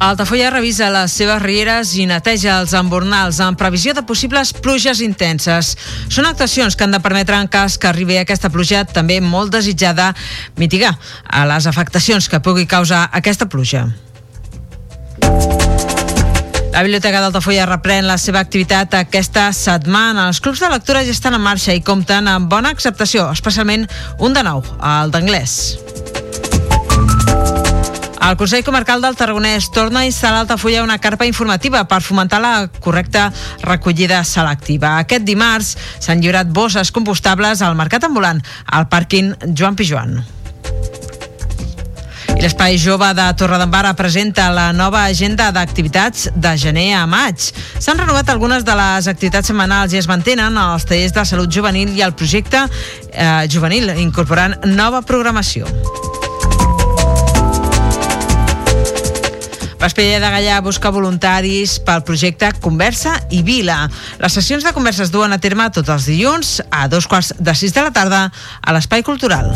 Altafulla revisa les seves rieres i neteja els embornals en previsió de possibles pluges intenses. Són actuacions que han de permetre, en cas que arribi aquesta pluja, també molt desitjada, mitigar a les afectacions que pugui causar aquesta pluja. La Biblioteca d'Altafulla reprèn la seva activitat aquesta setmana. Els clubs de lectura ja estan en marxa i compten amb bona acceptació, especialment un de nou, el d'anglès. El Consell Comarcal del Tarragonès torna a instal·lar a Altafulla una carpa informativa per fomentar la correcta recollida selectiva. Aquest dimarts s'han lliurat bosses compostables al mercat ambulant, al pàrquing Joan Pijuan. I l'Espai Jove de Torredembarra presenta la nova agenda d'activitats de gener a maig. S'han renovat algunes de les activitats setmanals i es mantenen els tallers de salut juvenil i el projecte eh, juvenil, incorporant nova programació. L'Espella de Gallà busca voluntaris pel projecte Conversa i Vila. Les sessions de conversa es duen a terme tots els dilluns a dos quarts de sis de la tarda a l'Espai Cultural.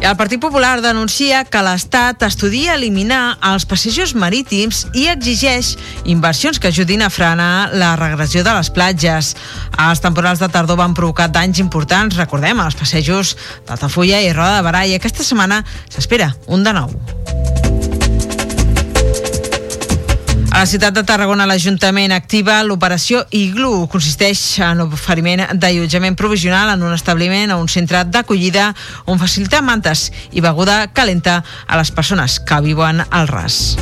El Partit Popular denuncia que l'Estat estudia eliminar els passejos marítims i exigeix inversions que ajudin a frenar la regressió de les platges. Els temporals de tardor van provocar danys importants, recordem, als passejos d'Altafulla i Roda de Barà, i aquesta setmana s'espera un de nou. A la ciutat de Tarragona, l'Ajuntament activa l'operació Iglu. Consisteix en l'oferiment d'allotjament provisional en un establiment o un centre d'acollida on facilitar mantes i beguda calenta a les persones que viuen al ras.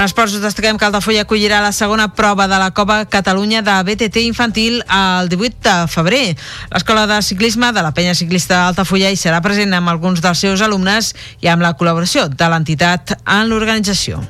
En esports us destaquem que Altafulla acollirà la segona prova de la Copa Catalunya de BTT infantil el 18 de febrer. L'escola de ciclisme de la penya ciclista d'Altafulla hi serà present amb alguns dels seus alumnes i amb la col·laboració de l'entitat en l'organització.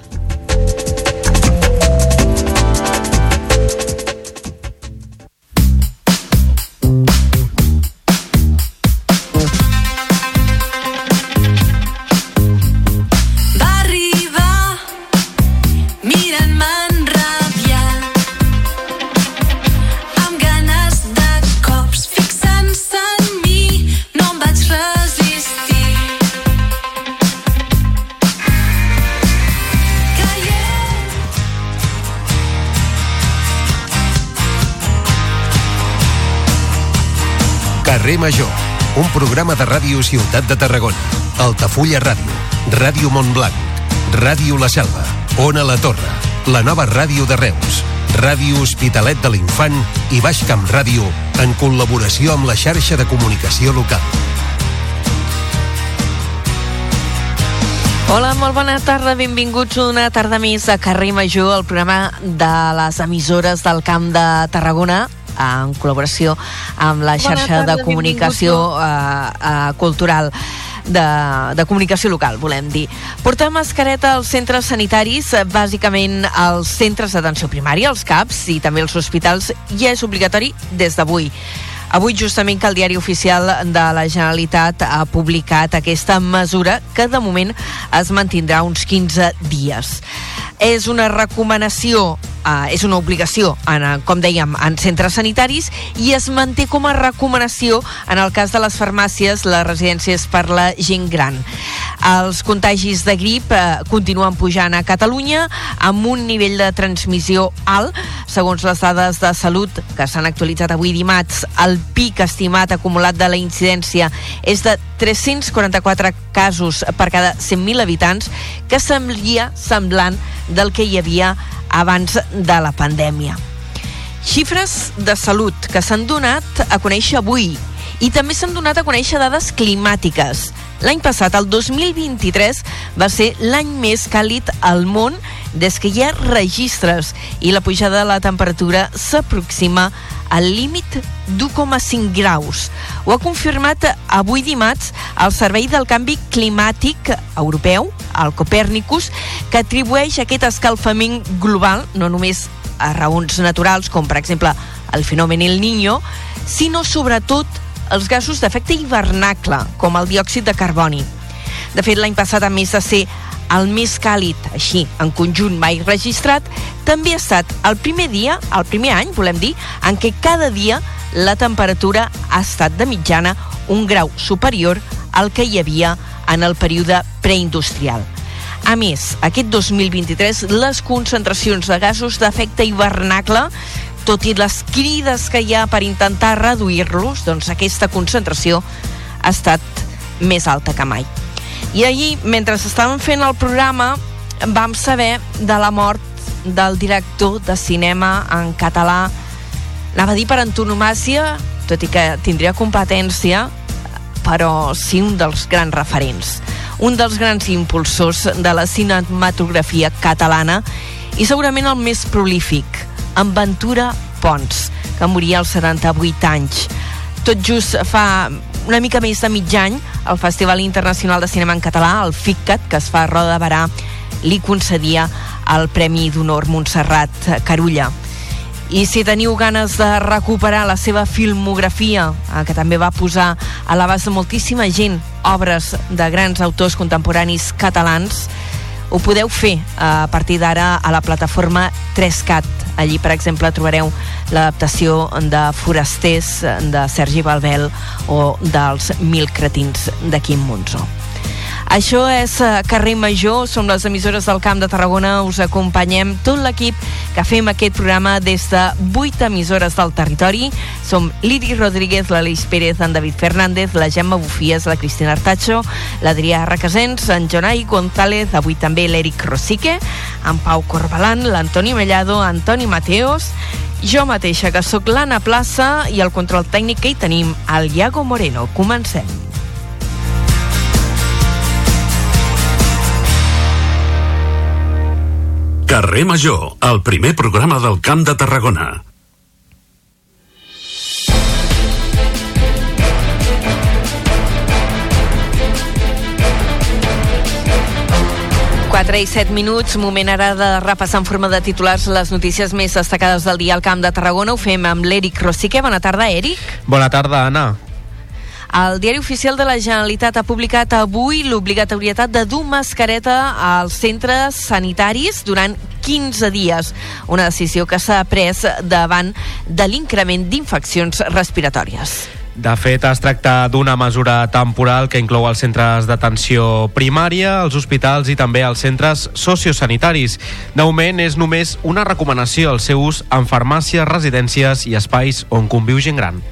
Carrer Major, un programa de ràdio Ciutat de Tarragona, Altafulla Ràdio, Ràdio Montblanc, Ràdio La Selva, Ona La Torre, la nova ràdio de Reus, Ràdio Hospitalet de l'Infant i Baix Camp Ràdio en col·laboració amb la xarxa de comunicació local. Hola, molt bona tarda, benvinguts una tarda més a Carrer Major, el programa de les emissores del Camp de Tarragona, en col·laboració amb la xarxa tarda, de comunicació eh, eh, cultural de, de comunicació local, volem dir. Portar mascareta als centres sanitaris, eh, bàsicament als centres d'atenció primària, als CAPs i també als hospitals, ja és obligatori des d'avui. Avui, justament, que el Diari Oficial de la Generalitat ha publicat aquesta mesura que, de moment, es mantindrà uns 15 dies. És una recomanació, eh, és una obligació, en, eh, com dèiem, en centres sanitaris i es manté com a recomanació en el cas de les farmàcies, les residències per la gent gran. Els contagis de grip eh, continuen pujant a Catalunya amb un nivell de transmissió alt. Segons les dades de salut que s'han actualitzat avui dimarts, el pic estimat acumulat de la incidència és de 344 casos per cada 100.000 habitants, que semblia semblant del que hi havia abans de la pandèmia. Xifres de salut que s'han donat a conèixer avui i també s'han donat a conèixer dades climàtiques. L'any passat, el 2023, va ser l'any més càlid al món des que hi ha registres i la pujada de la temperatura s'aproxima al límit d'1,5 graus. Ho ha confirmat avui dimarts el Servei del Canvi Climàtic Europeu, el Copernicus, que atribueix aquest escalfament global no només a raons naturals, com per exemple el fenomen El Niño, sinó sobretot els gasos d'efecte hivernacle, com el diòxid de carboni. De fet, l'any passat, a més de ser el més càlid, així, en conjunt mai registrat, també ha estat el primer dia, el primer any, volem dir, en què cada dia la temperatura ha estat de mitjana un grau superior al que hi havia en el període preindustrial. A més, aquest 2023 les concentracions de gasos d'efecte hivernacle tot i les crides que hi ha per intentar reduir-los, doncs aquesta concentració ha estat més alta que mai. I ahir, mentre estàvem fent el programa, vam saber de la mort del director de cinema en català, anava a dir per antonomàcia, tot i que tindria competència, però sí un dels grans referents, un dels grans impulsors de la cinematografia catalana i segurament el més prolífic, en Ventura Pons, que moria als 78 anys. Tot just fa una mica més de mig any, el Festival Internacional de Cinema en Català, el FICCAT, que es fa a Roda de Barà, li concedia el Premi d'Honor Montserrat Carulla. I si teniu ganes de recuperar la seva filmografia, eh, que també va posar a l'abast de moltíssima gent obres de grans autors contemporanis catalans, ho podeu fer eh, a partir d'ara a la plataforma 3CAT. Allí, per exemple, trobareu l'adaptació de Forasters de Sergi Balbel o dels Mil cretins de Quim Monzó. Això és eh, Carrer Major, som les emissores del Camp de Tarragona, us acompanyem tot l'equip que fem aquest programa des de 8 emissores del territori. Som Liri Rodríguez, l'Aleix Pérez, en David Fernández, la Gemma Bufies, la Cristina Artacho, l'Adrià Requesens, en Jonai González, avui també l'Eric Rosique, en Pau Corbalan, l'Antoni Mellado, Antoni Mateos, jo mateixa, que sóc l'Anna Plaça, i el control tècnic que hi tenim, el Iago Moreno. Comencem. Carrer Major, el primer programa del Camp de Tarragona. Quatre i set minuts, moment ara de repassar en forma de titulars les notícies més destacades del dia al Camp de Tarragona. Ho fem amb l'Eric Rosique. Bona tarda, Eric. Bona tarda, Anna. El Diari Oficial de la Generalitat ha publicat avui l'obligatorietat de dur mascareta als centres sanitaris durant 15 dies, una decisió que s'ha pres davant de l'increment d'infeccions respiratòries. De fet, es tracta d'una mesura temporal que inclou els centres d'atenció primària, els hospitals i també els centres sociosanitaris. De moment, és només una recomanació al seu ús en farmàcies, residències i espais on conviu gent gran.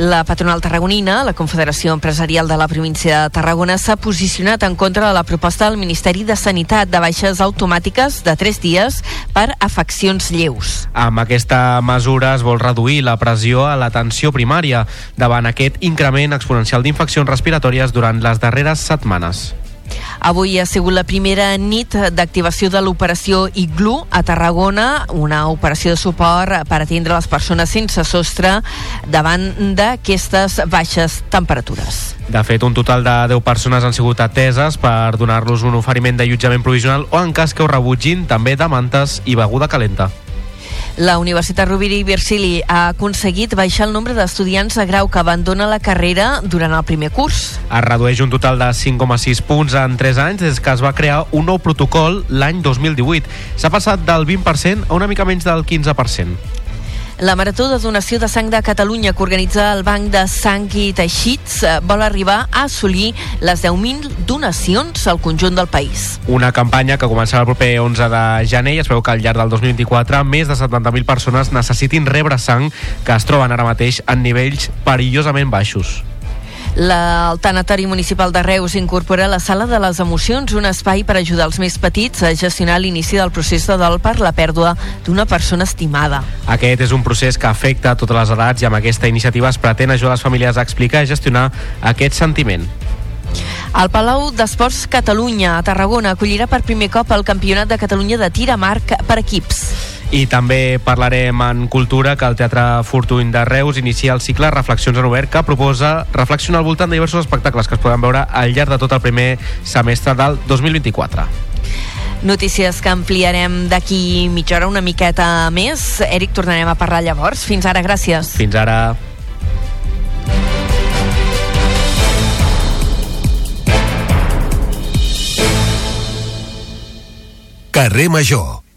La patronal tarragonina, la Confederació Empresarial de la província de Tarragona, s'ha posicionat en contra de la proposta del Ministeri de Sanitat de baixes automàtiques de 3 dies per afeccions lleus. Amb aquesta mesura es vol reduir la pressió a l'atenció primària davant aquest increment exponencial d'infeccions respiratòries durant les darreres setmanes. Avui ha sigut la primera nit d'activació de l'operació Iglu a Tarragona, una operació de suport per atendre les persones sense sostre davant d'aquestes baixes temperatures. De fet, un total de 10 persones han sigut ateses per donar-los un oferiment d'allotjament provisional o, en cas que ho rebutgin, també de mantes i beguda calenta. La Universitat Rovira i Virgili ha aconseguit baixar el nombre d'estudiants a grau que abandona la carrera durant el primer curs. Es redueix un total de 5,6 punts en 3 anys des que es va crear un nou protocol l'any 2018. S'ha passat del 20% a una mica menys del 15%. La Marató de Donació de Sang de Catalunya que organitza el Banc de Sang i Teixits eh, vol arribar a assolir les 10.000 donacions al conjunt del país. Una campanya que començarà el proper 11 de gener i es veu que al llarg del 2024 més de 70.000 persones necessitin rebre sang que es troben ara mateix en nivells perillosament baixos. La- El Tanatori Municipal de Reus incorpora la Sala de les Emocions, un espai per ajudar els més petits a gestionar l'inici del procés de dol per la pèrdua d'una persona estimada. Aquest és un procés que afecta a totes les edats i amb aquesta iniciativa es pretén ajudar les famílies a explicar i gestionar aquest sentiment. El Palau d'Esports Catalunya a Tarragona acollirà per primer cop el Campionat de Catalunya de tir per equips. I també parlarem en cultura que el Teatre Fortuny de Reus inicia el cicle Reflexions en Obert que proposa reflexionar al voltant de diversos espectacles que es poden veure al llarg de tot el primer semestre del 2024. Notícies que ampliarem d'aquí mitja hora una miqueta més. Eric, tornarem a parlar llavors. Fins ara, gràcies. Fins ara. Carrer Major.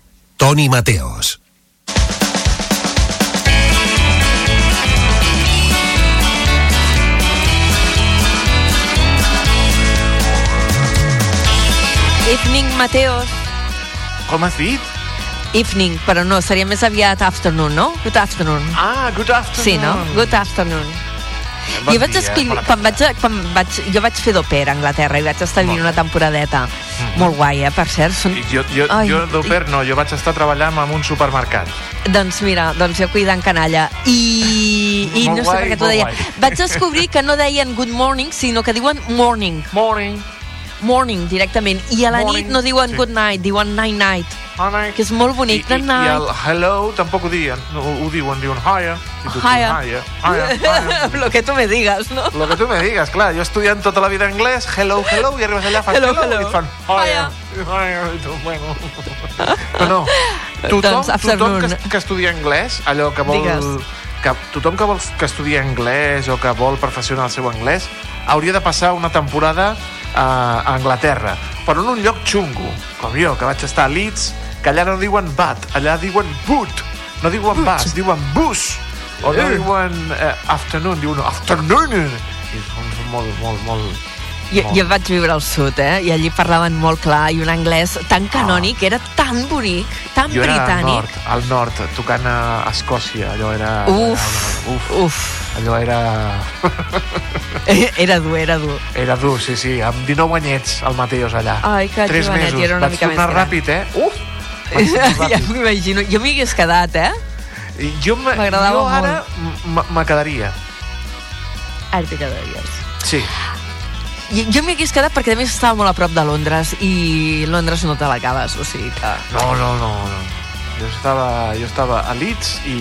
Toni Mateos. Evening, Mateos. Com has dit? Evening, però no, seria més aviat afternoon, no? Good afternoon. Ah, good afternoon. Sí, no? Good afternoon. Bon jo vaig dia, escriure, bona quan vaig, quan vaig, jo vaig fer d'oper a Anglaterra i vaig estar vivint una temporadeta. Molt guai, eh, per cert. Són... I Jo, jo, Ai, jo d'oper no, jo vaig estar treballant en un supermercat. Doncs mira, doncs jo cuidant canalla. I, i Molt no sé guai, per què t'ho deia. guai. Vaig descobrir que no deien good morning, sinó que diuen morning. Morning. Morning, directament. I a la Morning, nit no diuen sí. good night, diuen night night. Honey. Que és molt I, bonic. i, Good I el hello tampoc ho diuen, no, ho diuen, diuen hiya. Hiya. hiya. Hiya. Lo que tu me digas, no? Lo que tu me digas, clar, jo estudiant tota la vida anglès, hello, hello, i arribes allà, fas Hello, hello, hello. i et fan hiya. Hiya, i tu, bueno. No, no, tothom, Doncs, tothom que, que estudia anglès, allò que vol... Digues. Que, tothom que vol que estudia anglès o que vol perfeccionar el seu anglès hauria de passar una temporada a, a Anglaterra, però en un lloc xungo, com jo, que vaig estar a Leeds, que allà no diuen bat, allà diuen boot, no diuen bus, diuen bus, o no diuen eh, afternoon, diuen afternoon, i són, molt, molt, molt... Jo, jo vaig viure al sud, eh? I allí parlaven molt clar i un anglès tan canònic, era tan bonic, tan Jo era al britànic. nord, al nord, tocant a Escòcia, allò era... Uf, era, uf, uf. allò era... Era dur, era dur. Era dur, sí, sí, amb 19 anyets el Mateos allà. Ai, que Tres jovenet, mesos. era una Vaig mica més tornar gran. ràpid, eh? Uf! Ja ràpid. m'imagino. Jo m'hi hagués quedat, eh? Jo, jo ara me quedaria. Ara te quedaries. Sí. Jo, jo m'hi hagués quedat perquè a més estava molt a prop de Londres i Londres no te l'acabes, o sigui que... No, no, no, no. Jo estava, jo estava a Leeds i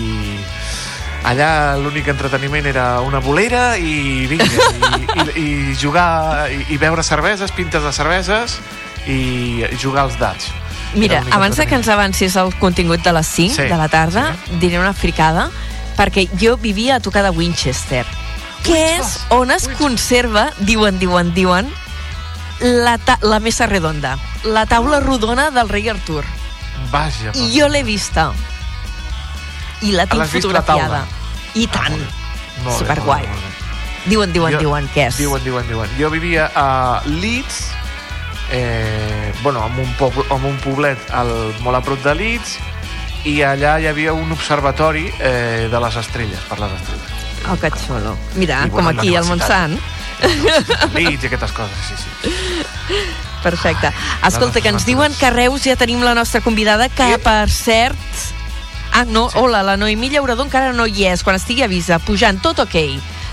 allà l'únic entreteniment era una bolera i vinga, i, i, i jugar i, i beure cerveses, pintes de cerveses i jugar als dats. Mira, abans que ens avancis el contingut de les 5 Sí, de la tarda, diré una fricada, perquè jo vivia a tocar de Winchester, que és on es conserva, diuen, diuen, diuen, la, la mesa redonda, la taula rodona del rei Artur. Vaja, I jo l'he vista. I la tinc vist la fotografiada. taula? I tant. molt bé, molt Superguai. bé, molt bé. Diuen, diuen, Jo- diuen, què és? Diuen, diuen, diuen. Jo vivia a Leeds, eh, bueno, en un, poble, en un poblet al, molt a prop de Leeds, i allà hi havia un observatori eh, de les estrelles, per les estrelles. Oh, que xulo. Mira, I, com bueno, aquí, la al. Montsant. Leeds i aquestes coses, sí, sí. Perfecte. Escolta, que ens diuen que a Reus ja tenim la nostra convidada, que per cert... Ah, no, hola, la Noemí Llaurador encara no hi és. Quan estigui a Visa, pujant, tot ok.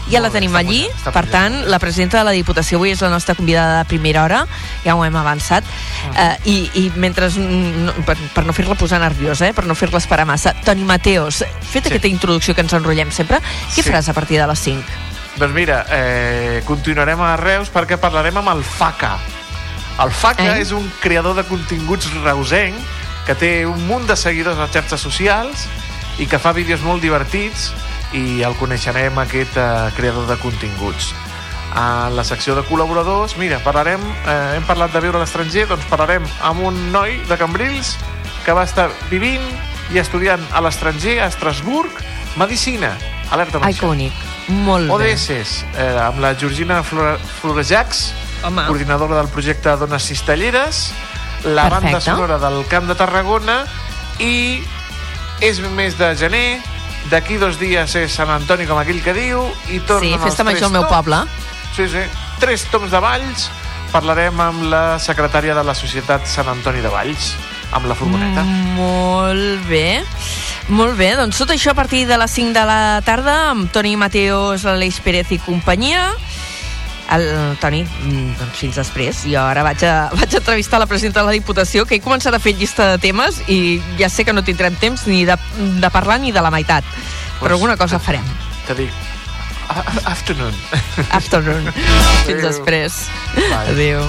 Ja la tenim allí, per tant, la presidenta de la Diputació avui és la nostra convidada de primera hora, ja ho hem avançat, Ah. eh, i, i mentre, no, per, per no fer-la posar nerviosa, eh, per no fer-la esperar massa, Toni Mateos, fet Sí. aquesta introducció que ens enrotllem sempre, què Sí. faràs a partir de les 5? Doncs mira, eh, continuarem a Reus perquè parlarem amb el FACA. El FACA Eh? és un creador de continguts reusenc que té un munt de seguidors a les xarxes socials i que fa vídeos molt divertits i el coneixerem aquest eh, creador de continguts. A la secció de col·laboradors, mira, parlarem, eh, hem parlat de viure a l'estranger, doncs parlarem amb un noi de Cambrils que va estar vivint i estudiant a l'estranger, a Estrasburg, Medicina. Alerta Medicina. bonic. Molt bé. ODS, eh, amb la Georgina Flore- Florejacs, Home. coordinadora del projecte Dones Cistelleres, la banda Perfecte. sonora del Camp de Tarragona i és mes de gener, d'aquí dos dies és Sant Antoni, com aquell que diu, i tornen Sí, festa major al meu poble. Sí, sí. Tres toms de Valls. Parlarem amb la secretària de la Societat Sant Antoni de Valls, amb la furgoneta. Mm. Molt bé. Molt bé, doncs tot això a partir de les 5 de la tarda amb Toni Mateos, l'Aleix Pérez i companyia. El, Toni, mm, doncs fins després. Jo ara vaig a, vaig a entrevistar la presidenta de la Diputació, que he començat a fer llista de temes i ja sé que no tindrem temps ni de, de parlar ni de la meitat. Però alguna cosa farem. Te dic, afternoon. Afternoon. Fins Adéu. després. Bye. Adéu.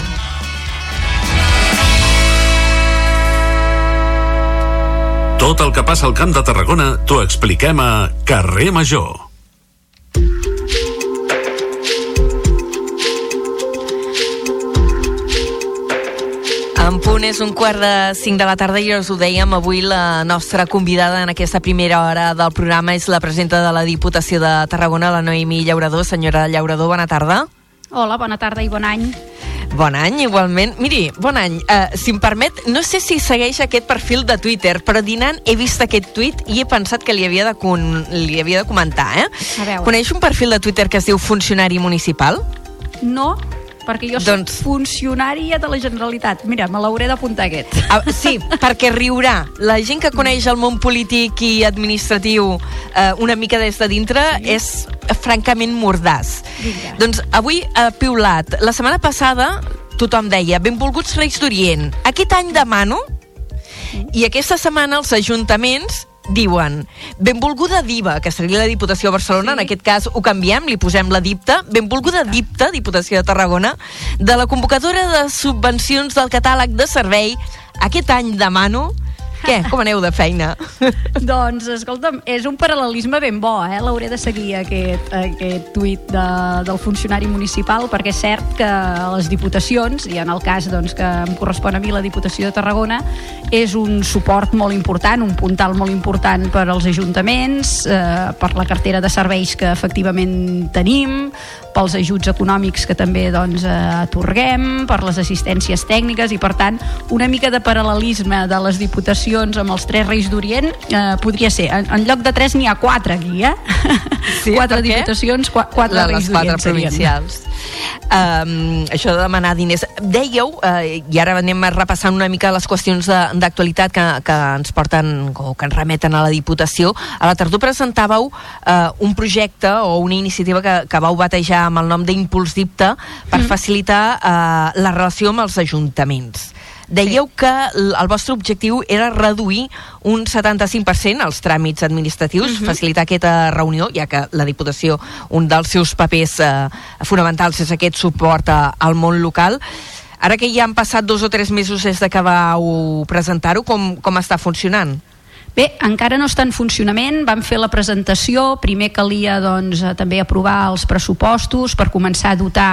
Tot el que passa al Camp de Tarragona t'ho expliquem a Carrer Major. Punt és un quart de cinc de la tarda i us ho dèiem, avui la nostra convidada en aquesta primera hora del programa és la presidenta de la Diputació de Tarragona, la Noemi Llaurador. Senyora Llaurador, bona tarda. Hola, bona tarda i bon any. Bon any, igualment. Miri, bon any. Uh, si em permet, no sé si segueix aquest perfil de Twitter, però dinant he vist aquest tuit i he pensat que li havia de, con li havia de comentar, eh? A veure. Coneix un perfil de Twitter que es diu Funcionari Municipal? No, perquè jo Doncs- soc funcionària de la Generalitat. Mira, me l'hauré d'apuntar aquest. Ah, sí, perquè riurà. La gent que coneix el món polític i administratiu eh, una mica des de dintre sí. és francament mordàs. Vinga. Doncs avui ha piulat. La setmana passada tothom deia benvolguts Reis d'Orient. Aquest any demano i aquesta setmana els ajuntaments diuen benvolguda diva, que seria la Diputació de Barcelona, Sí. en aquest cas ho canviem, li posem la dipta, benvolguda dipta, Diputació de Tarragona, de la convocatòria de subvencions del catàleg de servei, aquest any demano... Què? Com aneu de feina? doncs, escolta'm, és un paral·lelisme ben bo, eh? L'hauré de seguir, aquest, aquest tuit de, del funcionari municipal, perquè és cert que les diputacions, i en el cas doncs, que em correspon a mi la Diputació de Tarragona, és un suport molt important, un puntal molt important per als ajuntaments, eh, per la cartera de serveis que efectivament tenim, pels ajuts econòmics que també doncs, eh, atorguem, per les assistències tècniques i per tant una mica de paral·lelisme de les diputacions amb els tres Reis d'Orient eh, podria ser, en, en lloc de tres n'hi ha quatre aquí, eh? Sí, quatre diputacions, qua, quatre La- Reis les quatre d'Orient serien. provincials. Um, això de demanar diners. Dèieu, uh, i ara anem repassant una mica les qüestions de- d'actualitat que, que ens porten o que ens remeten a la Diputació. A la tardor presentàveu uh, un projecte o una iniciativa que, que vau batejar amb el nom d'Impuls Dipta per facilitar uh, la relació amb els ajuntaments. Dèieu que l- el vostre objectiu era reduir un 75% els tràmits administratius, facilitar aquesta reunió, ja que la Diputació, un dels seus papers eh, fonamentals és aquest suport a, al món local. Ara que ja han passat dos o tres mesos des de que vau presentar-ho, com, com està funcionant? Bé, encara no està en funcionament, vam fer la presentació, primer calia doncs, eh, també aprovar els pressupostos per començar a dotar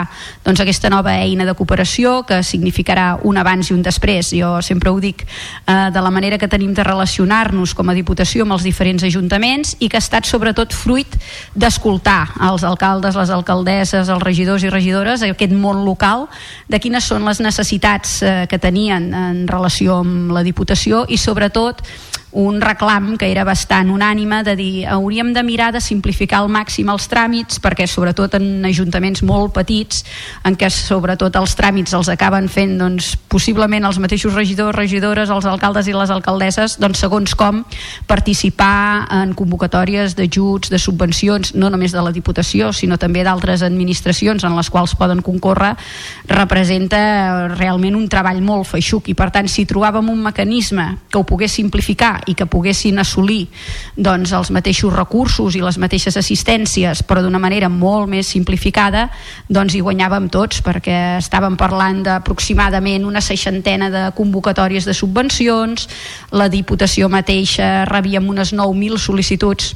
doncs, aquesta nova eina de cooperació que significarà un abans i un després. Jo sempre ho dic eh, de la manera que tenim de relacionar-nos com a Diputació amb els diferents ajuntaments i que ha estat sobretot fruit d'escoltar els alcaldes, les alcaldesses, els regidors i regidores, aquest món local, de quines són les necessitats eh, que tenien en relació amb la Diputació i sobretot un reclam que era bastant unànime de dir hauríem de mirar de simplificar al màxim els tràmits perquè sobretot en ajuntaments molt petits en què sobretot els tràmits els acaben fent doncs, possiblement els mateixos regidors, regidores, els alcaldes i les alcaldesses doncs segons com participar en convocatòries d'ajuts, de subvencions, no només de la Diputació sinó també d'altres administracions en les quals poden concórrer representa realment un treball molt feixuc. I per tant si trobàvem un mecanisme que ho pogués simplificar i que poguessin assolir doncs, els mateixos recursos i les mateixes assistències però d'una manera molt més simplificada doncs hi guanyàvem tots perquè estàvem parlant d'aproximadament una seixantena de convocatòries de subvencions la Diputació mateixa rebíem unes 9.000 sol·licituds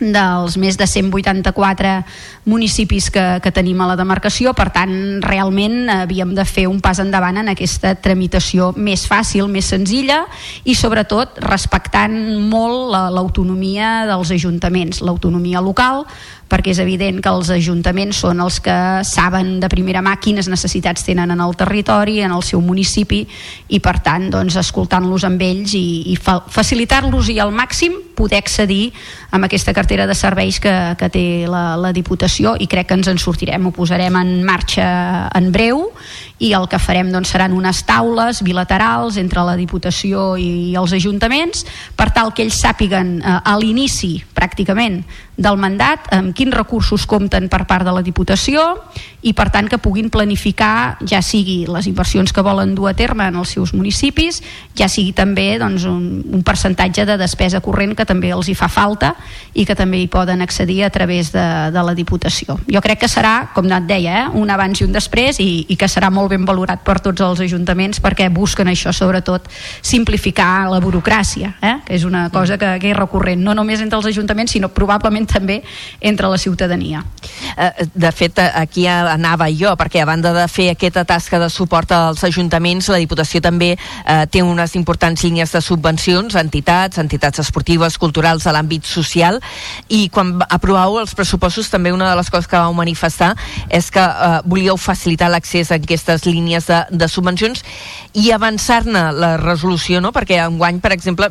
dels més de 184 municipis que, que tenim a la demarcació, per tant realment havíem de fer un pas endavant en aquesta tramitació més fàcil, més senzilla i sobretot respectant molt la- l'autonomia dels ajuntaments, l'autonomia local perquè és evident que els ajuntaments són els que saben de primera mà quines necessitats tenen en el territori, en el seu municipi i per tant doncs, escoltant-los amb ells i, i fa facilitar-los i al màxim poder accedir amb aquesta cartera de serveis que, que té la, la Diputació i crec que ens en sortirem, ho posarem en marxa en breu i el que farem doncs, seran unes taules bilaterals entre la Diputació i els ajuntaments per tal que ells sàpiguen eh, a l'inici pràcticament del mandat, amb quins recursos compten per part de la Diputació i per tant que puguin planificar ja sigui les inversions que volen dur a terme en els seus municipis, ja sigui també doncs, un, un percentatge de despesa corrent que també els hi fa falta i que també hi poden accedir a través de, de la Diputació. Jo crec que serà, com et deia, eh, un abans i un després i, i que serà molt ben valorat per tots els ajuntaments perquè busquen això, sobretot simplificar la burocràcia, eh? que és una cosa que, que és recurrent, no només entre els ajuntaments, sinó probablement també entre la ciutadania. Eh, De fet, aquí anava jo, perquè a banda de fer aquesta tasca de suport als ajuntaments, la Diputació també eh, té unes importants línies de subvencions a entitats, entitats esportives, culturals, a l'àmbit social, i quan aprovàveu els pressupostos també una de les coses que vau manifestar és que eh, volíeu facilitar l'accés a aquestes línies de, de subvencions i avançar-ne la resolució, no? perquè enguany, per exemple,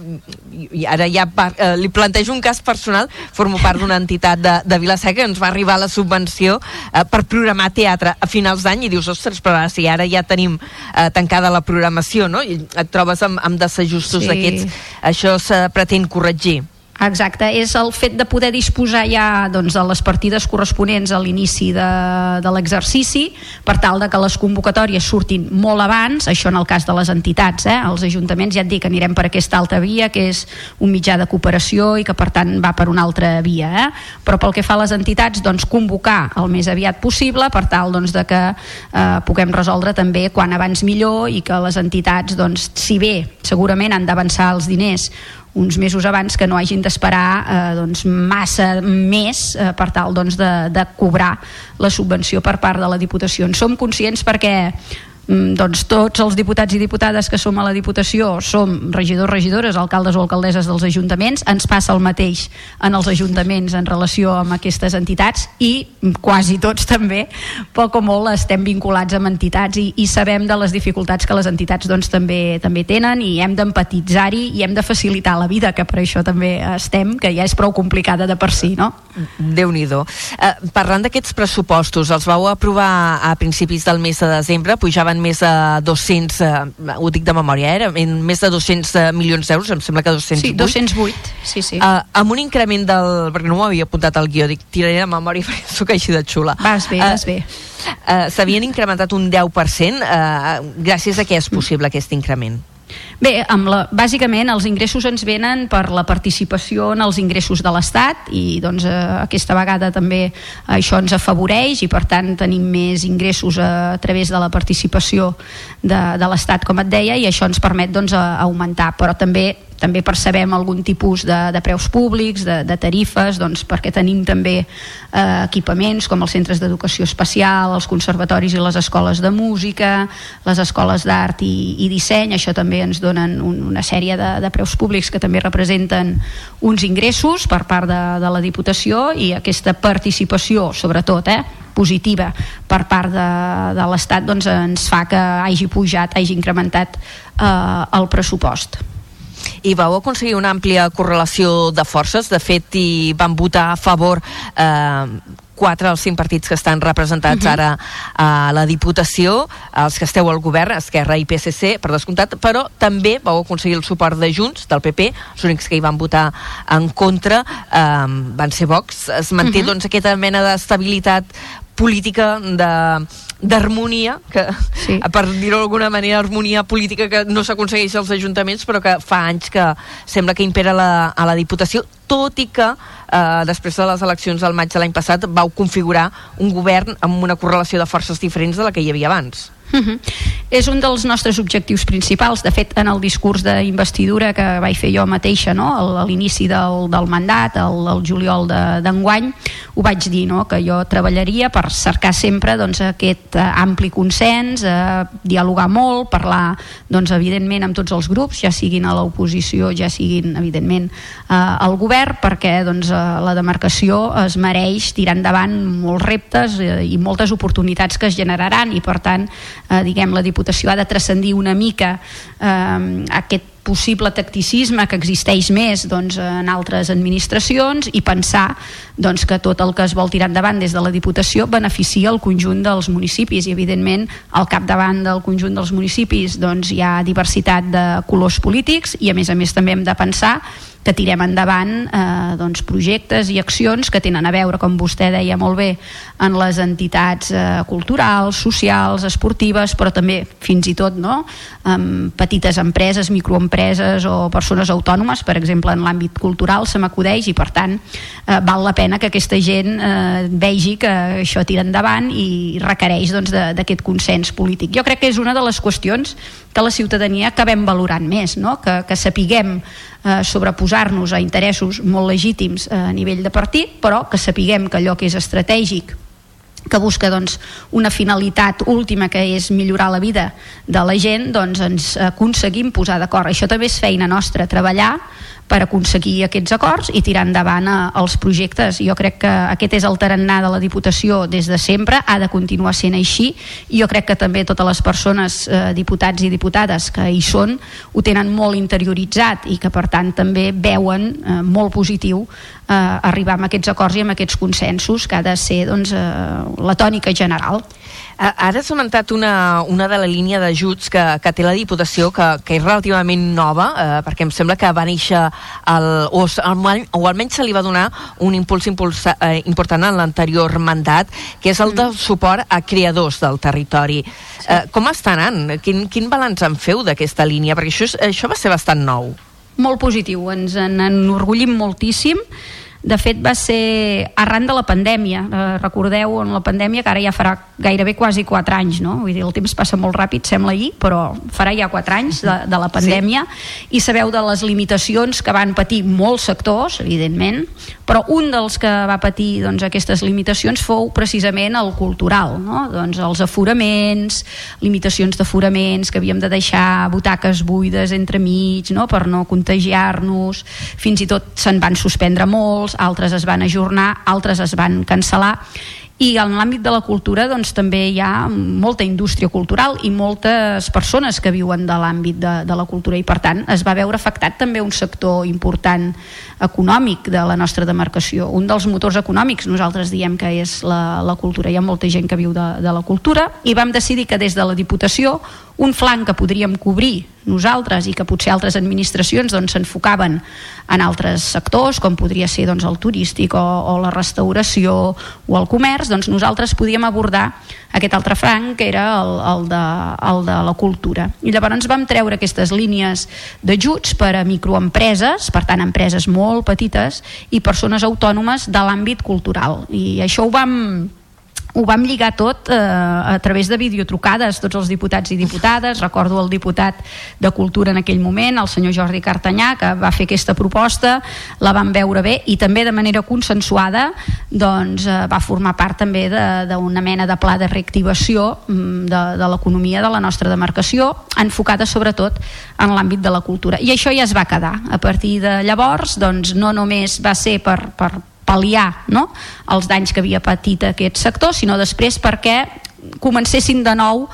i ara ja par, eh, li plantejo un cas personal, formo part d'una entitat de, de Vilaseca que ens va arribar la subvenció eh, per programar teatre a finals d'any i dius, ostres, però ara, si ara ja tenim eh, tancada la programació, no? I et trobes amb, amb desajustos Sí. d'aquests. Això se pretén corregir. Exacte, és el fet de poder disposar ja doncs, de les partides corresponents a l'inici de, de l'exercici per tal de que les convocatòries surtin molt abans, això en el cas de les entitats, eh? els ajuntaments ja et dic anirem per aquesta altra via que és un mitjà de cooperació i que per tant va per una altra via, eh? però pel que fa a les entitats, doncs convocar el més aviat possible per tal doncs, de que eh, puguem resoldre també quan abans millor i que les entitats, doncs, si bé segurament han d'avançar els diners uns mesos abans que no hagin d'esperar eh, doncs massa més eh, per tal doncs, de, de cobrar la subvenció per part de la Diputació. En som conscients perquè doncs tots els diputats i diputades que som a la Diputació som regidors, regidores, alcaldes o alcaldesses dels ajuntaments, ens passa el mateix en els ajuntaments en relació amb aquestes entitats i quasi tots també, poc o molt estem vinculats amb entitats i, i sabem de les dificultats que les entitats doncs, també també tenen i hem d'empatitzar-hi i hem de facilitar la vida, que per això també estem, que ja és prou complicada de per si, no? déu nhi eh, Parlant d'aquests pressupostos, els vau aprovar a principis del mes de desembre, pujaven més de 200, eh, ho dic de memòria, eh, en més de 200 eh, milions d'euros, em sembla que 208. Sí, 208, sí, sí. Uh, amb un increment del... perquè no m'ho havia apuntat al guió, dic, tiraré de memòria perquè sóc així de xula. Vas bé, Eh, vas bé. Uh, S'havien incrementat un 10%. Uh, gràcies a què és possible aquest increment? Bé, amb la, bàsicament els ingressos ens venen per la participació en els ingressos de l'Estat i doncs, eh, aquesta vegada també això ens afavoreix i per tant tenim més ingressos a, a través de la participació de, de l'Estat, com et deia, i això ens permet doncs, a, a augmentar, però també també percebem algun tipus de, de preus públics, de, de tarifes, doncs perquè tenim també eh, equipaments com els centres d'educació especial, els conservatoris i les escoles de música, les escoles d'art i, i disseny, això també ens donen un, una sèrie de, de preus públics que també representen uns ingressos per part de, de la Diputació i aquesta participació, sobretot, eh, positiva per part de, de l'Estat doncs ens fa que hagi pujat, hagi incrementat eh, el pressupost. I vau aconseguir una àmplia correlació de forces. De fet, hi van votar a favor eh, quatre dels cinc partits que estan representats uh -huh. ara a la Diputació, els que esteu al govern, Esquerra i PSC, per descomptat, però també vau aconseguir el suport de Junts, del PP, els únics que hi van votar en contra eh, van ser Vox. Es manté, uh -huh. doncs, aquesta mena d'estabilitat política de d'harmonia que, sí. per dir-ho d'alguna manera harmonia política que no s'aconsegueix als ajuntaments però que fa anys que sembla que impera la, a la Diputació tot i que eh, després de les eleccions del maig de l'any passat vau configurar un govern amb una correlació de forces diferents de la que hi havia abans Uh -huh. És un dels nostres objectius principals. De fet, en el discurs d'investidura que vaig fer jo mateixa no? a l'inici del, del mandat, el, el juliol d'enguany, de, ho vaig dir, no? que jo treballaria per cercar sempre doncs, aquest eh, ampli consens, eh, dialogar molt, parlar, doncs, evidentment, amb tots els grups, ja siguin a l'oposició, ja siguin, evidentment, eh, al govern, perquè doncs, eh, la demarcació es mereix tirar endavant molts reptes eh, i moltes oportunitats que es generaran i, per tant, eh, diguem, la Diputació ha de transcendir una mica eh, aquest possible tacticisme que existeix més doncs, en altres administracions i pensar doncs, que tot el que es vol tirar endavant des de la Diputació beneficia el conjunt dels municipis i evidentment al capdavant del conjunt dels municipis doncs, hi ha diversitat de colors polítics i a més a més també hem de pensar que tirem endavant eh, doncs, projectes i accions que tenen a veure, com vostè deia molt bé, en les entitats eh, culturals, socials, esportives, però també fins i tot no? amb petites empreses, microempreses o persones autònomes, per exemple en l'àmbit cultural se m'acudeix i per tant eh, val la pena que aquesta gent eh, vegi que això tira endavant i requereix doncs, d'aquest doncs, consens polític. Jo crec que és una de les qüestions que la ciutadania acabem valorant més, no? que, que sapiguem eh, sobreposar-nos a interessos molt legítims eh, a nivell de partit, però que sapiguem que allò que és estratègic que busca doncs, una finalitat última que és millorar la vida de la gent, doncs ens aconseguim posar d'acord. Això també és feina nostra, treballar per aconseguir aquests acords i tirar endavant eh, els projectes. Jo crec que aquest és el tarannà de la Diputació des de sempre, ha de continuar sent així i jo crec que també totes les persones, eh, diputats i diputades que hi són, ho tenen molt interioritzat i que per tant també veuen eh, molt positiu eh, arribar a aquests acords i amb aquests consensos que ha de ser doncs, eh, la tònica general. Ara has comentat una, una de la línia d'ajuts que, que té la Diputació que, que és relativament nova, eh, perquè em sembla que va néixer el, o, el, o almenys se li va donar un impuls impulsa, eh, important en l'anterior mandat, que és el del mm. suport a creadors del territori. Sí. Eh, com està anant? Quin, quin balanç en feu d'aquesta línia? Perquè això, això va ser bastant nou. Molt positiu, ens en enorgullim moltíssim de fet va ser arran de la pandèmia eh, recordeu en la pandèmia que ara ja farà gairebé quasi 4 anys no? Vull dir, el temps passa molt ràpid, sembla ahir però farà ja 4 anys de, de la pandèmia sí. i sabeu de les limitacions que van patir molts sectors evidentment, però un dels que va patir doncs, aquestes limitacions fou precisament el cultural no? doncs els aforaments limitacions d'aforaments que havíem de deixar butaques buides entre mig no? per no contagiar-nos fins i tot se'n van suspendre molts altres es van ajornar, altres es van cancel·lar. I en l'àmbit de la cultura doncs, també hi ha molta indústria cultural i moltes persones que viuen de l'àmbit de, de la cultura. I per tant es va veure afectat també un sector important econòmic de la nostra demarcació un dels motors econòmics. Nosaltres diem que és la, la cultura, hi ha molta gent que viu de, de la cultura. I vam decidir que des de la Diputació un flanc que podríem cobrir nosaltres i que potser altres administracions doncs, s'enfocaven en altres sectors com podria ser doncs, el turístic o, o la restauració o el comerç, doncs nosaltres podíem abordar aquest altre franc que era el, el, de, el de la cultura. I llavors vam treure aquestes línies d'ajuts per a microempreses per tant empreses molt petites i persones autònomes de l'àmbit cultural. I això ho vam ho vam lligar tot eh, a través de videotrucades, tots els diputats i diputades, recordo el diputat de Cultura en aquell moment, el senyor Jordi Cartanyà, que va fer aquesta proposta, la vam veure bé i també de manera consensuada doncs, eh, va formar part també d'una mena de pla de reactivació mm, de, de l'economia de la nostra demarcació, enfocada sobretot en l'àmbit de la cultura. I això ja es va quedar. A partir de llavors, doncs, no només va ser per, per pal·liar no? els danys que havia patit aquest sector, sinó després perquè comencessin de nou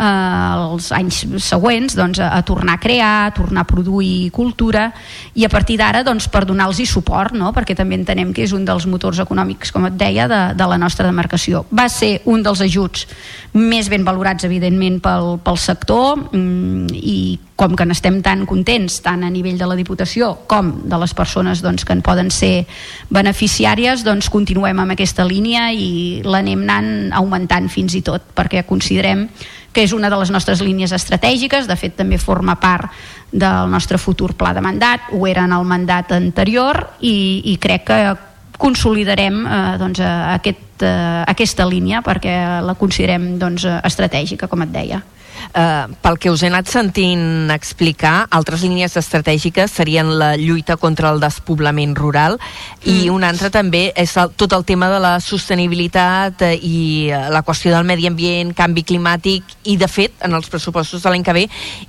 eh, els anys següents doncs, a, a tornar a crear, a tornar a produir cultura i a partir d'ara doncs, per donar-los suport, no? perquè també entenem que és un dels motors econòmics, com et deia, de, de la nostra demarcació. Va ser un dels ajuts més ben valorats, evidentment, pel, pel sector mm, i com que n'estem tan contents, tant a nivell de la Diputació com de les persones doncs, que en poden ser beneficiàries, doncs continuem amb aquesta línia i l'anem anant augmentant fins i tot, perquè considerem que és una de les nostres línies estratègiques, de fet també forma part del nostre futur pla de mandat, ho era en el mandat anterior i, i crec que consolidarem eh, doncs, aquest, eh, aquesta línia perquè la considerem doncs, estratègica, com et deia. Eh, pel que us he anat sentint explicar, altres línies estratègiques serien la lluita contra el despoblament rural mm. i una altra també és el, tot el tema de la sostenibilitat eh, i eh, la qüestió del medi ambient, canvi climàtic i de fet en els pressupostos de l'any que ve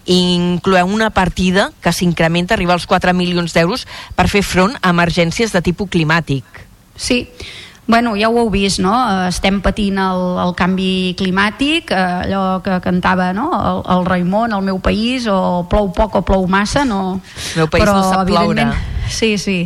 incloeu una partida que s'incrementa, arriba als 4 milions d'euros per fer front a emergències de tipus climàtic. Sí, Bueno, ja ho heu vist, no? Eh, estem patint el, el canvi climàtic, eh, allò que cantava no? el, el Raimon, el meu país, o plou poc o plou massa, no... El meu país Però, no sap ploure. Sí, sí.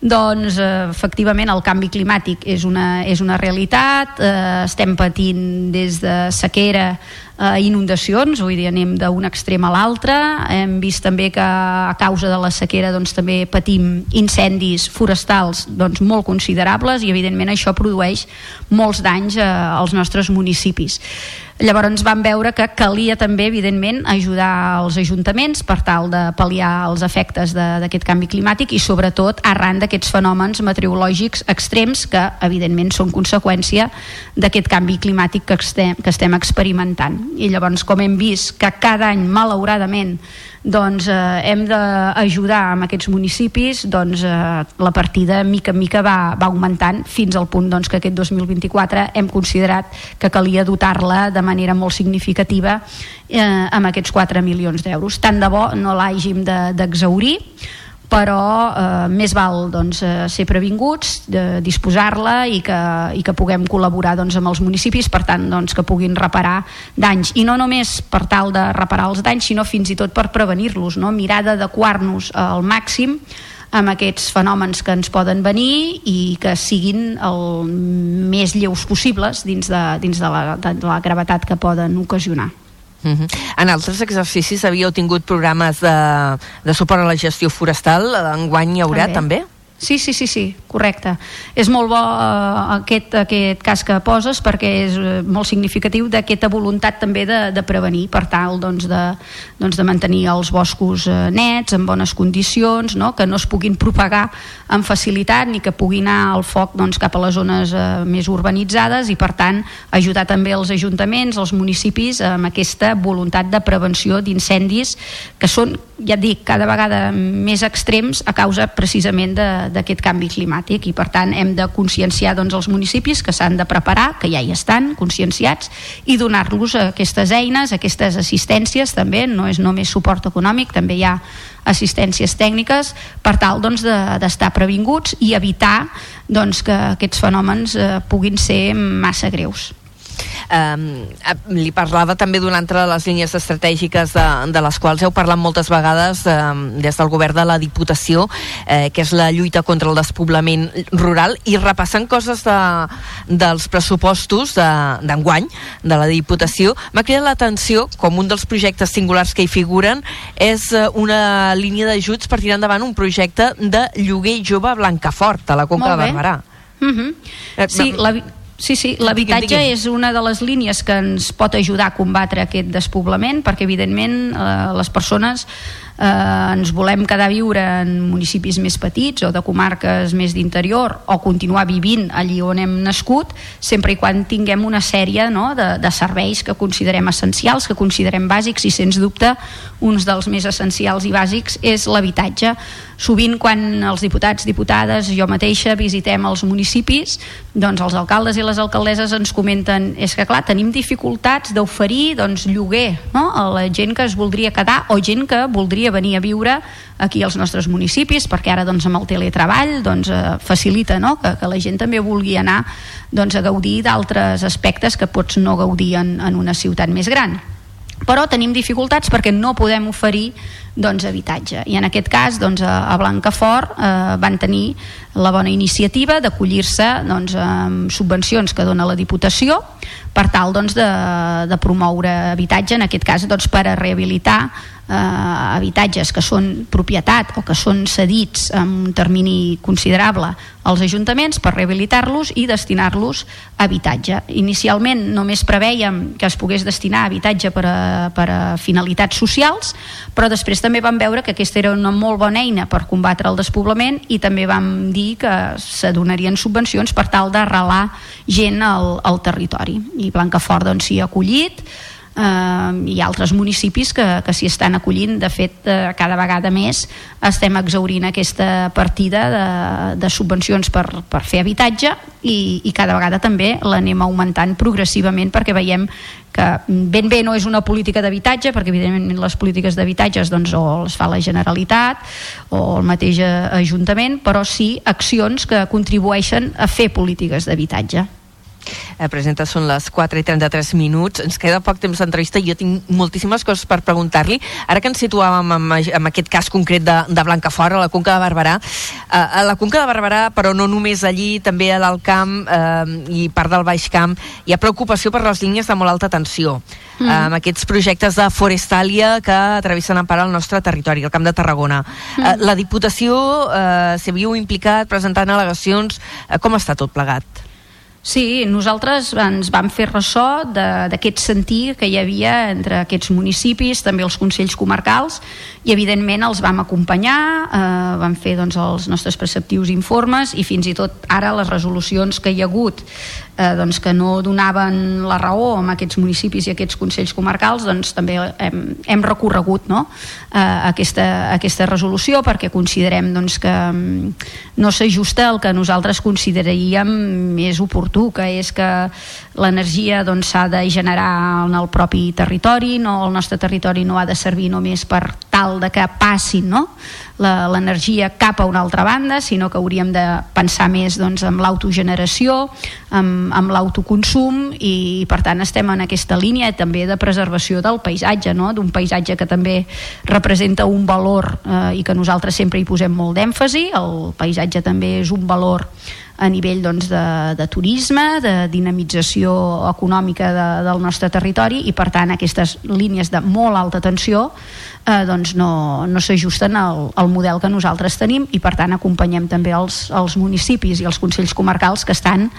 Doncs, eh, efectivament, el canvi climàtic és una, és una realitat, eh, estem patint des de sequera eh, inundacions, vull dir, anem d'un extrem a l'altre, hem vist també que a causa de la sequera doncs, també patim incendis forestals doncs, molt considerables i evidentment això produeix molts danys eh, als nostres municipis. Llavors vam veure que calia també, evidentment, ajudar els ajuntaments per tal de pal·liar els efectes d'aquest canvi climàtic i sobretot arran d'aquests fenòmens meteorològics extrems que, evidentment, són conseqüència d'aquest canvi climàtic que estem, que estem experimentant. I llavors, com hem vist que cada any, malauradament, doncs eh, hem d'ajudar amb aquests municipis doncs eh, la partida mica en mica va, va augmentant fins al punt doncs, que aquest 2024 hem considerat que calia dotar-la de manera molt significativa eh, amb aquests 4 milions d'euros tant de bo no l'hàgim de- d'exaurir de, però eh, més val doncs, eh, ser previnguts, disposar-la i, que, i que puguem col·laborar doncs, amb els municipis, per tant doncs, que puguin reparar danys, i no només per tal de reparar els danys, sinó fins i tot per prevenir-los, no? mirar d'adequar-nos al màxim amb aquests fenòmens que ens poden venir i que siguin el més lleus possibles dins de, dins de, la, de la gravetat que poden ocasionar. Mhm. En altres exercicis havíeu tingut programes de, de suport a la gestió forestal, enguany hi haurà també? Sí, sí, sí, sí, correcte. És molt bo eh, aquest, aquest cas que poses perquè és eh, molt significatiu d'aquesta voluntat també de, de prevenir per tal doncs, de, doncs, de mantenir els boscos eh, nets, en bones condicions, no? que no es puguin propagar amb facilitat ni que pugui anar el foc doncs, cap a les zones eh, més urbanitzades i per tant ajudar també els ajuntaments, els municipis amb aquesta voluntat de prevenció d'incendis que són, ja et dic, cada vegada més extrems a causa precisament de, d'aquest canvi climàtic i per tant hem de conscienciar doncs, els municipis que s'han de preparar, que ja hi estan conscienciats i donar-los aquestes eines, aquestes assistències també, no és només suport econòmic, també hi ha assistències tècniques per tal doncs, de- d'estar previnguts i evitar doncs, que aquests fenòmens eh, puguin ser massa greus. Um, li parlava també d'una altra de les línies estratègiques de, de les quals heu parlat moltes vegades um, des del govern de la Diputació, eh, que és la lluita contra el despoblament rural, i repassant coses de, dels pressupostos de- d'enguany de, de la Diputació, m'ha cridat l'atenció, com un dels projectes singulars que hi figuren, és eh, una línia d'ajuts per tirar endavant un projecte de lloguer jove a Blancafort, a la Conca de. Barberà. Mhm. Eh, Sí, la, sí, sí, l'habitatge digui'm. és una de les línies que ens pot ajudar a combatre aquest despoblament perquè evidentment eh, les persones eh, ens volem quedar a viure en municipis més petits o de comarques més d'interior o continuar vivint allí on hem nascut sempre i quan tinguem una sèrie no, de, de serveis que considerem essencials, que considerem bàsics i sens dubte uns dels més essencials i bàsics és l'habitatge sovint quan els diputats, diputades, jo mateixa visitem els municipis, doncs els alcaldes i les alcaldesses ens comenten és que clar, tenim dificultats d'oferir doncs, lloguer no? a la gent que es voldria quedar o gent que voldria venir a viure aquí als nostres municipis perquè ara doncs, amb el teletreball doncs, eh, facilita no? que, que la gent també vulgui anar doncs, a gaudir d'altres aspectes que pots no gaudir en, en una ciutat més gran però tenim dificultats perquè no podem oferir doncs, habitatge i en aquest cas doncs, a Blancafort eh, van tenir la bona iniciativa d'acollir-se doncs, amb subvencions que dona la Diputació per tal doncs, de, de promoure habitatge en aquest cas doncs, per a rehabilitar eh, habitatges que són propietat o que són cedits en un termini considerable als ajuntaments per rehabilitar-los i destinar-los a habitatge. Inicialment només preveiem que es pogués destinar habitatge per a, per a finalitats socials, però després també vam veure que aquesta era una molt bona eina per combatre el despoblament i també vam dir que s'adonarien subvencions per tal d'arrelar gent al, al territori. I Blancafort doncs, ha acollit, eh, ha altres municipis que, que s'hi estan acollint. De fet eh, cada vegada més estem exaurint aquesta partida de, de subvencions per, per fer habitatge i, i cada vegada també l'anem augmentant progressivament perquè veiem que ben bé no és una política d'habitatge perquè evidentment les polítiques d'habitatges doncs, o les fa la Generalitat o el mateix eh, Ajuntament però sí accions que contribueixen a fer polítiques d'habitatge Eh, presenta, són les 4 i 33 minuts. Ens queda poc temps d'entrevista i jo tinc moltíssimes coses per preguntar-li. Ara que ens situàvem en, en aquest cas concret de, de Blancafort, a la Conca de Barberà, eh, a la Conca de Barberà, però no només allí, també a l'Alt Camp eh, i part del Baix Camp, hi ha preocupació per les línies de molt alta tensió. Mm. Eh, amb aquests projectes de Forestalia que travessen en part el nostre territori, el Camp de Tarragona. Mm. Eh, la Diputació eh, s'hi viu implicat presentant al·legacions. Eh, com està tot plegat? Sí, nosaltres ens vam fer ressò d'aquest sentir que hi havia entre aquests municipis, també els consells comarcals, i evidentment els vam acompanyar, eh, vam fer doncs, els nostres preceptius informes i fins i tot ara les resolucions que hi ha hagut eh, doncs, que no donaven la raó a aquests municipis i aquests consells comarcals, doncs també hem, hem recorregut no? eh, aquesta, aquesta resolució perquè considerem doncs, que mm, no s'ajusta al que nosaltres consideraríem més oportú, que és que l'energia doncs, s'ha de generar en el propi territori, no, el nostre territori no ha de servir només per tal de que passin no? L'energia cap a una altra banda, sinó que hauríem de pensar més doncs, en l'autogeneració, amb, amb l'autoconsum i per tant estem en aquesta línia també de preservació del paisatge, no? d'un paisatge que també representa un valor eh, i que nosaltres sempre hi posem molt d'èmfasi, el paisatge també és un valor a nivell doncs, de, de turisme, de dinamització econòmica de, del nostre territori i per tant aquestes línies de molt alta tensió eh, doncs no, no s'ajusten al, al model que nosaltres tenim i per tant acompanyem també els, els municipis i els consells comarcals que estan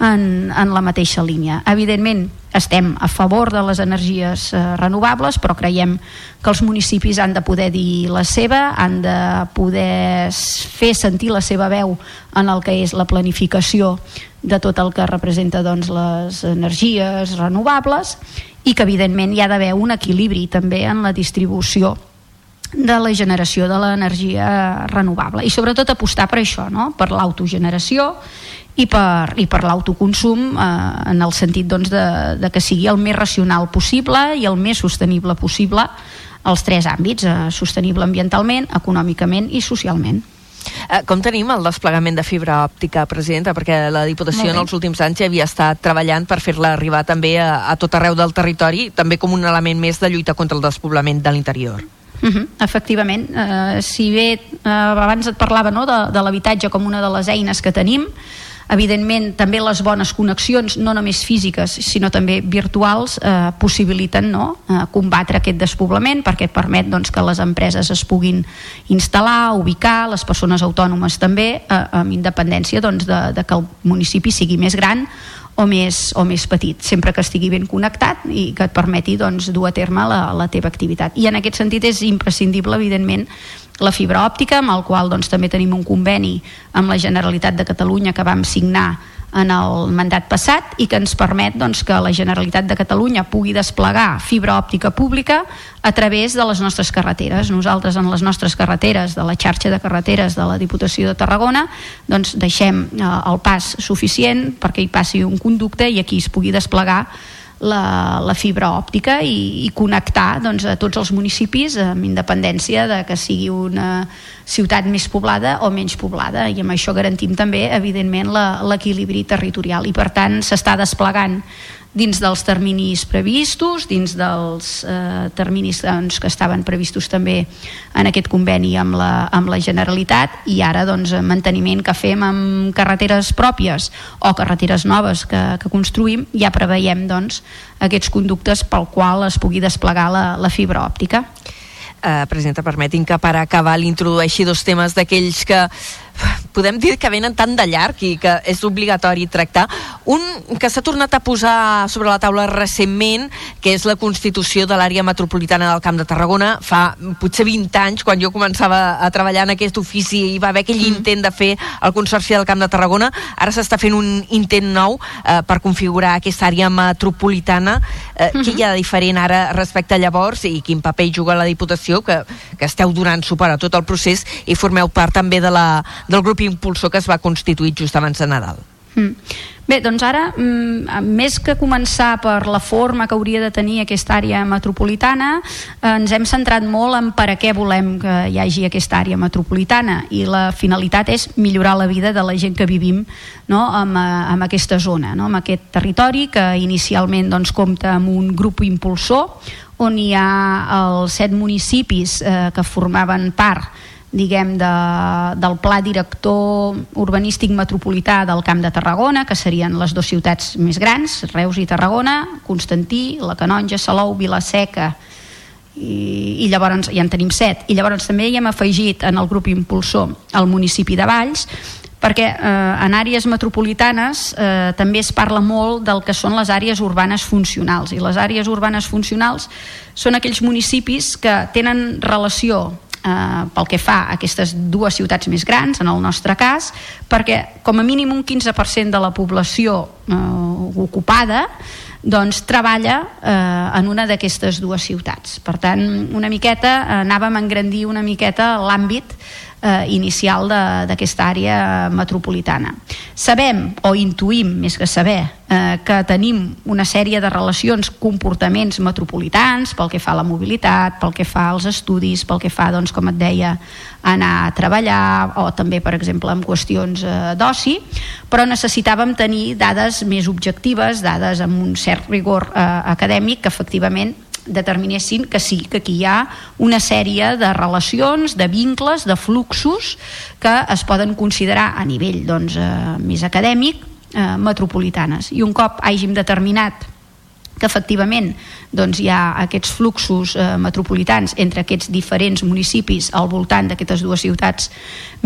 en, en la mateixa línia. Evidentment estem a favor de les energies eh, renovables però creiem que els municipis han de poder dir la seva, han de poder fer sentir la seva veu en el que és la planificació de tot el que representa doncs, les energies renovables i que evidentment hi ha d'haver un equilibri també en la distribució de la generació de l'energia renovable i sobretot apostar per això, no? per l'autogeneració i per, i per l'autoconsum eh, en el sentit doncs, de, de que sigui el més racional possible i el més sostenible possible els tres àmbits, eh, sostenible ambientalment, econòmicament i socialment. Eh, com tenim el desplegament de fibra òptica, presidenta? Perquè la Diputació en els últims anys ja havia estat treballant per fer-la arribar també a, a tot arreu del territori, també com un element més de lluita contra el despoblament de l'interior. Uh -huh, efectivament, uh, si bé uh, abans et parlava no, de, de l'habitatge com una de les eines que tenim, evidentment també les bones connexions no només físiques sinó també virtuals eh, possibiliten no, eh, combatre aquest despoblament perquè permet doncs, que les empreses es puguin instal·lar, ubicar les persones autònomes també eh, amb independència doncs, de, de que el municipi sigui més gran o més, o més petit, sempre que estigui ben connectat i que et permeti doncs, dur a terme la, la teva activitat. I en aquest sentit és imprescindible, evidentment, la fibra òptica, amb el qual doncs, també tenim un conveni amb la Generalitat de Catalunya que vam signar en el mandat passat i que ens permet doncs, que la Generalitat de Catalunya pugui desplegar fibra òptica pública a través de les nostres carreteres. Nosaltres en les nostres carreteres, de la xarxa de carreteres de la Diputació de Tarragona, doncs deixem eh, el pas suficient perquè hi passi un conducte i aquí es pugui desplegar la, la fibra òptica i, i connectar doncs, a tots els municipis amb independència de que sigui una ciutat més poblada o menys poblada. I amb això garantim també evidentment l'equilibri territorial. I per tant s'està desplegant dins dels terminis previstos, dins dels eh, terminis doncs, que estaven previstos també en aquest conveni amb la, amb la Generalitat i ara doncs, manteniment que fem amb carreteres pròpies o carreteres noves que, que construïm ja preveiem doncs, aquests conductes pel qual es pugui desplegar la, la fibra òptica. Eh, presidenta, permetin que per acabar l'introdueixi dos temes d'aquells que podem dir que venen tan de llarg i que és obligatori tractar. Un que s'ha tornat a posar sobre la taula recentment, que és la constitució de l'àrea metropolitana del Camp de Tarragona. Fa potser 20 anys, quan jo començava a treballar en aquest ofici, hi va haver aquell mm. intent de fer el Consorci del Camp de Tarragona. Ara s'està fent un intent nou eh, per configurar aquesta àrea metropolitana. Eh, mm -hmm. Què hi ha de diferent ara respecte a llavors i quin paper juga la Diputació, que, que esteu donant suport a tot el procés i formeu part també de la, del grup impulsor que es va constituir just abans de Nadal. Mm. Bé, doncs ara, mm, més que començar per la forma que hauria de tenir aquesta àrea metropolitana, eh, ens hem centrat molt en per a què volem que hi hagi aquesta àrea metropolitana i la finalitat és millorar la vida de la gent que vivim no, en, eh, en aquesta zona, no, en aquest territori que inicialment doncs, compta amb un grup impulsor on hi ha els set municipis eh, que formaven part diguem, de, del pla director urbanístic metropolità del Camp de Tarragona, que serien les dues ciutats més grans, Reus i Tarragona, Constantí, la Canonja, Salou, Vilaseca, i, i llavors ja en tenim set. I llavors també hi hem afegit en el grup impulsor el municipi de Valls perquè eh, en àrees metropolitanes eh, també es parla molt del que són les àrees urbanes funcionals. I les àrees urbanes funcionals són aquells municipis que tenen relació eh, pel que fa a aquestes dues ciutats més grans, en el nostre cas, perquè com a mínim un 15% de la població eh, ocupada doncs treballa eh, en una d'aquestes dues ciutats. Per tant, una miqueta, eh, anàvem a engrandir una miqueta l'àmbit eh, inicial d'aquesta àrea metropolitana. Sabem, o intuïm més que saber, eh, que tenim una sèrie de relacions, comportaments metropolitans pel que fa a la mobilitat, pel que fa als estudis, pel que fa, doncs, com et deia, anar a treballar o també, per exemple, en qüestions eh, d'oci, però necessitàvem tenir dades més objectives, dades amb un cert rigor eh, acadèmic que efectivament determinessin que sí, que aquí hi ha una sèrie de relacions, de vincles, de fluxos que es poden considerar a nivell doncs, eh, més acadèmic eh, metropolitanes. I un cop hàgim determinat que efectivament doncs, hi ha aquests fluxos eh, metropolitans entre aquests diferents municipis al voltant d'aquestes dues ciutats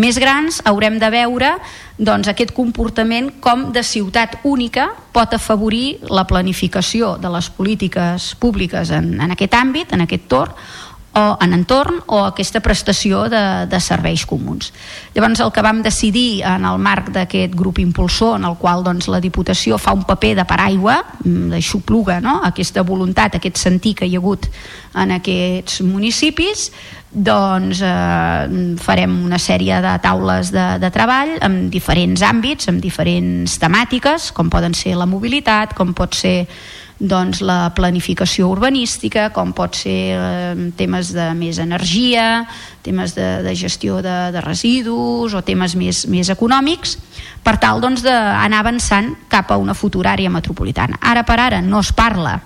més grans, haurem de veure doncs, aquest comportament com de ciutat única pot afavorir la planificació de les polítiques públiques en, en aquest àmbit, en aquest torn, o en entorn o aquesta prestació de, de serveis comuns. Llavors el que vam decidir en el marc d'aquest grup impulsor en el qual doncs, la Diputació fa un paper de paraigua, mm, d'aixopluga no? aquesta voluntat, aquest sentir que hi ha hagut en aquests municipis doncs eh, farem una sèrie de taules de, de treball amb diferents àmbits, amb diferents temàtiques com poden ser la mobilitat, com pot ser doncs, la planificació urbanística, com pot ser eh, temes de més energia, temes de, de gestió de, de residus o temes més, més econòmics, per tal doncs, avançant cap a una futura àrea metropolitana. Ara per ara no es parla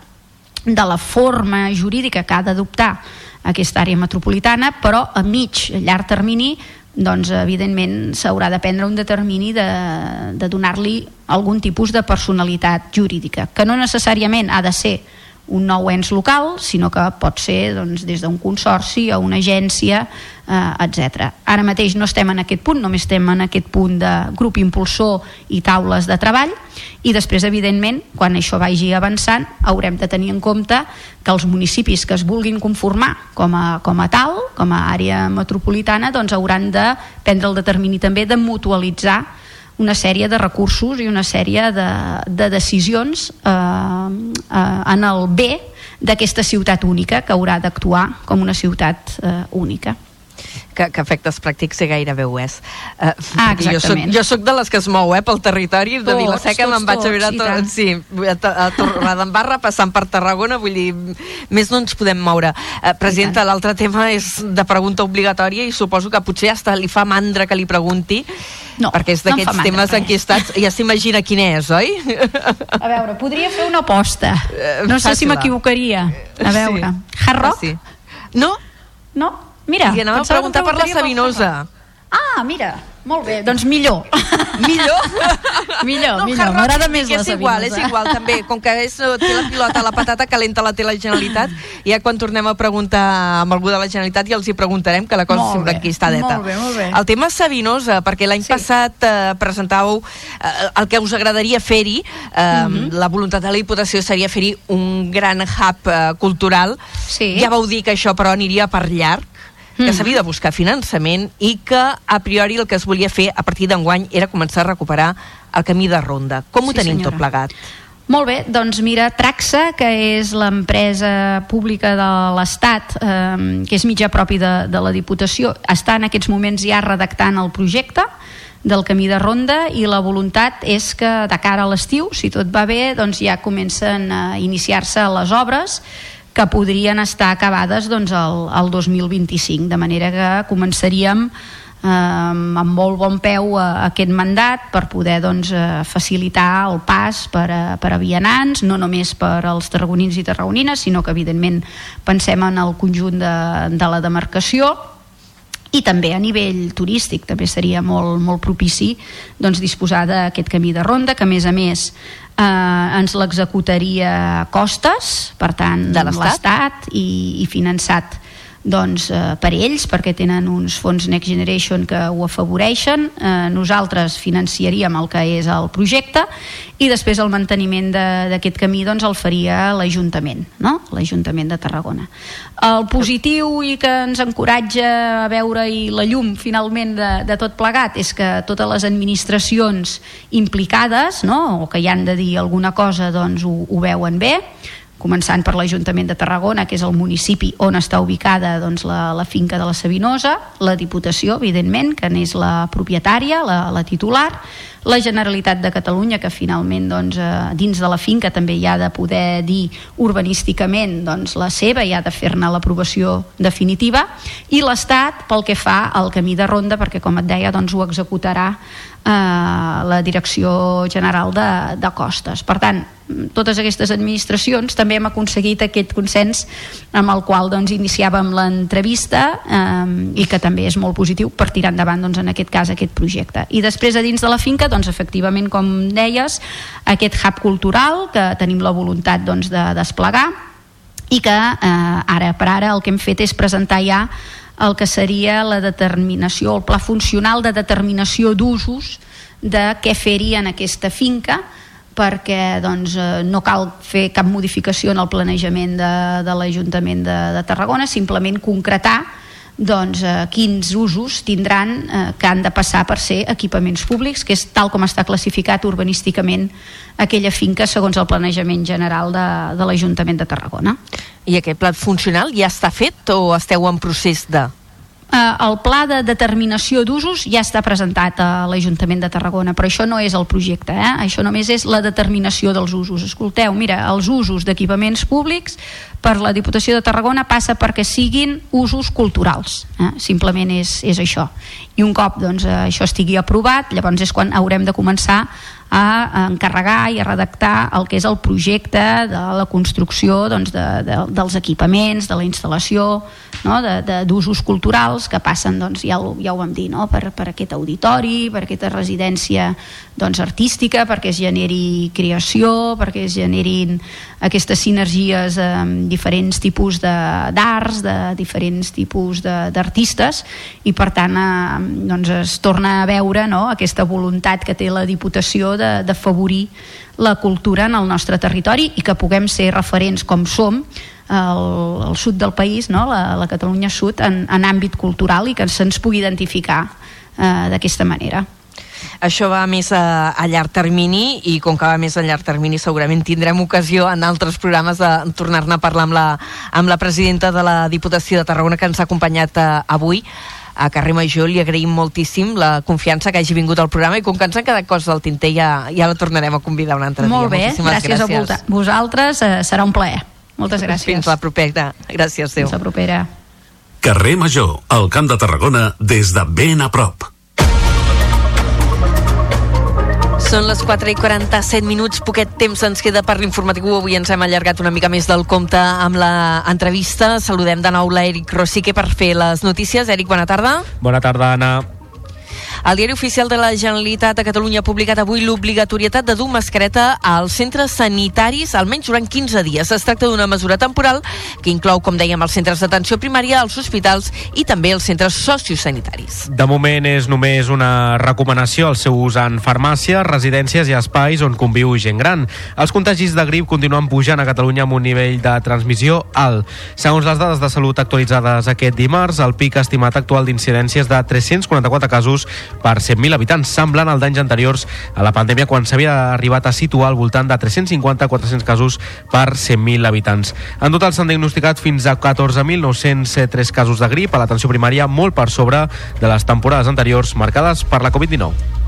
de la forma jurídica que ha d'adoptar aquesta àrea metropolitana, però a mig, a llarg termini, doncs evidentment s'haurà de prendre un determini de, de donar-li algun tipus de personalitat jurídica, que no necessàriament ha de ser un nou ens local, sinó que pot ser doncs, des d'un consorci o una agència, eh, etc. Ara mateix no estem en aquest punt, només estem en aquest punt de grup impulsor i taules de treball, i després, evidentment, quan això vagi avançant, haurem de tenir en compte que els municipis que es vulguin conformar com a, com a tal, com a àrea metropolitana, doncs hauran de prendre el determini també de mutualitzar una sèrie de recursos i una sèrie de, de decisions eh, eh, en el bé d'aquesta ciutat única que haurà d'actuar com una ciutat eh, única que, que efectes pràctics sé gairebé ho és. Uh, ah, jo soc, jo soc de les que es mou eh, pel territori de Vilaseca, me'n vaig a veure tot, sí, a, a Torredembarra, passant per Tarragona, vull dir, més no ens podem moure. Uh, presidenta, l'altre tema és de pregunta obligatòria i suposo que potser hasta li fa mandra que li pregunti, no, perquè és d'aquests no temes enquistats, ja s'imagina quin és, oi? A veure, podria fer una aposta. No sé si m'equivocaria. A veure, sí. Hard Rock? Sí. No? No? Mira, I anava a preguntar per la Sabinosa. Ah, mira, molt bé, doncs millor. Millor? millor, no, millor, m'agrada més la és igual, és igual també, com que és, té la pilota, la patata calenta la té la Generalitat, ja quan tornem a preguntar amb algú de la Generalitat ja els hi preguntarem que la cosa molt sembla enquistadeta. Molt bé, molt bé. El tema Sabinosa, perquè l'any sí. passat eh, presentàveu eh, el que us agradaria fer-hi, eh, mm -hmm. la voluntat de la Diputació seria fer-hi un gran hub eh, cultural. Sí. Ja vau dir que això però aniria per llarg que Mm. s'havia de buscar finançament i que a priori el que es volia fer a partir d'enguany era començar a recuperar el camí de ronda. Com ho Sí, tenim senyora. tot plegat? Molt bé, doncs mira, Traxa, que és l'empresa pública de l'Estat, eh, que és mitjà propi de, de la Diputació, està en aquests moments ja redactant el projecte, del camí de ronda i la voluntat és que de cara a l'estiu, si tot va bé, doncs ja comencen a iniciar-se les obres que podrien estar acabades doncs, el, el 2025, de manera que començaríem eh, amb molt bon peu a, a aquest mandat per poder doncs, eh, facilitar el pas per a, per a vianants, no només per als tarragonins i tarragonines, sinó que evidentment pensem en el conjunt de, de la demarcació. I també a nivell turístic també seria molt, molt propici doncs, disposar d'aquest camí de ronda que a més a més eh, ens l'executaria Costes per tant De l'Estat? i, i finançat doncs, eh, per ells, perquè tenen uns fons Next Generation que ho afavoreixen. Eh, nosaltres financiaríem el que és el projecte i després el manteniment d'aquest camí doncs, el faria l'Ajuntament, no? l'Ajuntament de Tarragona. El positiu i que ens encoratja a veure i la llum finalment de, de tot plegat és que totes les administracions implicades no? o que hi han de dir alguna cosa doncs ho, ho veuen bé començant per l'Ajuntament de Tarragona, que és el municipi on està ubicada doncs, la, la finca de la Sabinosa, la Diputació, evidentment, que n'és la propietària, la, la titular, la Generalitat de Catalunya, que finalment doncs, eh, dins de la finca també hi ha de poder dir urbanísticament doncs, la seva, hi ha de fer-ne l'aprovació definitiva, i l'Estat pel que fa al camí de ronda, perquè com et deia doncs, ho executarà eh, la Direcció General de, de Costes. Per tant, totes aquestes administracions també hem aconseguit aquest consens amb el qual doncs, iniciàvem l'entrevista eh, i que també és molt positiu per tirar endavant doncs, en aquest cas aquest projecte. I després a dins de la finca, doncs, efectivament, com deies, aquest hub cultural que tenim la voluntat doncs, de desplegar i que eh, ara per ara el que hem fet és presentar ja el que seria la determinació, el pla funcional de determinació d'usos de què fer-hi en aquesta finca perquè doncs, eh, no cal fer cap modificació en el planejament de, de l'Ajuntament de, de Tarragona, simplement concretar doncs, eh, quins usos tindran eh, que han de passar per ser equipaments públics, que és tal com està classificat urbanísticament aquella finca segons el planejament general de, de l'Ajuntament de Tarragona. I aquest plat funcional ja està fet o esteu en procés de... Eh, el pla de determinació d'usos ja està presentat a l'Ajuntament de Tarragona, però això no és el projecte, eh? això només és la determinació dels usos. Escolteu, mira, els usos d'equipaments públics per la Diputació de Tarragona passa perquè siguin usos culturals, eh? simplement és, és això. I un cop doncs, eh, això estigui aprovat, llavors és quan haurem de començar a encarregar i a redactar el que és el projecte de la construcció doncs, de, de, dels equipaments, de la instal·lació, no? de- de- d'usos culturals que passen, doncs, ja, ho, ja ho vam dir, no? per, per aquest auditori, per aquesta residència doncs, artística, perquè es generi creació, perquè es generin aquestes sinergies amb diferents tipus de- d'arts, de, de diferents tipus de- d'artistes, i per tant eh, doncs es torna a veure no? aquesta voluntat que té la Diputació de- d'afavorir la cultura en el nostre territori i que puguem ser referents com som al, al sud del país, no? la, la Catalunya Sud, en, en àmbit cultural i que se'ns pugui identificar eh, d'aquesta manera. Això va més a, a llarg termini i com que va més a llarg termini segurament tindrem ocasió en altres programes de tornar-ne a parlar amb la, amb la presidenta de la Diputació de Tarragona que ens ha acompanyat eh, avui a Carrer Major li agraïm moltíssim la confiança que hagi vingut al programa i com que ens han quedat coses al tinter ja, ja la tornarem a convidar un altre Molt dia. bé, Moltíssimes gràcies, a vosaltres, eh, serà un plaer. Moltes gràcies. Fins la propera. Gràcies, Déu. Fins la propera. Carrer Major, al Camp de Tarragona, des de ben a prop. Són les 4 i 47 minuts, poquet temps ens queda per l'informatiu. Avui ens hem allargat una mica més del compte amb la entrevista. Saludem de nou l'Eric Rosique per fer les notícies. Eric, bona tarda. Bona tarda, Anna. El diari oficial de la Generalitat de Catalunya ha publicat avui l'obligatorietat de dur mascareta als centres sanitaris almenys durant 15 dies. Es tracta d'una mesura temporal que inclou, com dèiem, els centres d'atenció primària, els hospitals i també els centres sociosanitaris. De moment és només una recomanació el seu ús en farmàcia, residències i espais on conviu gent gran. Els contagis de grip continuen pujant a Catalunya amb un nivell de transmissió alt. Segons les dades de salut actualitzades aquest dimarts, el pic estimat actual d'incidències de 344 casos per 100.000 habitants, semblant al d'anys anteriors a la pandèmia quan s'havia arribat a situar al voltant de 350-400 casos per 100.000 habitants. En total s'han diagnosticat fins a 14.903 casos de grip a l'atenció primària, molt per sobre de les temporades anteriors marcades per la Covid-19.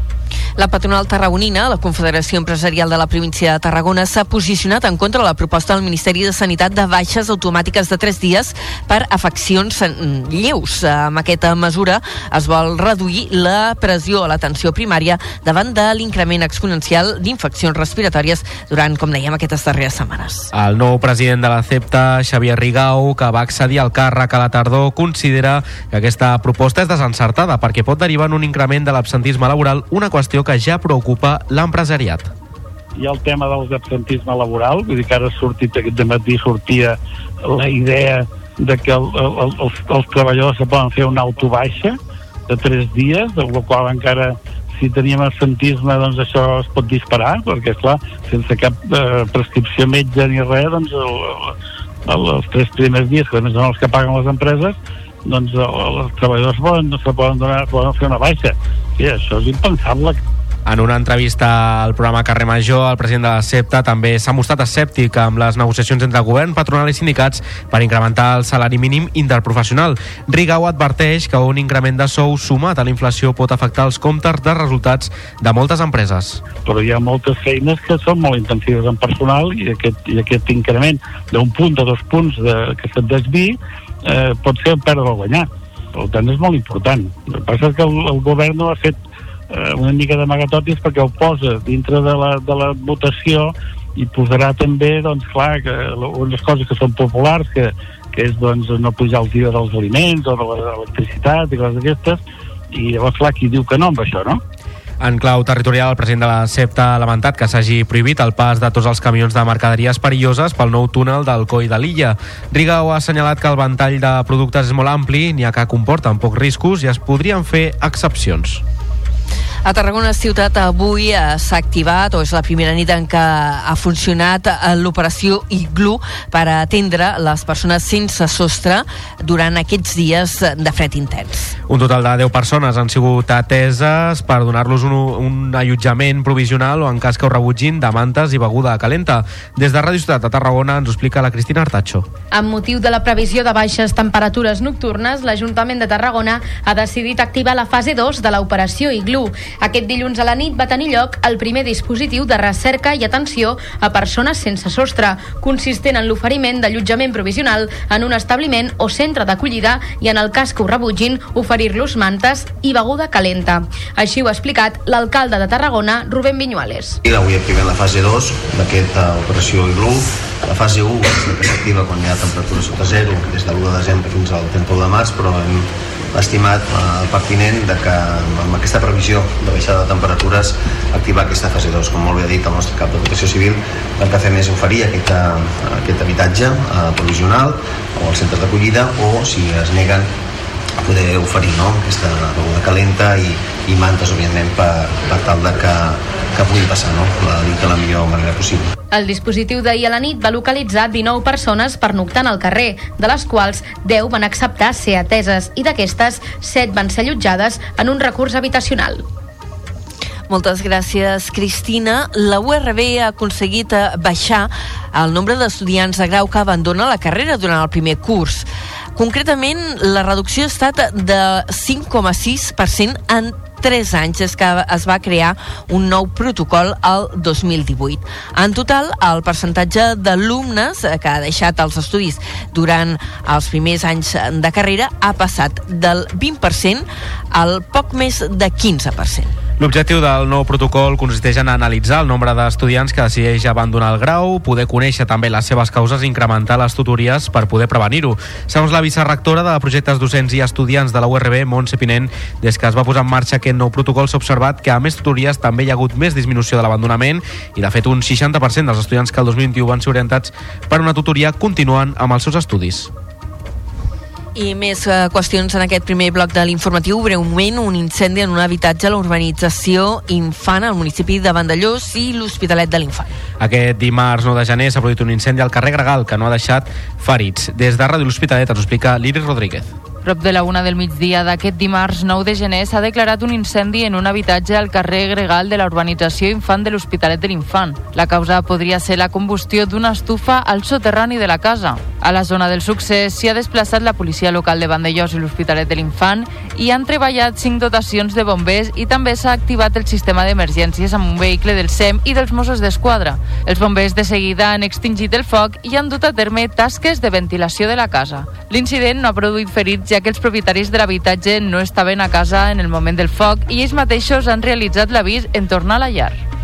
La patronal tarragonina, la Confederació Empresarial de la província de Tarragona, s'ha posicionat en contra de la proposta del Ministeri de Sanitat de baixes automàtiques de 3 dies per afeccions mm, lleus. Amb aquesta mesura es vol reduir la pressió a l'atenció primària davant de l'increment exponencial d'infeccions respiratòries durant, com dèiem, aquestes darreres setmanes. El nou president de la CEPTA, Xavier Rigau, que va accedir al càrrec a la tardor, considera que aquesta proposta és desencertada perquè pot derivar en un increment de l'absentisme laboral, una qüestió que ja preocupa l'empresariat. hi ha el tema del absentisme laboral, vull dir que ara ha sortit aquest matí sortia la idea de que el, el, els, els treballadors se poden fer una autobaixa de tres dies, de la qual encara si teníem absentisme doncs això es pot disparar, perquè esclar, sense cap eh, prescripció metge ni res, doncs el, el, els tres primers dies, que a més són els que paguen les empreses, doncs el, els treballadors poden, se poden, donar, poden fer una baixa. I això és impensable. En una entrevista al programa Carrer Major, el president de la CEPTA també s'ha mostrat escèptic amb les negociacions entre govern, patronal i sindicats per incrementar el salari mínim interprofessional. Rigau adverteix que un increment de sou sumat a la inflació pot afectar els comptes de resultats de moltes empreses. però hi ha moltes feines que són molt intensives en personal i aquest, i aquest increment d'un punt o dos punts de, que se't desvi eh, pot ser perdre o guanyar. Per tant, és molt important. El que passa és que el, el govern no ha fet eh, una mica d'amagatotis perquè ho posa dintre de la, de la votació i posarà també, doncs, clar, que unes coses que són populars, que, que és, doncs, no pujar els IVA dels aliments o de l'electricitat i coses d'aquestes, i llavors, clar, qui diu que no amb això, no? En clau territorial, el president de la CEPTA ha lamentat que s'hagi prohibit el pas de tots els camions de mercaderies perilloses pel nou túnel del Coi de l'illa. Rigau ha assenyalat que el ventall de productes és molt ampli, n'hi ha que comporten pocs riscos i es podrien fer excepcions. A Tarragona ciutat avui eh, s'ha activat, o és la primera nit en què ha funcionat eh, l'operació Iglú per atendre les persones sense sostre durant aquests dies de fred intens. Un total de 10 persones han sigut ateses per donar-los un, un allotjament provisional o en cas que ho rebutgin de mantes i beguda calenta. Des de Ràdio Ciutat de Tarragona ens ho explica la Cristina Artacho. Amb motiu de la previsió de baixes temperatures nocturnes, l'Ajuntament de Tarragona ha decidit activar la fase 2 de l'operació Iglú. Aquest dilluns a la nit va tenir lloc el primer dispositiu de recerca i atenció a persones sense sostre, consistent en l'oferiment d'allotjament provisional en un establiment o centre d'acollida i, en el cas que ho rebutgin, oferir-los mantes i beguda calenta. Així ho ha explicat l'alcalde de Tarragona, Rubén Viñuales. I avui activem la fase 2 d'aquesta operació Iglú. La fase 1 és la que s'activa quan hi ha temperatura sota zero, des de l'1 de desembre fins al 31 de març, però hem estimat eh, pertinent de que amb aquesta previsió de baixada de temperatures activar aquesta fase 2. Com molt bé ha dit el nostre cap de protecció civil, el que fem és oferir aquest, eh, aquest habitatge eh, provisional o als centres d'acollida o si es neguen poder oferir no? aquesta beguda calenta i, i mantes, òbviament, per, per tal de que, que pugui passar no? la nit de la millor manera possible. El dispositiu d'ahir a la nit va localitzar 19 persones pernoctant al carrer, de les quals 10 van acceptar ser ateses i d'aquestes 7 van ser allotjades en un recurs habitacional. Moltes gràcies, Cristina. La URB ha aconseguit eh, baixar el nombre d'estudiants de grau que abandona la carrera durant el primer curs. Concretament, la reducció ha estat de 5,6% en 3 anys des que es va crear un nou protocol al 2018. En total, el percentatge d'alumnes que ha deixat els estudis durant els primers anys de carrera ha passat del 20% al poc més de 15%. L'objectiu del nou protocol consisteix en analitzar el nombre d'estudiants que decideix abandonar el grau, poder conèixer també les seves causes i incrementar les tutories per poder prevenir-ho. Segons la vicerrectora de projectes docents i estudiants de la URB, Montse Pinent, des que es va posar en marxa aquest nou protocol s'ha observat que a més tutories també hi ha hagut més disminució de l'abandonament i de fet un 60% dels estudiants que el 2021 van ser orientats per una tutoria continuen amb els seus estudis. I més eh, qüestions en aquest primer bloc de l'informatiu. Breument, un incendi en un habitatge a la urbanització Infant al municipi de Vandellós i l'Hospitalet de l'Infant. Aquest dimarts 9 de gener s'ha produït un incendi al carrer Gregal que no ha deixat ferits. Des de Ràdio L'Hospitalet ens explica l'Iris Rodríguez. Prop de la una del migdia d'aquest dimarts 9 de gener s'ha declarat un incendi en un habitatge al carrer Gregal de la urbanització Infant de l'Hospitalet de l'Infant. La causa podria ser la combustió d'una estufa al soterrani de la casa. A la zona del succés s'hi ha desplaçat la policia local de Vandellós i l'Hospitalet de l'Infant i han treballat cinc dotacions de bombers i també s'ha activat el sistema d'emergències amb un vehicle del SEM i dels Mossos d'Esquadra. Els bombers de seguida han extingit el foc i han dut a terme tasques de ventilació de la casa. L'incident no ha produït ferits ja que els propietaris de l'habitatge no estaven a casa en el moment del foc i ells mateixos han realitzat l'avís en tornar a la llar.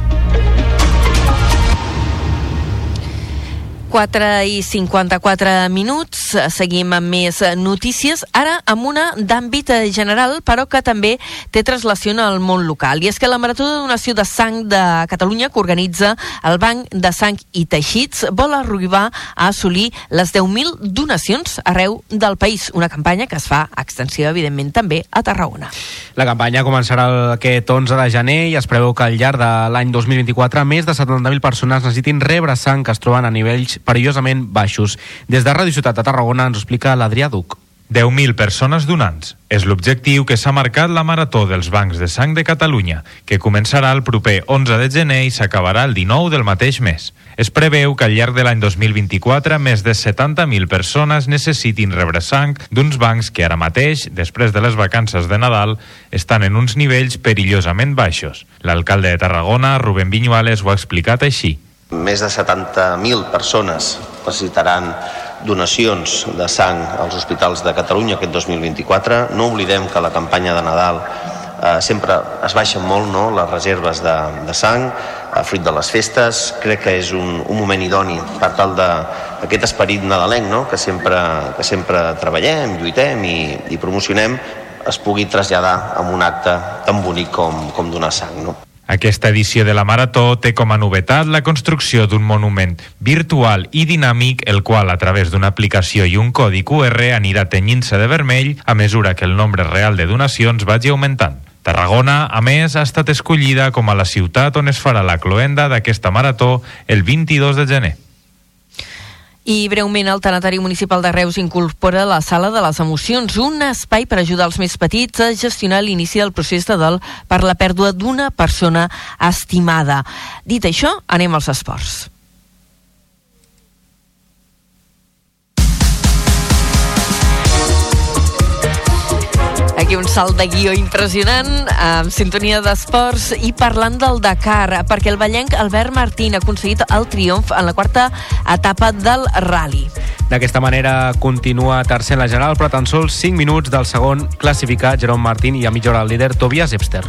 4 i 54 minuts, seguim amb més notícies, ara amb una d'àmbit general, però que també té traslació al món local. I és que la Marató de Donació de Sang de Catalunya, que organitza el Banc de Sang i Teixits, vol arribar a assolir les 10.000 donacions arreu del país, una campanya que es fa extensiva, evidentment, també a Tarragona. La campanya començarà aquest 11 de gener i es preveu que al llarg de l'any 2024 més de 70.000 persones necessitin rebre sang que es troben a nivells perillosament baixos. Des de Ràdio Ciutat de Tarragona ens explica l'Adrià Duc. 10.000 persones donants. És l'objectiu que s'ha marcat la Marató dels Bancs de Sang de Catalunya, que començarà el proper 11 de gener i s'acabarà el 19 del mateix mes. Es preveu que al llarg de l'any 2024 més de 70.000 persones necessitin rebre sang d'uns bancs que ara mateix, després de les vacances de Nadal, estan en uns nivells perillosament baixos. L'alcalde de Tarragona, Rubén Viñuales, ho ha explicat així. Més de 70.000 persones necessitaran donacions de sang als hospitals de Catalunya aquest 2024. No oblidem que la campanya de Nadal eh, sempre es baixen molt no? les reserves de, de sang, a fruit de les festes. Crec que és un, un moment idoni per tal d'aquest esperit nadalenc no? que, sempre, que sempre treballem, lluitem i, i promocionem es pugui traslladar en un acte tan bonic com, com donar sang. No? Aquesta edició de la Marató té com a novetat la construcció d'un monument virtual i dinàmic, el qual, a través d'una aplicació i un codi QR, anirà tenyint-se de vermell a mesura que el nombre real de donacions vagi augmentant. Tarragona, a més, ha estat escollida com a la ciutat on es farà la cloenda d'aquesta marató el 22 de gener. I breument el Tanatari Municipal de Reus incorpora la Sala de les Emocions, un espai per ajudar els més petits a gestionar l'inici del procés de dol per la pèrdua d'una persona estimada. Dit això, anem als esports. Aquí un salt de guió impressionant, amb sintonia d'esports i parlant del Dakar, perquè el ballenc Albert Martín ha aconseguit el triomf en la quarta etapa del rally. D'aquesta manera continua tercer en la general, però tan sols 5 minuts del segon classificat Jerome Martín i a mitja hora el líder Tobias Epster.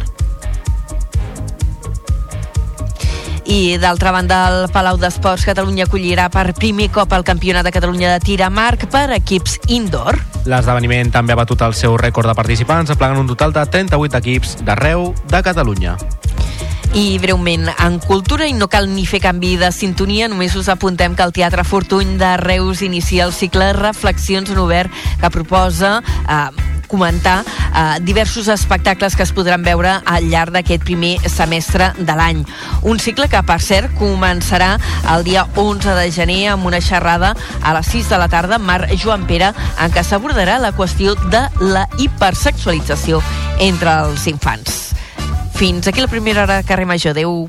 I d'altra banda, el Palau d'Esports Catalunya acollirà per primer cop el Campionat de Catalunya de tir a marc per equips indoor. L'esdeveniment també ha batut el seu rècord de participants, aplegant un total de 38 equips d'arreu de Catalunya. I breument, en cultura, i no cal ni fer canvi de sintonia, només us apuntem que el Teatre Fortuny de Reus inicia el cicle Reflexions en Obert que proposa eh, comentar eh, diversos espectacles que es podran veure al llarg d'aquest primer semestre de l'any. Un cicle que, per cert, començarà el dia 11 de gener amb una xerrada a les 6 de la tarda amb Marc Joan Pere en què s'abordarà la qüestió de la hipersexualització entre els infants. Fins aquí la primera hora de carrer Major. Adéu.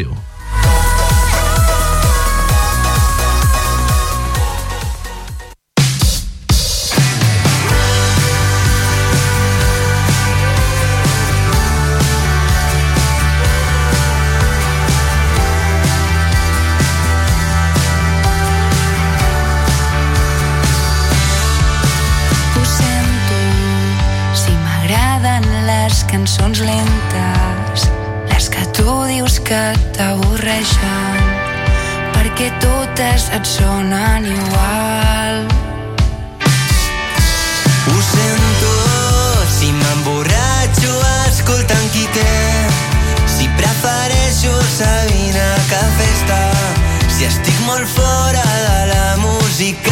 Ho t'avorreixen, perquè totes et sonen igual. Ho sento, si m'emborratxo escoltant qui té. Si prefereixo Sabina que festa. Si estic molt fora de la música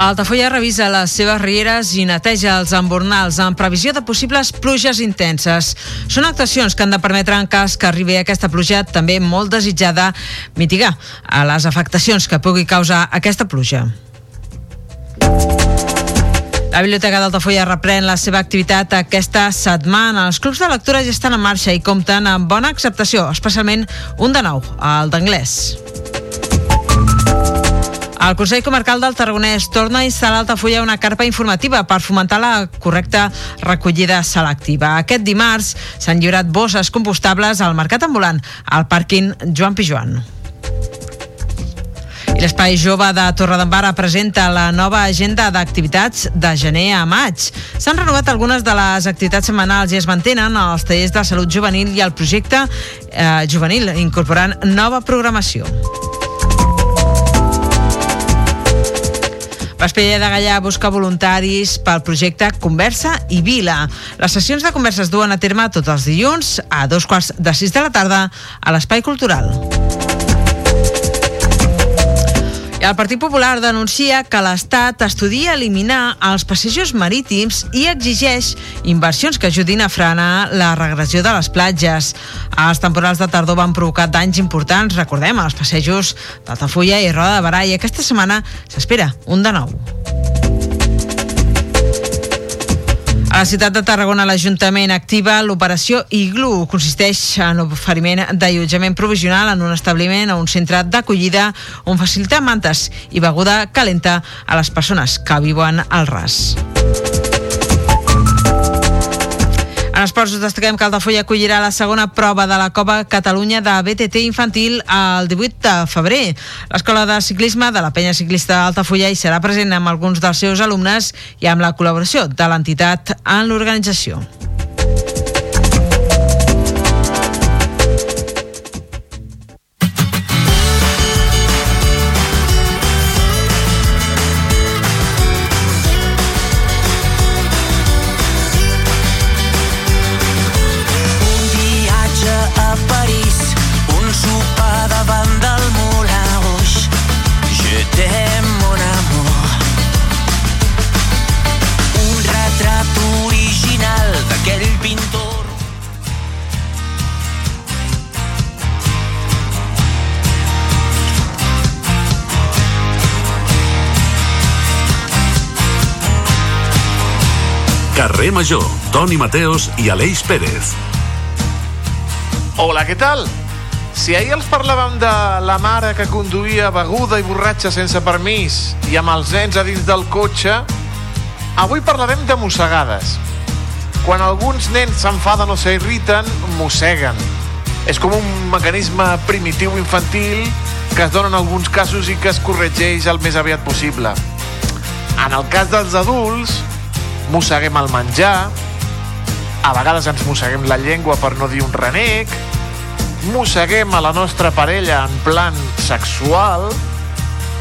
Altafulla revisa les seves rieres i neteja els embornals en previsió de possibles pluges intenses. Són actuacions que han de permetre, en cas que arribi aquesta pluja, també molt desitjada, mitigar a les afectacions que pugui causar aquesta pluja. La Biblioteca d'Altafulla reprèn la seva activitat aquesta setmana. Els clubs de lectura ja estan en marxa i compten amb bona acceptació, especialment un de nou, el d'anglès. El Consell Comarcal del Tarragonès torna a instal·lar a Altafulla una carpa informativa per fomentar la correcta recollida selectiva. Aquest dimarts s'han lliurat bosses compostables al mercat ambulant, al pàrquing Joan Pijuan. L'Espai Jove de Torredembarra presenta la nova agenda d'activitats de gener a maig. S'han renovat algunes de les activitats setmanals i es mantenen els tallers de salut juvenil i el projecte eh, juvenil, incorporant nova programació. Vespella de Gallà busca voluntaris pel projecte Conversa i Vila. Les sessions de conversa es duen a terme tots els dilluns a dos quarts de sis de la tarda a l'Espai Cultural. El Partit Popular denuncia que l'Estat estudia eliminar els passejos marítims i exigeix inversions que ajudin a frenar la regressió de les platges. Els temporals de tardor van provocar danys importants, recordem, als passejos d'Altafulla i Roda de Barà, i aquesta setmana s'espera un de nou. A la ciutat de Tarragona, l'Ajuntament activa l'operació Iglu. Consisteix en oferiment d'allotjament provisional en un establiment o un centre d'acollida on facilitar mantes i beguda calenta a les persones que viuen al ras. En esports destaquem que Altafulla acollirà la segona prova de la Copa Catalunya de BTT infantil el 18 de febrer. L'escola de ciclisme de la penya ciclista d'Altafulla hi serà present amb alguns dels seus alumnes i amb la col·laboració de l'entitat en l'organització. Carrer Major, Toni Mateos i Aleix Pérez. Hola, què tal? Si ahir els parlàvem de la mare que conduïa beguda i borratxa sense permís i amb els nens a dins del cotxe, avui parlarem de mossegades. Quan alguns nens s'enfaden o s'irriten, mosseguen. És com un mecanisme primitiu infantil que es dona en alguns casos i que es corregeix el més aviat possible. En el cas dels adults, mosseguem el menjar, a vegades ens mosseguem la llengua per no dir un renec, mosseguem a la nostra parella en plan sexual,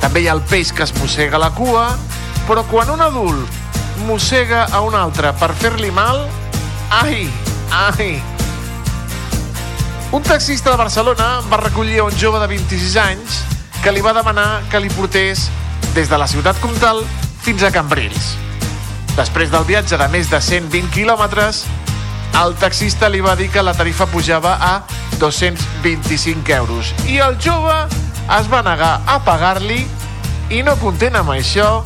també hi ha el peix que es mossega la cua, però quan un adult mossega a un altre per fer-li mal, ai, ai. Un taxista de Barcelona va recollir un jove de 26 anys que li va demanar que li portés des de la ciutat comtal fins a Cambrils. Després del viatge de més de 120 quilòmetres, el taxista li va dir que la tarifa pujava a 225 euros i el jove es va negar a pagar-li i no content amb això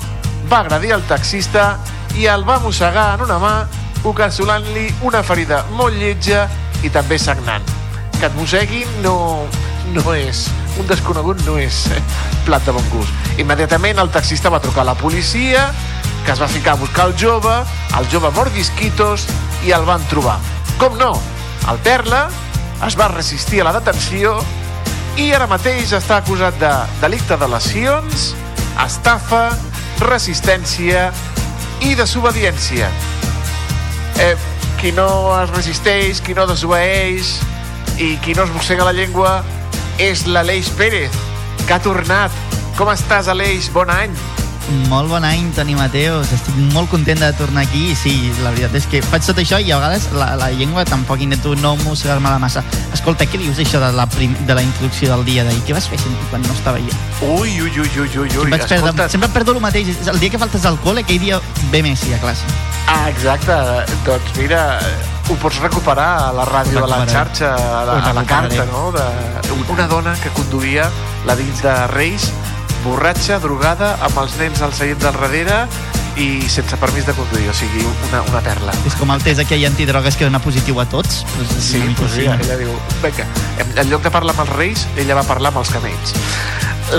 va agredir el taxista i el va mossegar en una mà ocasionant-li una ferida molt lletja i també sagnant. Que et mosseguin no, no és... Un desconegut no és eh, plat de bon gust. Immediatament el taxista va trucar a la policia, que es va ficar a buscar el jove, el jove mordisquitos, i el van trobar. Com no? El Perla es va resistir a la detenció i ara mateix està acusat de delicte de lesions, estafa, resistència i desobediència. Eh, qui no es resisteix, qui no desobeeix i qui no es mossega la llengua és l'Aleix Pérez, que ha tornat. Com estàs, Aleix? Bon any. Molt bon any, Toni Mateos. Estic molt content de tornar aquí. i Sí, la veritat és que faig tot això i a vegades la, la llengua tampoc intento no mossegar-me la massa. Escolta, què dius això de la, prim, de la introducció del dia d'ahir? Què vas fer quan no estava jo? Ui, ui, ui, ui, ui, ui. Vaig perdre, sempre perdo el mateix. El dia que faltes al col·le, aquell dia ve Messi a classe. Ah, exacte. Doncs mira, ho pots recuperar a la ràdio, a la xarxa, a la, a la carta, no? De, una dona que conduïa la dins de Reis, borratxa, drogada, amb els nens al seient del darrere i sense permís de conduir, o sigui, una, una perla. És com el test aquell antidrogues que dona positiu a tots. És Sí, així. mira, ella diu, vinga, en, en lloc de parlar amb els reis, ella va parlar amb els camells.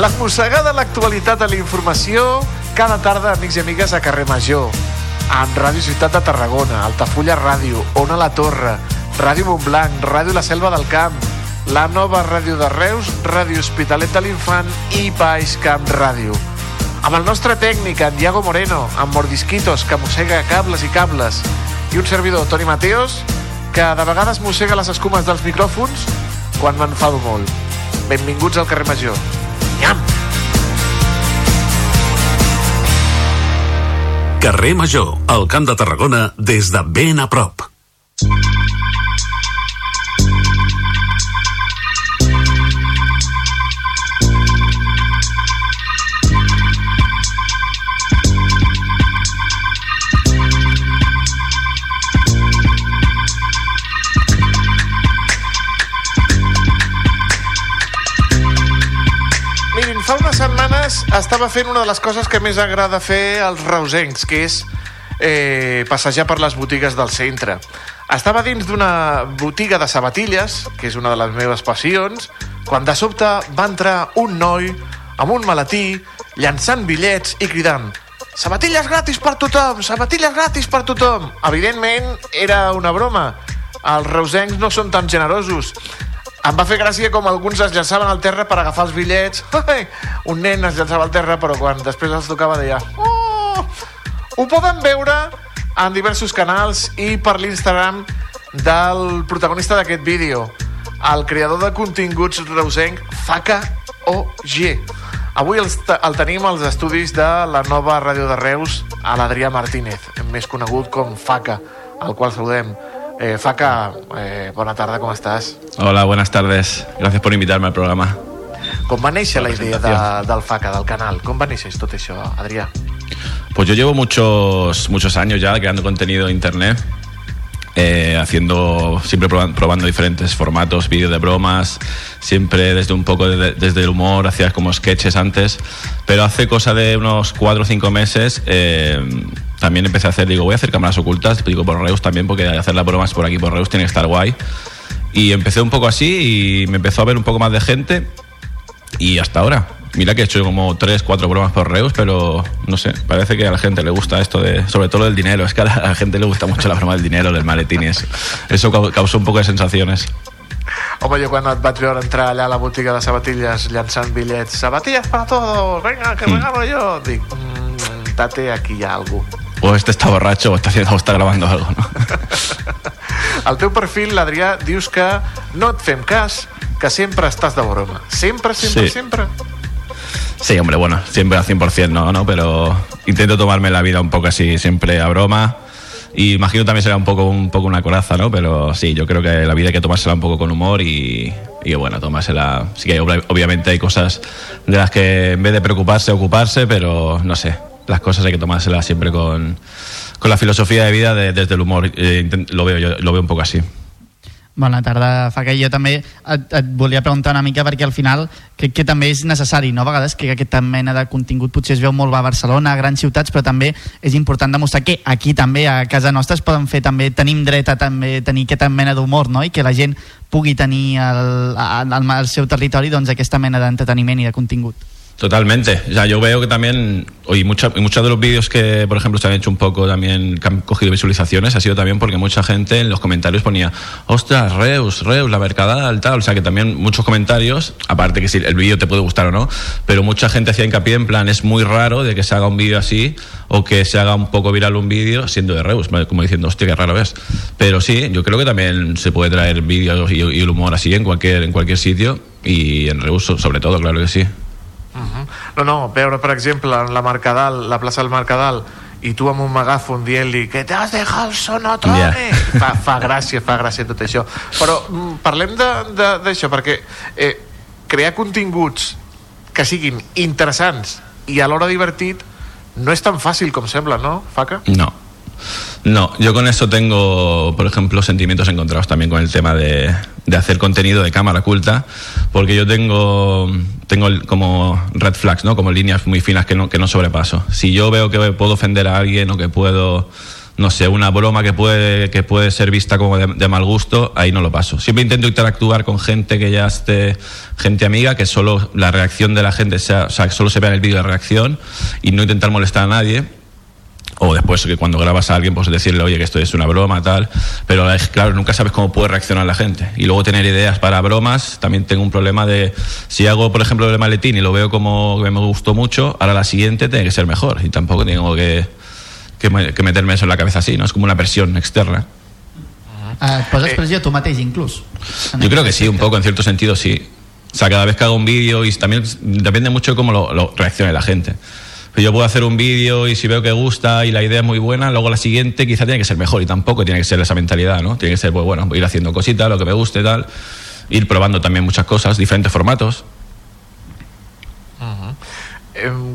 La mossegada de l'actualitat a la informació, cada tarda, amics i amigues, a Carrer Major, amb Ràdio Ciutat de Tarragona, Altafulla Ràdio, Ona la Torre, Ràdio Montblanc, Ràdio La Selva del Camp, la nova Ràdio de Reus, Ràdio Hospitalet de l'Infant i Baix Camp Ràdio. Amb el nostre tècnic, en Diago Moreno, amb Mordisquitos, que mossega cables i cables, i un servidor, Toni Mateos, que de vegades mossega les escumes dels micròfons quan m'enfado molt. Benvinguts al carrer Major. Nyam! Carrer Major, al Camp de Tarragona, des de ben a prop. Setmanes estava fent una de les coses que més agrada fer als reusencs, que és eh, passejar per les botigues del centre. Estava dins d'una botiga de sabatilles, que és una de les meves passions, quan de sobte va entrar un noi amb un maletí, llançant bitllets i cridant Sabatilles gratis per tothom! Sabatilles gratis per tothom! Evidentment, era una broma. Els reusencs no són tan generosos. Em va fer gràcia com alguns es llançaven al terra per agafar els bitllets. Un nen es llançava al terra, però quan després els tocava deia... Oh! Ho poden veure en diversos canals i per l'Instagram del protagonista d'aquest vídeo, el creador de continguts reusenc Faca OG. Avui te- el tenim als estudis de la nova ràdio de Reus, a l'Adrià Martínez, més conegut com Faca, al qual saludem. Eh, Faca, eh, bona tarda, com estàs? Hola, buenas tardes. Gracias por invitarme al programa. Com va néixer la idea de, del Faca, del canal? Com va néixer tot això, Adrià? Pues yo llevo muchos, muchos años ya creando contenido en internet, eh, haciendo, siempre proba- probando diferentes formatos, vídeos de bromas, siempre desde un poco de- desde el humor, hacía como sketches antes, pero hace cosa de unos cuatro o cinco meses eh, también empecé a hacer, digo, voy a hacer cámaras ocultas, digo, por Reus también, porque hacer las bromas por aquí, por Reus, tiene que estar guay. Y empecé un poco así y me empezó a ver un poco más de gente y hasta ahora. Mira que he hecho como tres, cuatro bromas por Reus, pero no sé, parece que a la gente le gusta esto de, sobre todo del dinero, es que a la, a la gente le gusta mucho la broma del dinero, del maletín y eso. Eso cau- causó un poco de sensaciones. Home, jo quan et vaig veure entrar allà a la botiga de sabatilles llançant bitllets, sabatilles para todos, venga, que Mm. regalo yo. Dic, mm, tate, aquí hi ha algú. O este está borracho o está, haciendo, o está grabando algo, ¿no? Al teu perfil, l'Adrià, dius que no et fem cas, que sempre estàs de broma. Sempre, sempre, Sí. sempre. Sí, hombre, bueno, siempre al 100% no, ¿no? Pero intento tomarme la vida un poco así, siempre a broma. Y imagino también será un poco, un poco una coraza, ¿no? Pero sí, yo creo que la vida hay que tomársela un poco con humor y, y bueno, tomársela. Sí que obvi- obviamente hay cosas de las que en vez de preocuparse, ocuparse, pero no sé, las cosas hay que tomárselas siempre con, con la filosofía de vida de- desde el humor. Eh, lo veo yo, lo veo un poco así. Bona tarda, Faca. Jo també et, et volia preguntar una mica perquè al final crec que també és necessari, no? A vegades que aquesta mena de contingut potser es veu molt a Barcelona, a grans ciutats, però també és important demostrar que aquí també, a casa nostra, es poden fer també, tenim dret a també tenir aquesta mena d'humor, no? I que la gent pugui tenir al seu territori doncs, aquesta mena d'entreteniment i de contingut. Totalmente. O sea, yo veo que también, y, mucha- y muchos de los vídeos que, por ejemplo, se han hecho un poco también, que han cogido visualizaciones, ha sido también porque mucha gente en los comentarios ponía, ostras, Reus, Reus, la Mercadal, tal. O sea, que también muchos comentarios, aparte que si el vídeo te puede gustar o no, pero mucha gente hacía hincapié en plan, es muy raro de que se haga un vídeo así o que se haga un poco viral un vídeo siendo de Reus, como diciendo, hostia, qué raro es. Pero sí, yo creo que también se puede traer vídeos y, y el humor así en cualquier, en cualquier sitio y en Reus so- sobre todo, claro que sí. No, no, veure, per exemple, en la Mercadal, la plaça del Mercadal, i tu amb un megàfon dient-li que t'has dejado el sonotone Ja. fa, fa gràcia, fa gràcia tot això però mm, parlem de- de- d'això perquè eh, crear continguts que siguin interessants i alhora divertit no és tan fàcil com sembla, no, Faca? No. No, yo con eso tengo, por ejemplo, sentimientos encontrados también con el tema de, hacer contenido de cámara oculta, porque yo tengo, tengo como red flags, ¿no? Como líneas muy finas que no, que no sobrepaso. Si yo veo que puedo ofender a alguien o que puedo, no sé, una broma que puede, que puede ser vista como de, de mal gusto, ahí no lo paso. Siempre intento interactuar con gente que ya esté, gente amiga, que solo la reacción de la gente sea, o sea, que solo se vea en el vídeo de reacción y no intentar molestar a nadie o después que cuando grabas a alguien pues decirle oye que esto es una broma tal pero claro nunca sabes cómo puede reaccionar la gente y luego tener ideas para bromas también tengo un problema de si hago por ejemplo el maletín y lo veo como que me gustó mucho ahora la siguiente tiene que ser mejor y tampoco tengo que, que, me- que meterme eso en la cabeza así no es como una presión externa Eh, et poses pressió tu mateix, inclús. Yo creo que sí, un poco, en cierto sentido sí. O sea, cada vez que hago un vídeo y también depende mucho de cómo lo, lo reaccione la gente. Pero yo puedo hacer un vídeo y si veo que gusta y la idea es muy buena, luego la siguiente quizá tiene que ser mejor y tampoco tiene que ser esa mentalidad, ¿no? Tiene que ser, pues bueno, ir haciendo cositas, lo que me guste, tal. Ir probando también muchas cosas, diferentes formatos.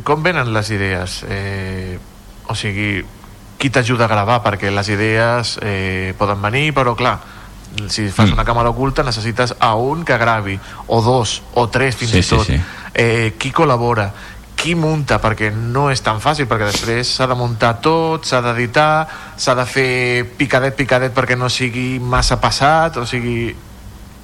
Com venen les idees? Eh, o sigui, qui t'ajuda a gravar? Perquè les idees eh, poden venir, però clar, si fas Mm. una càmera oculta necessites a un que gravi, o dos, o tres fins Sí, i sí, tot. sí. Eh, qui col·labora? Qui munta? Perquè no és tan fàcil, perquè després s'ha de muntar tot, s'ha d'editar, s'ha de fer picadet, picadet perquè no sigui massa passat, o sigui...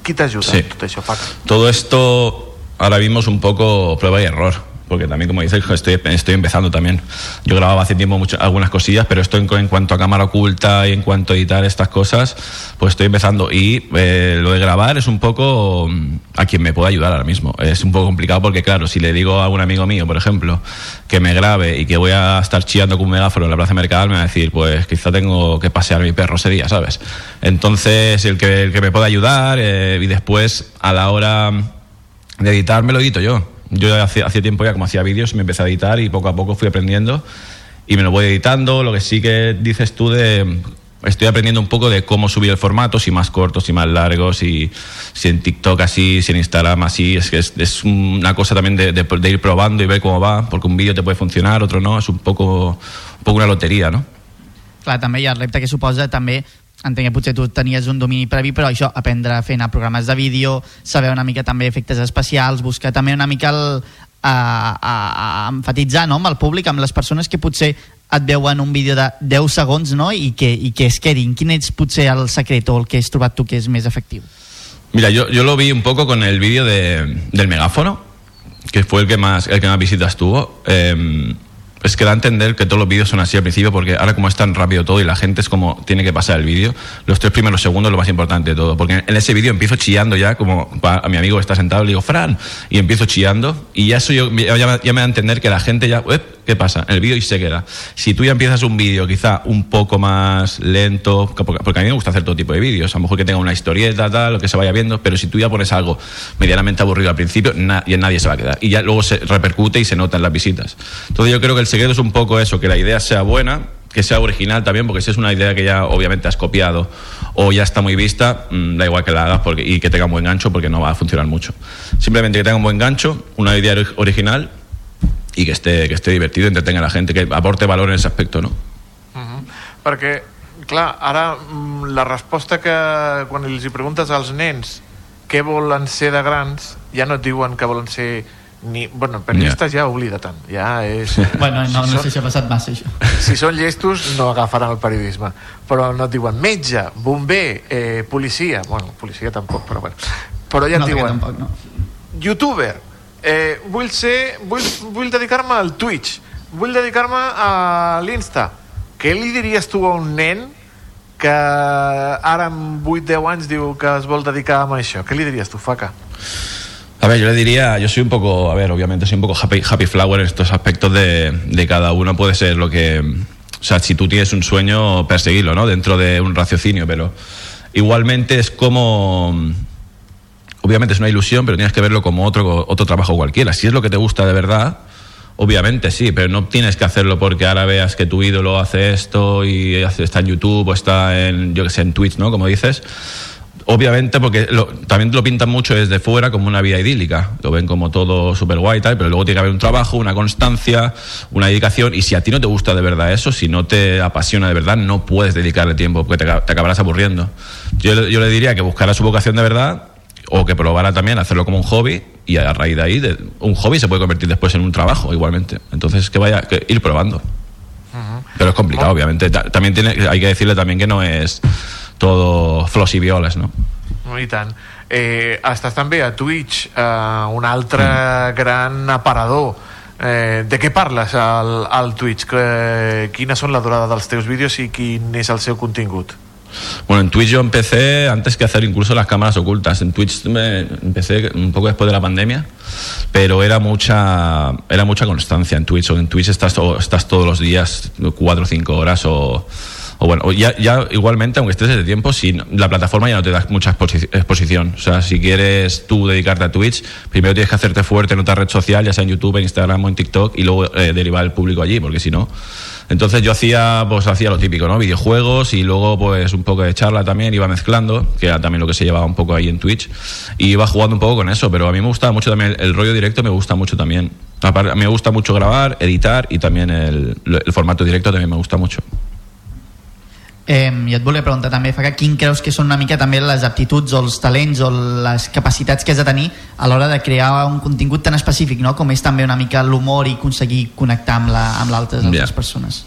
Qui t'ajuda Sí. tot això, Paco? Todo esto ahora mismo es un poco prueba y error, porque también, como dices, estoy, estoy empezando también. Yo grababa hace tiempo mucho, algunas cosillas, pero esto en, cuanto a cámara oculta y en cuanto a editar estas cosas, pues estoy empezando. Y eh, lo de grabar es un poco mm, a quien me pueda ayudar ahora mismo. Es un poco complicado porque, claro, si le digo a un amigo mío, por ejemplo, que me grabe y que voy a estar chillando con un megáfono en la plaza Mercadal, me va a decir, pues quizá tengo que pasear mi perro ese día, ¿sabes? Entonces, el que, el que me pueda ayudar eh, y después a la hora de editar me lo edito yo. Yo hace, hace tiempo ya como hacía vídeos me empecé a editar y poco a poco fui aprendiendo y me lo voy editando. Lo que sí que dices tú de... Estoy aprendiendo un poco de cómo subir el formato, si más cortos, si más largos, si, si en TikTok así, si en Instagram así. Es que es, es una cosa también de, de- de ir probando y ver cómo va, porque un vídeo te puede funcionar, otro no. Es un poco, un poco una lotería, ¿no? Clar, també hi ha el repte que suposa també entenc que potser tu tenies un domini previ però això, aprendre a fer anar programes de vídeo saber una mica també efectes especials buscar també una mica el, a, a, a enfatitzar no? amb el públic, amb les persones que potser et veuen un vídeo de 10 segons no? I, que, i que es quedin. Quin és potser el secret o el que has trobat tu que és més efectiu? Mira, yo, yo lo vi un poco con el vídeo de, del megáfono, que fue el que más, el que más visitas tuvo. Eh, es que da a entender que todos los vídeos son así al principio, porque ahora como es tan rápido todo y la gente es como tiene que pasar el vídeo, los tres primeros segundos lo más importante de todo. Porque en ese vídeo empiezo chillando ya, como a mi amigo está sentado, le digo, Fran, y empiezo chillando, y ya, eso yo, ya, ya me- da a entender que la gente ya, "Uep, ¿qué pasa? El vídeo y se queda. Si tú ya empiezas un vídeo quizá un poco más lento, que- porque a mí me gusta hacer todo tipo de vídeos, a lo mejor que tenga una historieta, tal, lo que se vaya viendo, pero si tú ya pones algo medianamente aburrido al principio, y nadie se va a quedar. Y ya luego se repercute y se nota en las visitas. Entonces yo creo que el secreto es un poco eso, que la idea sea buena, que sea original también, porque si es una idea que ya obviamente has copiado o ya está muy vista, mm, da igual que la hagas porque, y que tenga un buen gancho porque no va a funcionar mucho. Simplemente que tenga un buen gancho, una idea ori- original y que esté, que esté divertido, entretenga a la gente, que aporte valor en ese aspecto, ¿no? Perquè, clar, ara mm, la resposta que quan els hi preguntes als nens què volen ser de grans, ja no et diuen que volen ser ni... Bueno, periodistes ja oblida tant. Ja és... Bueno, no, no són- sé si ha passat massa això. si són llestos no agafaran el periodisme però no et diuen metge, bomber eh, policia, bueno, policia tampoc però bueno, però ja et No, diuen tampoc, no. youtuber eh, vull ser vull, vull dedicar-me al Twitch vull dedicar-me a l'Insta què li diries tu a un nen que ara amb 8-10 anys diu que es vol dedicar a això què li diries tu, Faca? A ver, yo le diría, yo soy un poco, a ver, obviamente soy un poco happy, happy flower en estos aspectos de, de cada uno puede ser lo que, o sea, si tú tienes un sueño, perseguirlo, ¿no? Dentro de un raciocinio, pero igualmente es como, obviamente es una ilusión, pero tienes que verlo como otro, otro trabajo cualquiera. Si es lo que te gusta de verdad, obviamente sí, pero no tienes que hacerlo porque ahora veas que tu ídolo hace esto y está en YouTube o está en, yo que sé, en Twitch, ¿no? Como dices. Obviamente, porque lo- también lo pintan mucho desde fuera como una vida idílica. Lo ven como todo súper guay y tal, pero luego tiene que haber un trabajo, una constancia, una dedicación. Y si a ti no te gusta de verdad eso, si no te apasiona de verdad, no puedes dedicarle tiempo porque te, ca- te acabarás aburriendo. Yo le diría que buscara su vocación de verdad o que probara también hacerlo como un hobby y a raíz de ahí, de- un hobby se puede convertir después en un trabajo igualmente. Entonces, que vaya, que ir probando. Pero es complicado, obviamente. Ta- También tiene, hay que decirle también que no es todo flos y violes, ¿no? I tant. Eh, estàs també a Twitch, eh, un altre gran aparador. Eh, de què parles al, al Twitch? Que, quina són la durada dels teus vídeos i quin és el seu contingut? Bueno, en Twitch yo empecé antes que hacer incluso las cámaras ocultas. En Twitch me empecé un poco después de la pandemia, pero era mucha era mucha constancia en Twitch. O en Twitch estás, to- estás todos los días, cuatro o cinco horas o, o bueno, o ya, ya igualmente, aunque estés desde tiempo, si la plataforma ya no te da mucha exposi- exposición. O sea, si quieres tú dedicarte a Twitch, primero tienes que hacerte fuerte en otra red social, ya sea en YouTube, en Instagram o en TikTok, y luego eh, derivar el público allí, porque si no... Entonces yo hacía, pues hacía lo típico, ¿no? Videojuegos y luego pues un poco de charla también, iba mezclando, que era también lo que se llevaba un poco ahí en Twitch, y iba jugando un poco con eso, pero a mí me gusta mucho también, el, rollo directo me gusta mucho también. Me gusta mucho grabar, editar y también el, el formato directo también me gusta mucho. Eh, I et volia preguntar també, Faca, quin creus que són una mica també les aptituds o els talents o les capacitats que has de tenir a l'hora de crear un contingut tan específic, no? com és també una mica l'humor i aconseguir connectar amb la- amb l'altres Ja. altres persones.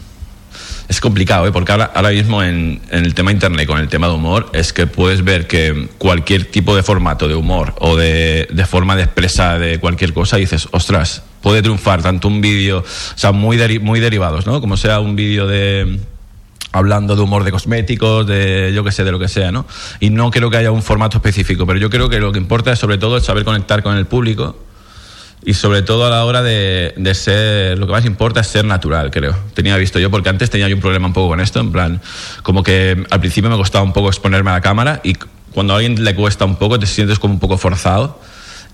Es complicado, ¿eh? porque ahora, ahora mismo en, en el tema internet, con el tema de humor, es que puedes ver que cualquier tipo de formato de humor o de, de forma de expresar de cualquier cosa, dices, ostras, puede triunfar tanto un vídeo, o sea, muy, deri- muy derivados, ¿no? Como sea un vídeo de hablando de humor de cosméticos, de yo que sé, de lo que sea, ¿no? Y no creo que haya un formato específico, pero yo creo que lo que importa es sobre todo saber conectar con el público y sobre todo a la hora de, de ser, lo que más importa es ser natural, creo. Tenía visto yo, porque antes tenía yo un problema un poco con esto, en plan, como que al principio me costaba un poco exponerme a la cámara y cuando a alguien le cuesta un poco te sientes como un poco forzado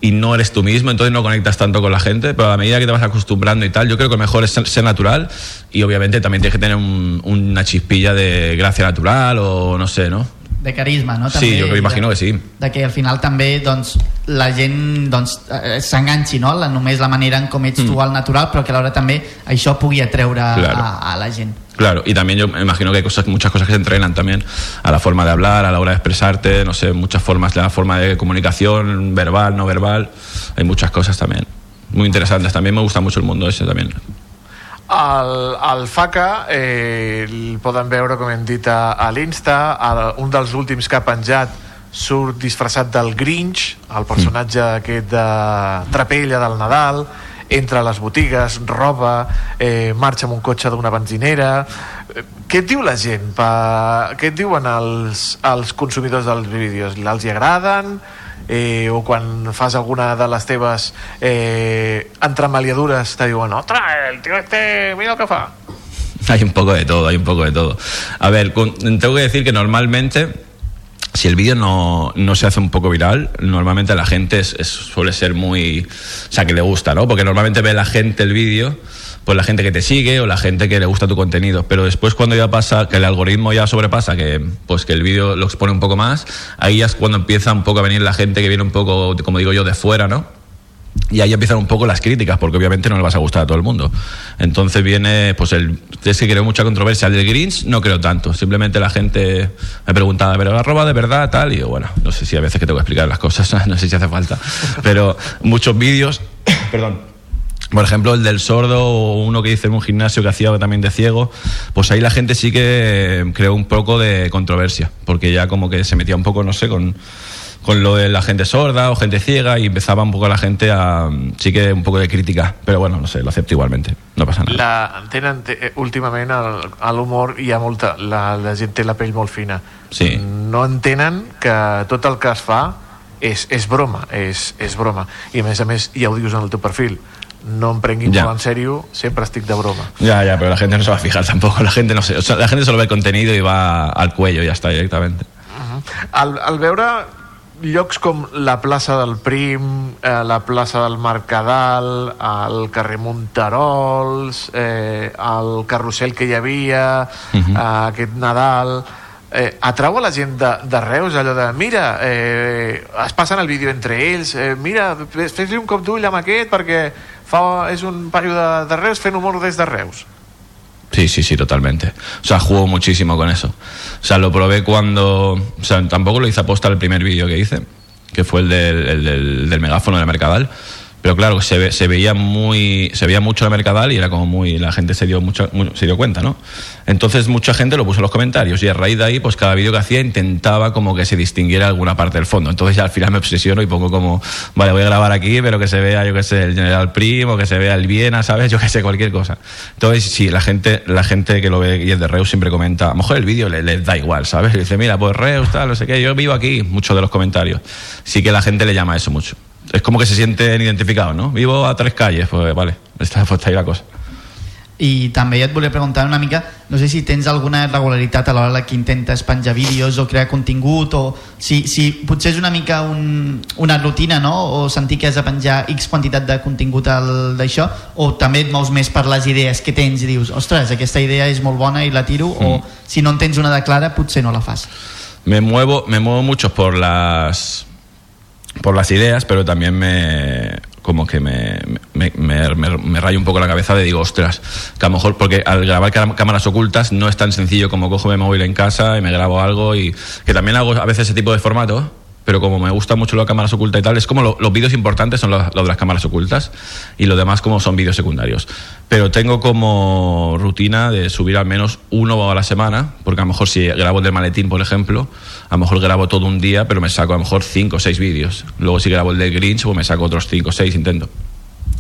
y no eres tú mismo, entonces no conectas tanto con la gente, pero a medida que te vas acostumbrando y tal, yo creo que lo mejor es ser, natural y obviamente también tienes que tener un- una chispilla de gracia natural o no sé, ¿no? De carisma, no? sí, yo me imagino que sí. de que al final també doncs, la gent doncs, eh, s'enganxi no? la, només la manera en com ets Mm. tu al natural però que alhora també això pugui atreure Claro. a, a la gent Claro, y también yo me imagino que hay cosas, muchas cosas que se entrenan también a la forma de hablar, a la hora de expresarte, no sé, muchas formas, la forma de comunicación, verbal, no verbal, hay muchas cosas también. Muy interesantes, también me gusta mucho el mundo ese también. El, el FACA eh, el poden veure, com hem dit, a, a l'Insta. Un dels últims que ha penjat surt disfressat del Grinch, el personatge aquest de Trapella del Nadal, entra a les botigues, roba, eh, marxa amb un cotxe d'una benzinera... Eh, Què et diu la gent? Pa... Què et diuen els, els consumidors dels vídeos? Els hi agraden? Eh, o quan fas alguna de les teves eh, entremaliadures te diuen otra, el tío este, mira el que fa Hay un poco de todo, hay un poco de todo. A ver, tengo que decir que normalmente, si el vídeo no, no se hace un poco viral, normalmente la gente suele ser muy... O sea, que le gusta, ¿no? Porque normalmente ve la gente el vídeo, pues la gente que te sigue o la gente que le gusta tu contenido. Pero después cuando ya pasa, que el algoritmo ya sobrepasa, que pues que el vídeo lo expone un poco más, ahí ya es cuando empieza un poco a venir la gente que viene un poco, como digo yo, de fuera, ¿no? Y ahí empiezan un poco las críticas, porque obviamente no le vas a gustar a todo el mundo. Entonces viene, pues el. Es que creo mucha controversia. El del Greens no creo tanto. Simplemente la gente me preguntaba, ¿pero la roba de verdad? Tal. Y yo, bueno, no sé si a veces que tengo que explicar las cosas, no sé si hace falta. Pero muchos vídeos. perdón. Por ejemplo, el del sordo o uno que hice en un gimnasio que hacía también de ciego, pues ahí la gente sí que eh, creó un poco de controversia, porque ya como que se metía un poco, no sé, con, con lo de la gente sorda o gente ciega y empezaba un poco la gente a... sí que un poco de crítica, pero bueno, no sé, lo acepto igualmente, no pasa nada. la, tenen eh, últimament el- a l'humor hi ha molta la, la gent té la pell molt fina Sí. no entenen que tot el que es fa és, és broma és, és broma i a més a més ja ho dius en el teu perfil no em prenguin Ja. molt en sèrio sempre estic de broma Ya, ya, pero la gente no se va a fijar tampoco, la gente no sé, o sea, la gente solo ve el contenido y va al cuello y ya está directamente. al, al veure llocs com la plaça del Prim, eh, la plaça del Mercadal, el carrer Monterols, eh, el carrusel que hi havia, Mhm. eh, aquest Nadal... Eh, atrau a la gent de, de Reus allò de mira, eh, es passen el vídeo entre ells eh, mira, fes-li un cop d'ull amb aquest perquè fa, és un paio de, de Reus fent humor des de Reus Sí, sí, sí, totalmente. O sea, juego muchísimo con eso. O sea, lo probé cuando... O sea, tampoco lo hice aposta el primer vídeo que hice, que fue el del, el del megáfono de Mercadal. Pero claro, se, ve- se veía muy se veía mucho de Mercadal y era como muy la gente se dio mucho, mu- se dio cuenta, ¿no? Entonces mucha gente lo puso en los comentarios y a raíz de ahí pues cada vídeo que hacía intentaba como que se distinguiera alguna parte del fondo. Entonces ya al final me obsesiono y pongo como vale, voy a grabar aquí, pero que se vea yo que sé el General Primo, que se vea el Viena, ¿sabes? Yo que sé cualquier cosa. Entonces sí, la gente la gente que lo ve y es de Reus siempre comenta, a lo mejor el vídeo le, le da igual, ¿sabes? Y dice, "Mira, pues Reus tal, no sé qué, yo vivo aquí", muchos de los comentarios. Sí que la gente le llama eso mucho es como que se sienten identificados, ¿no? Vivo a tres calles, pues vale, está, pues está ahí la cosa. I també et volia preguntar una mica, no sé si tens alguna regularitat a l'hora que intentes penjar vídeos o crear contingut o si, si potser és una mica un, una rutina, no? O sentir que has de penjar X quantitat de contingut al- d'això o també et mous més per les idees que tens i dius, ostres, aquesta idea és molt bona i la tiro o si no en tens una de clara potser no la fas. Me muevo, me muevo mucho por las por las ideas, pero también me como que me, me, me, me- rayo un poco la cabeza de digo, ostras, que a lo mejor porque al grabar cámaras ocultas no es tan sencillo como cojo mi móvil en casa y me grabo algo y que también hago a veces ese tipo de formato, pero como me gusta mucho las cámaras ocultas y tal, es como lo- los vídeos importantes son los, de las cámaras ocultas y lo demás como son vídeos secundarios. Pero tengo como rutina de subir al menos uno a la semana, porque a lo mejor si grabo el del maletín, por ejemplo, a lo mejor grabo todo un día, pero me saco a lo mejor cinco o seis vídeos. Luego si grabo el del Grinch, pues me saco otros cinco o seis, intento.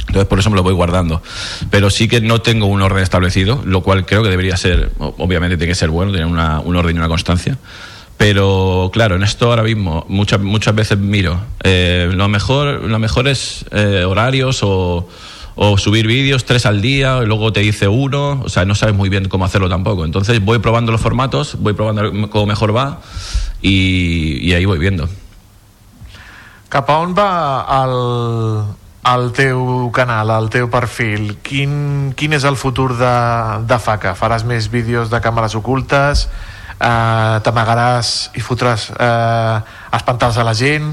Entonces por eso me lo voy guardando. Pero sí que no tengo un orden establecido, lo cual creo que debería ser, obviamente tiene que ser bueno, tener un orden y una constancia. Pero claro, en esto ahora mismo muchas, muchas veces miro, eh, lo, mejor, lo mejor es eh, horarios o, o subir vídeos tres al día, y luego te dice uno, o sea, no sabes muy bien cómo hacerlo tampoco. Entonces voy probando los formatos, voy probando cómo mejor va y, y ahí voy viendo. Cap a on va el, el teu canal, el teu perfil? Quin, quin és el futur de, de FACA? Faràs més vídeos de càmeres ocultes? Eh, T'amagaràs i fotràs eh, espantar a la gent?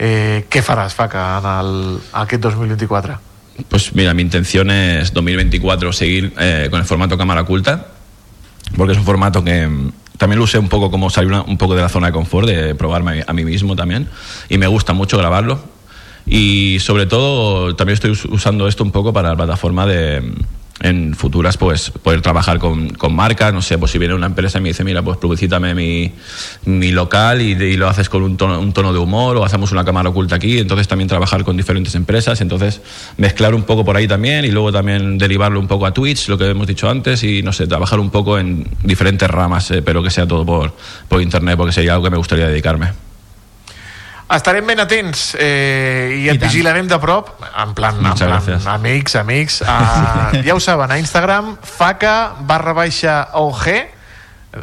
Eh, què faràs, FACA, en el, aquest 2024? Pues mira, mi intención es 2024 seguir eh, con el formato cámara oculta, porque es un formato que mm, también lo usé un poco como salir una- un poco de la zona de confort, de probarme a mí mismo también, y me gusta mucho grabarlo. Y sobre todo también estoy us- usando esto un poco para la plataforma de, en futuras pues poder trabajar con, con marcas, no sé, pues si viene una empresa y me dice, mira, pues publicítame mi, mi local y, lo haces con un tono, un tono de humor o hacemos una cámara oculta aquí, entonces también trabajar con diferentes empresas, entonces mezclar un poco por ahí también y luego también derivarlo un poco a Twitch, lo que hemos dicho antes y no sé, trabajar un poco en diferentes ramas, eh, pero que sea todo por, por internet porque sería algo que me gustaría dedicarme. Estarem ben atents eh, i et vigilarem de prop, en plan, en Muchas plan gracias. amics, amics. Uh, ja ho saben, a Instagram, faca barra baixa OG.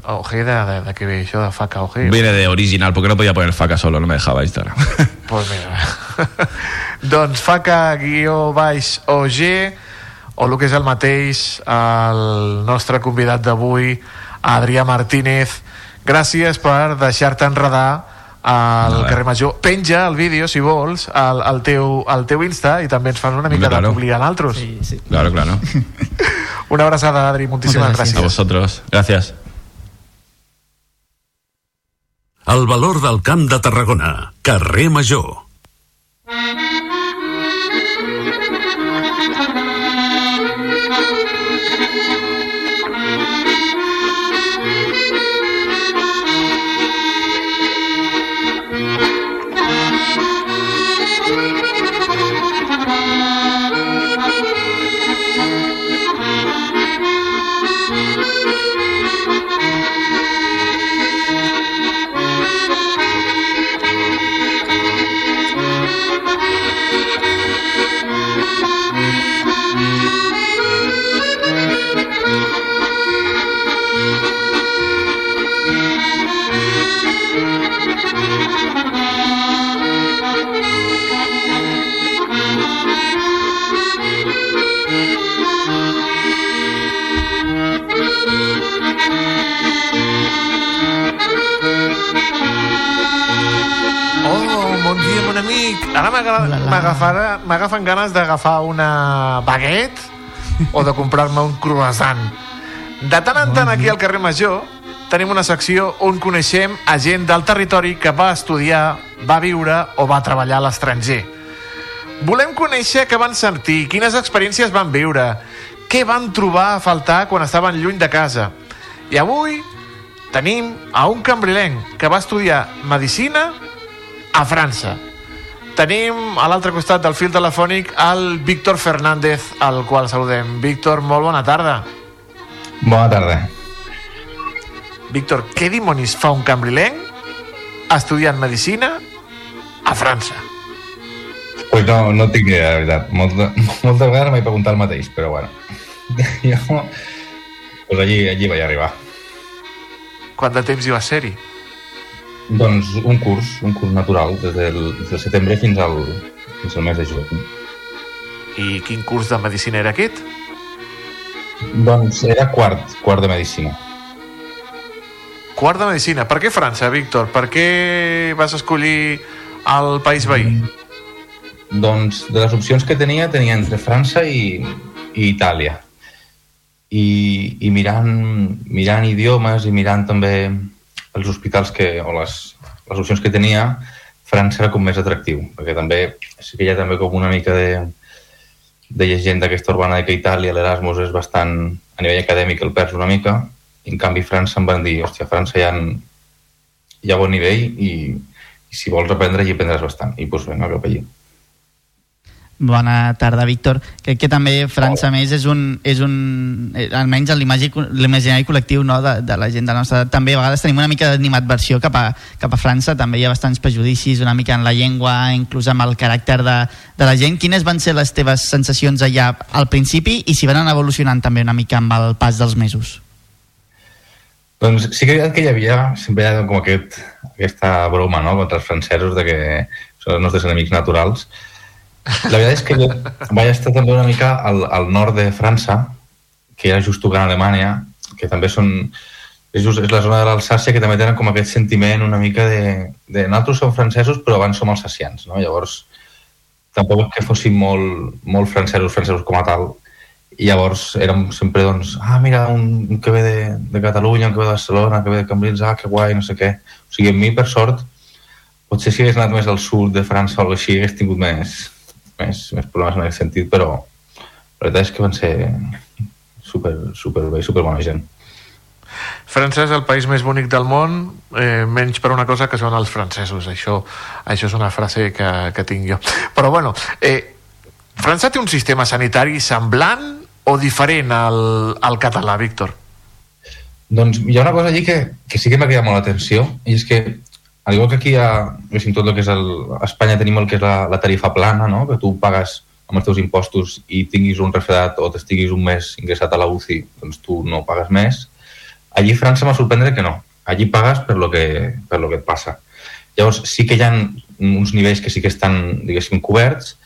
OG de, de, de què ve això de faca OG? Viene de original, porque no podía poner faca solo, no me dejaba Instagram. Pues mira. doncs faca guió baix OG o el que és el mateix el nostre convidat d'avui Adrià Martínez gràcies per deixar-te enredar al carrer Major penja el vídeo si vols al, al, teu, al teu Insta i també ens fan una mica claro. de publi a naltros sí, sí. Claro, claro. una abraçada Adri, moltíssimes A gràcies vosotros, gracias. El valor del camp de Tarragona. Carrer Major. Oh, m'agafen ganes d'agafar una baguette o de comprar-me un croissant. De tant en tant aquí al carrer Major tenim una secció on coneixem a gent del territori que va estudiar, va viure o va treballar a l'estranger. Volem conèixer què van sentir, quines experiències van viure, què van trobar a faltar quan estaven lluny de casa. I avui tenim a un cambrilenc que va estudiar Medicina a França. Tenim a l'altre costat del fil telefònic el Víctor Fernández, al qual saludem. Víctor, molt bona tarda. Bona tarda. Víctor, què dimonis fa un cambrilenc estudiant Medicina a França? Pues no, no tinc idea, de veritat. Molta, moltes vegades m'he preguntat el mateix, però bueno. Jo, pues allí, allí vaig arribar. Quant de temps hi va ser-hi? Doncs un curs, un curs natural, des del, des del setembre fins al, fins al mes de juny. I quin curs de Medicina era aquest? Doncs era quart, quart de Medicina. Quart de Medicina. Per què França, Víctor? Per què vas escollir el país veí? Doncs de les opcions que tenia, tenia entre França i, i Itàlia. I, i mirant, mirant idiomes i mirant també els hospitals que, o les, les opcions que tenia, França era com més atractiu, perquè també sí que hi ha també com una mica de, de llegenda aquesta urbana de que Itàlia, l'Erasmus és bastant, a nivell acadèmic el perds una mica, i en canvi França em van dir, hòstia, a França hi ha, hi ha bon nivell i, i si vols aprendre allí aprendràs bastant. I doncs vinga, cap allí. Bona tarda, Víctor. Crec que també França, més, és un, és un eh, almenys en l'imagi- l'imaginari col·lectiu no, de, de la gent de la nostra edat. També a vegades tenim una mica d'animadversió cap, a, cap a França, també hi ha bastants prejudicis, una mica en la llengua, inclús amb el caràcter de, de la gent. Quines van ser les teves sensacions allà al principi i si van anar evolucionant també una mica amb el pas dels mesos? Doncs sí que que hi havia, sempre hi ha com aquest, aquesta broma no? contra els francesos de que són els nostres enemics naturals. La veritat és que jo vaig estar també una mica al, al nord de França, que era just tocant Alemanya, que també són... És, just, és la zona de l'Alsàcia que també tenen com aquest sentiment una mica de, de nosaltres som francesos però abans som alsacians, no? Llavors tampoc és que fossin molt, molt francesos, francesos com a tal, i llavors érem sempre, doncs, ah, mira, un, un que ve de, de Catalunya, un que ve de Barcelona, que ve de Cambrils, ah, que guai, no sé què. O sigui, a mi, per sort, potser si hagués anat més al sud de França o així, hagués tingut més, més, més problemes en aquest sentit, però, la veritat és que van ser super, super bé, super bona gent. França és el país més bonic del món, eh, menys per una cosa que són els francesos. Això, això és una frase que, que tinc jo. Però bueno, eh, França té un sistema sanitari semblant o diferent al, al català, Víctor? Doncs hi ha una cosa allí que, que sí que m'ha cridat molt l'atenció i és que, al igual que aquí a, tot el que és el, a Espanya tenim el que és la, la tarifa plana, no? que tu pagues amb els teus impostos i tinguis un refredat o t'estiguis un mes ingressat a la UCI, doncs tu no pagues més. Allí a França m'ha sorprendre que no. Allí pagues per lo que, per lo que et passa. Llavors, sí que hi ha uns nivells que sí que estan, diguéssim, coberts,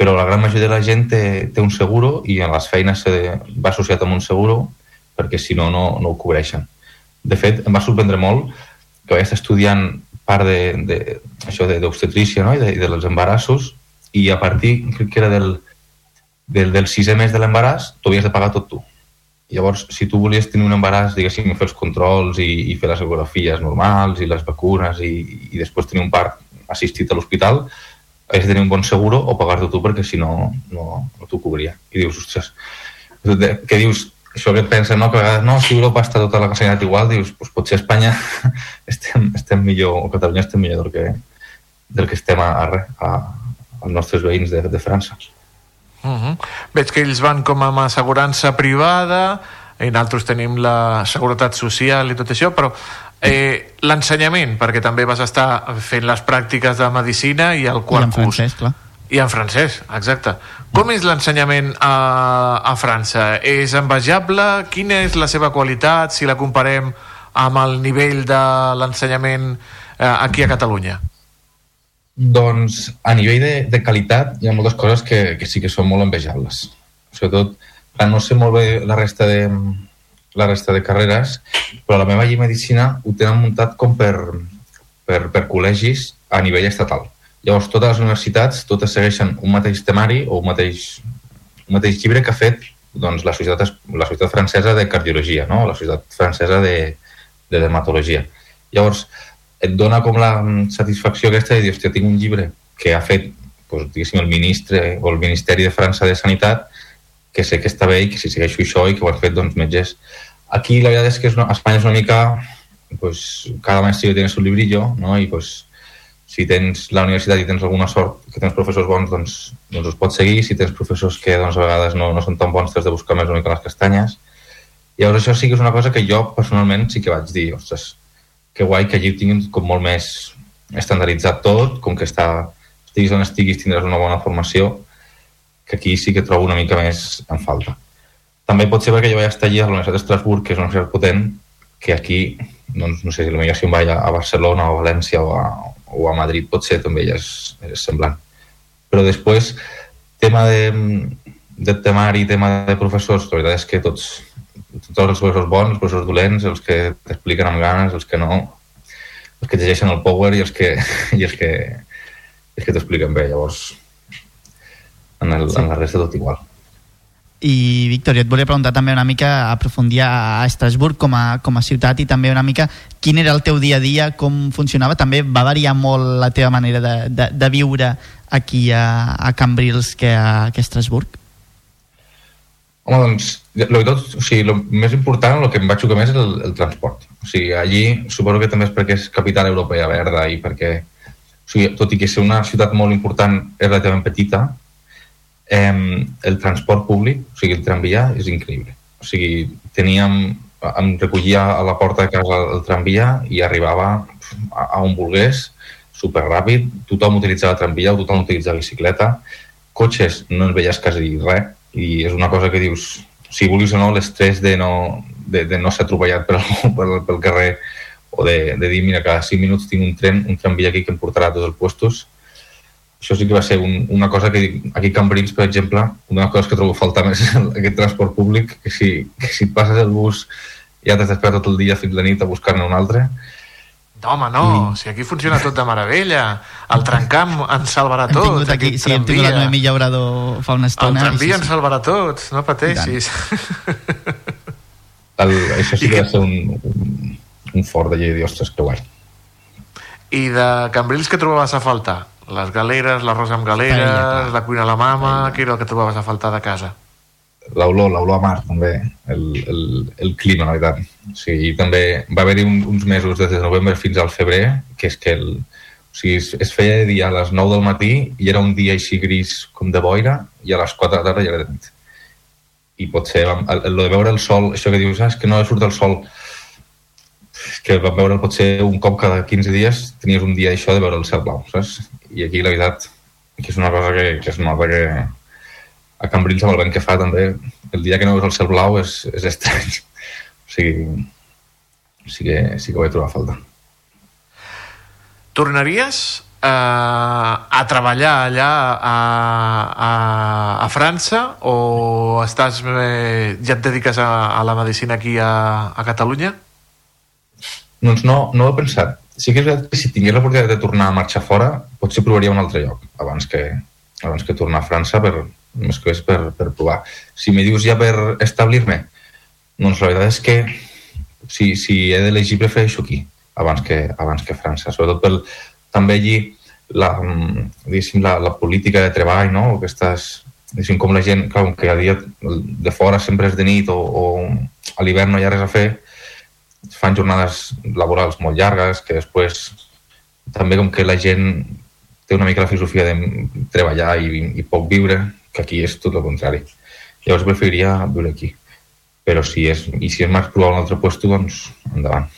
però la gran majoria de la gent té, té un seguro i en les feines se, va associat amb un seguro perquè si no, no, no ho cobreixen. De fet, em va sorprendre molt que vaig estar estudiant part de, de, això de- d'obstetrícia no? I, de, i dels embarassos i a partir, crec que era del, del, del sisè mes de l'embaràs, tu havies de pagar tot tu. Llavors, si tu volies tenir un embaràs, diguéssim, fer els controls i, i fer les ecografies normals i les vacunes i, i després tenir un part assistit a l'hospital, has de tenir un bon seguro o pagar-te tu perquè si no, no, no t'ho cobria. I dius, ostres, de- que dius, això que et pensa, no? que a vegades, no, si Europa està tota la sanitat igual, dius, pues, potser a Espanya estem, estem millor, o Catalunya estem millor del que, del que estem a, a, a, als nostres veïns de, de França. Uh -huh. Veig que ells van com amb assegurança privada i nosaltres tenim la seguretat social i tot això, però eh, l'ensenyament, perquè també vas estar fent les pràctiques de medicina i el I quart en curs. francès, clar. I en francès, exacte. Com és l'ensenyament a, a França? És envejable? Quina és la seva qualitat si la comparem amb el nivell de l'ensenyament eh, aquí a Catalunya? Doncs a nivell de, de qualitat hi ha moltes coses que, que sí que són molt envejables. Sobretot, clar, no sé molt bé la resta de, la resta de carreres, però la meva llei medicina ho tenen muntat com per, per, per col·legis a nivell estatal. Llavors, totes les universitats, totes segueixen un mateix temari o un mateix, un mateix llibre que ha fet doncs, la, societat, la societat francesa de cardiologia, no? la societat francesa de, de dermatologia. Llavors, et dona com la mm, satisfacció aquesta de dir, hòstia, tinc un llibre que ha fet doncs, diguéssim, el ministre o el Ministeri de França de Sanitat que sé que està bé i que si segueixo això i que ho han fet doncs, metges. Aquí la veritat és que és una, Espanya és una mica pues, cada maestrillo tiene su librillo no? i pues, si tens la universitat i tens alguna sort que tens professors bons doncs, doncs els pots seguir si tens professors que doncs, a vegades no, no són tan bons t'has de buscar més una mica les castanyes llavors això sí que és una cosa que jo personalment sí que vaig dir ostres, que guai que allí ho tinguin com molt més estandarditzat tot, com que està, estiguis on estiguis tindràs una bona formació, que aquí sí que trobo una mica més en falta. També pot ser perquè jo vaig estar allí a la Universitat d'Estrasburg, que és una universitat potent, que aquí, doncs, no sé, potser si em vaig a Barcelona o a València o a, o a Madrid potser també ja és, és semblant. Però després, tema de, de temari, tema de professors, la veritat és que tots, tots els professors bons, els professors dolents, els que t'expliquen amb ganes, els que no, els que llegeixen el power i els que, i els que, els que t'expliquen bé. Llavors, en, el, sí. en la resta tot igual. I, Víctor, jo et volia preguntar també una mica, aprofundir a Estrasburg com a, com a ciutat i també una mica quin era el teu dia a dia, com funcionava. També va variar molt la teva manera de, de, de viure aquí a, a Cambrils que a, que a Estrasburg? Home, doncs, lo, tot, o sigui, el més important, el que em va xocar més és el, el transport. O sigui, allí suposo que també és perquè és capital europea verda i perquè, o sigui, tot i que ser una ciutat molt important és relativament petita, eh, el transport públic, o sigui, el tramvia és increïble. O sigui, teníem, em recollia a la porta de casa el tramvia i arribava a, a on volgués, superràpid, tothom utilitzava tramvia, tothom utilitzava bicicleta, cotxes no en veies quasi res, i és una cosa que dius, si vulguis o no, l'estrès de no, de, de no ser atropellat per pel, pel carrer o de, de dir, mira, cada 5 minuts tinc un tren, un tramvia aquí que em portarà a tots els puestos, això sí que va ser un, una cosa que aquí a Cambrils, per exemple, una de les coses que trobo a faltar més és el- aquest transport públic, que si, que si passes el bus ja t'has d'esperar tot el dia fins la nit a buscar-ne un altre. No, home, no, si aquí funciona tot de meravella. El trencamp ens salvarà Hem tot. tingut aquí, sí, hem tingut la tramvia. Noemí Llaurador fa una El estona. i tramvia sí, ens sí. salvarà tots, no pateixis. El, això sí que va ser un, un, un fort de llei, ostres, que guai. I de Cambrils què trobaves a faltar? Les galeres, l'arròs amb galeres, Paella, la cuina a la mama, què era el que trobaves a faltar de casa? l'olor, l'olor a mar també, el, el, el clima, la veritat. O sigui, també va haver-hi un, uns mesos des de novembre fins al febrer, que és que el, o sigui, es, es feia de dia a les 9 del matí i era un dia així gris com de boira i a les 4 de la tarda ja era de nit. I potser vam, el, el de veure el sol, això que dius, ah, és que no surt el sol, que vam veure potser un cop cada 15 dies tenies un dia això de veure el cel blau, saps? I aquí la veritat que és una cosa que, que es nota que a Cambrils amb el vent que fa també el dia que no veus el cel blau és, és estrany o sigui sí que, sí que ho vaig trobar a falta Tornaries eh, a treballar allà a, a, a França o estàs eh, ja et dediques a, a la medicina aquí a, a Catalunya? Doncs no, no ho he pensat. Sí que és veritat que si tingués l'oportunitat de tornar a marxar fora, potser provaria un altre lloc abans que, abans que tornar a França per, més que és per, per provar. Si me dius ja per establir-me, doncs la veritat és que si, si he d'elegir prefereixo aquí abans que, abans que França, sobretot pel, també allí la, la, la política de treball, no? Aquestes, com la gent, clar, que a dia de fora sempre és de nit o, o a l'hivern no hi ha res a fer, fan jornades laborals molt llargues, que després també com que la gent té una mica la filosofia de treballar i, i poc viure, que aquí és tot el contrari. Llavors preferiria viure aquí. Però si és, i si és més provar un altre lloc, doncs endavant.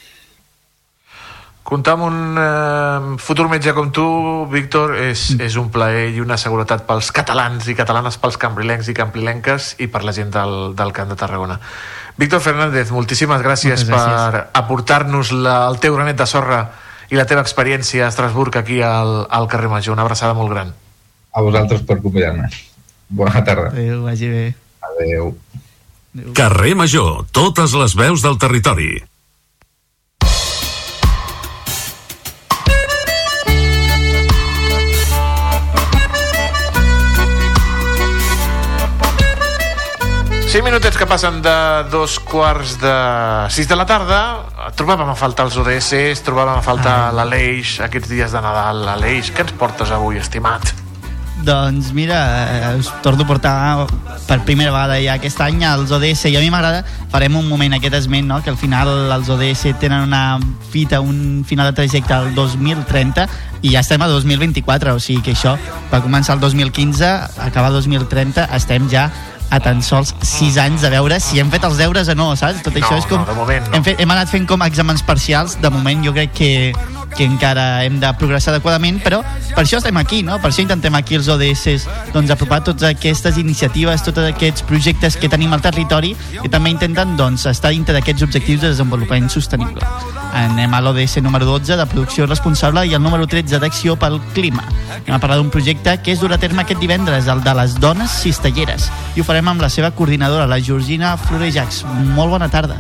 Comptar amb un eh, futur metge com tu, Víctor, és, és un plaer i una seguretat pels catalans i catalanes, pels cambrilencs i cambrilenques i per la gent del, del Camp de Tarragona. Víctor Fernández, moltíssimes gràcies, Moltes gràcies. per aportar-nos la- el teu granet de sorra i la teva experiència a Estrasburg aquí al, al carrer Major. Una abraçada molt gran. A vosaltres per convidar-me. Bona tarda. Adéu, vagi bé. Adéu. Carrer Major, totes les veus del territori. Cinc minutets que passen de dos quarts de sis de la tarda. Trobàvem a faltar els ODS, trobàvem a faltar l'Aleix aquests dies de Nadal. Aleix, què ens portes avui, estimat? Doncs mira, eh, us torno a portar per primera vegada ja aquest any els ODS i a mi m'agrada, farem un moment aquest esment, no? que al final els ODS tenen una fita, un final de trajecte al 2030 i ja estem a 2024, o sigui que això va començar el 2015, acabar el 2030, estem ja a tan sols 6 anys de veure si hem fet els deures o no, saps? Tot això No, és com... no, de moment no. hem, fet, hem anat fent com exàmens parcials, de moment jo crec que, que encara hem de progressar adequadament, però per això estem aquí, no? Per això intentem aquí els ODS doncs, apropar totes aquestes iniciatives, tots aquests projectes que tenim al territori i també intenten doncs, estar dintre d'aquests objectius de desenvolupament sostenible. Anem a l'ODS número 12 de producció responsable i el número 13 d'acció pel clima. Anem a parlar d'un projecte que es durà a terme aquest divendres, el de les dones cistelleres. I ho farem amb la seva coordinadora, la Georgina Florejacs. Molt bona tarda.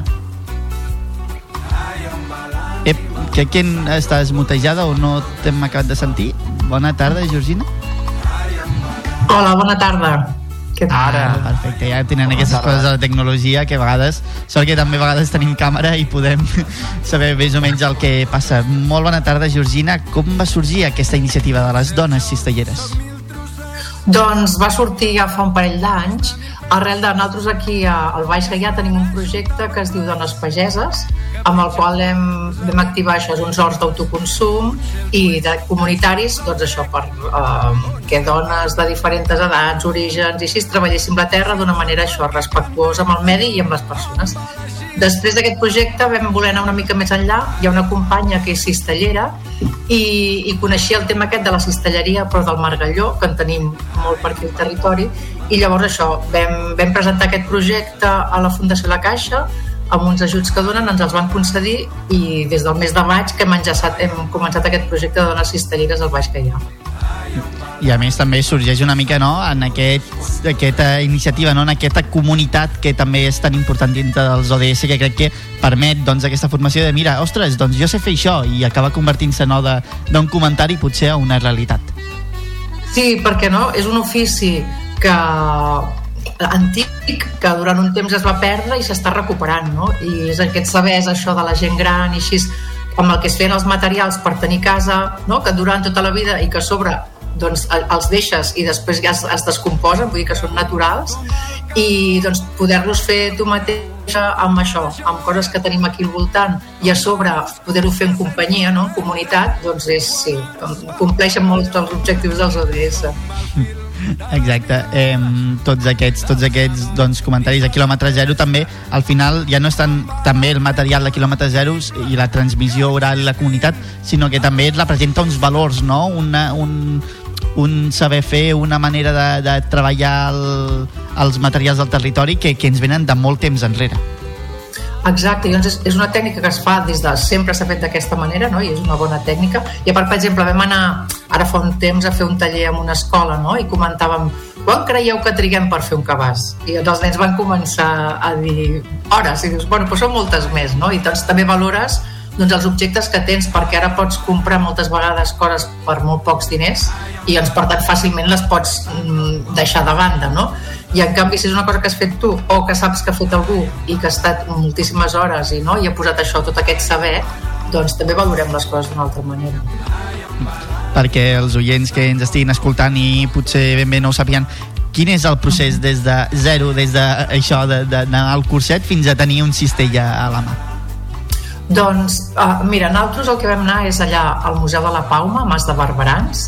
Ep, que qui estàs mutejada o no t'hem acabat de sentir? Bona tarda, Georgina. Hola, bona tarda. Què tal? Ara. Perfecte, ja tenen aquestes coses de la tecnologia que a vegades, sort que també a vegades tenim càmera i podem saber més o menys el que passa. Molt bona tarda, Georgina. Com va sorgir aquesta iniciativa de les dones cistelleres? Doncs va sortir ja fa un parell d'anys arrel de nosaltres aquí al Baix Gaià tenim un projecte que es diu Dones Pageses amb el qual hem, vam activar això, uns horts d'autoconsum i de comunitaris, doncs això per eh, que dones de diferents edats, orígens i així treballéssim la terra d'una manera això, respectuosa amb el medi i amb les persones. Després d'aquest projecte vam voler anar una mica més enllà. Hi ha una companya que és cistellera i, i coneixia el tema aquest de la cistelleria, però del margalló, que en tenim molt per aquí al territori, i llavors això, vam, vam presentar aquest projecte a la Fundació La Caixa, amb uns ajuts que donen, ens els van concedir i des del mes de maig que hem, enllaçat, hem començat aquest projecte de dones cistelleres al Baix Gaià. I a més també sorgeix una mica no, en aquest, aquesta iniciativa, no, en aquesta comunitat que també és tan important dintre dels ODS que crec que permet doncs, aquesta formació de mira, ostres, doncs jo sé fer això i acaba convertint-se no, d'un comentari potser a una realitat. Sí, perquè no? És un ofici que antic que durant un temps es va perdre i s'està recuperant, no? I és aquest saber és això de la gent gran i així amb el que es feien els materials per tenir casa, no? que duran tota la vida i que a sobre doncs, el- els deixes i després ja es, es descomposen, vull dir que són naturals i doncs, poder-los fer tu mateixa amb això, amb coses que tenim aquí al voltant i a sobre poder-ho fer en companyia, no? en comunitat, doncs és, sí, compleixen molts dels objectius dels ODS. Exacte, eh, tots aquests, tots aquests doncs, comentaris de quilòmetre zero també, al final ja no és tant també el material de quilòmetre zero i la transmissió oral i la comunitat, sinó que també representa uns valors, no? Una, un, un saber fer, una manera de, de treballar el, els materials del territori que, que ens venen de molt temps enrere. Exacte, doncs és, una tècnica que es fa des de sempre s'ha fet d'aquesta manera, no? i és una bona tècnica. I a part, per exemple, vam anar ara fa un temps a fer un taller en una escola no? i comentàvem quan creieu que triguem per fer un cabàs? I doncs els nens van començar a dir hores, i dius, bueno, però són moltes més, no? I doncs també valores doncs, els objectes que tens, perquè ara pots comprar moltes vegades coses per molt pocs diners i doncs, per tant fàcilment les pots mm, deixar de banda, no? I en canvi, si és una cosa que has fet tu o que saps que ha fet algú i que ha estat moltíssimes hores i, no, i ha posat això, tot aquest saber, doncs també valorem les coses d'una altra manera. perquè els oients que ens estiguin escoltant i potser ben bé no ho sapien quin és el procés des de zero, des de això d'anar al curset fins a tenir un cistell a la mà? Doncs, uh, mira, nosaltres el que vam anar és allà al Museu de la Pauma, a Mas de Barberans,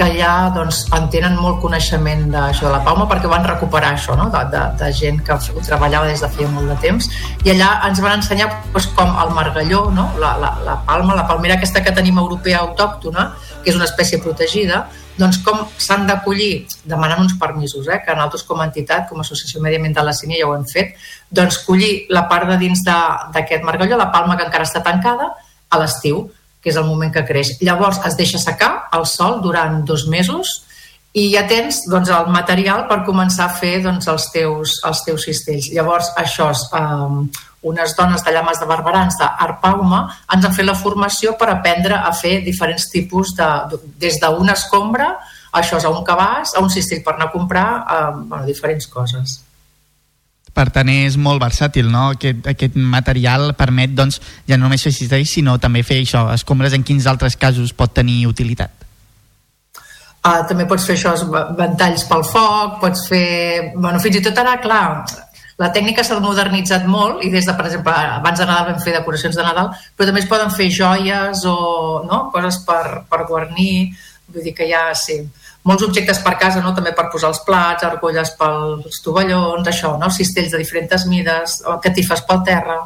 que allà doncs, en tenen molt coneixement d'això de la Pauma perquè van recuperar això, no? de, de, de gent que ho treballava des de feia molt de temps i allà ens van ensenyar doncs, com el margalló, no? la, la, la palma, la palmera aquesta que tenim europea autòctona, que és una espècie protegida, doncs com s'han d'acollir demanant uns permisos, eh? que nosaltres com a entitat, com a Associació Mediambiental de Sínia ja ho hem fet, doncs collir la part de dins d'aquest margalló, la palma que encara està tancada, a l'estiu, que és el moment que creix. Llavors es deixa secar al sol durant dos mesos i ja tens doncs, el material per començar a fer doncs, els, teus, els teus cistells. Llavors, això, um, unes dones de llames de barberans d'Arpauma ens han fet la formació per aprendre a fer diferents tipus de, des d'una escombra, això és a un cabàs, a un cistell per anar a comprar, um, bueno, diferents coses. Per tant, és molt versàtil, no? Aquest, aquest material permet, doncs, ja no només fer cistells, sinó també fer això, escombres en quins altres casos pot tenir utilitat. Uh, també pots fer això, ventalls pel foc, pots fer... Bueno, fins i tot ara, clar, la tècnica s'ha modernitzat molt i des de, per exemple, abans de Nadal vam fer decoracions de Nadal, però també es poden fer joies o no? coses per, per guarnir, vull dir que ha, sí, molts objectes per casa, no? també per posar els plats, argolles pels tovallons, això, no? cistells de diferents mides, catifes pel terra.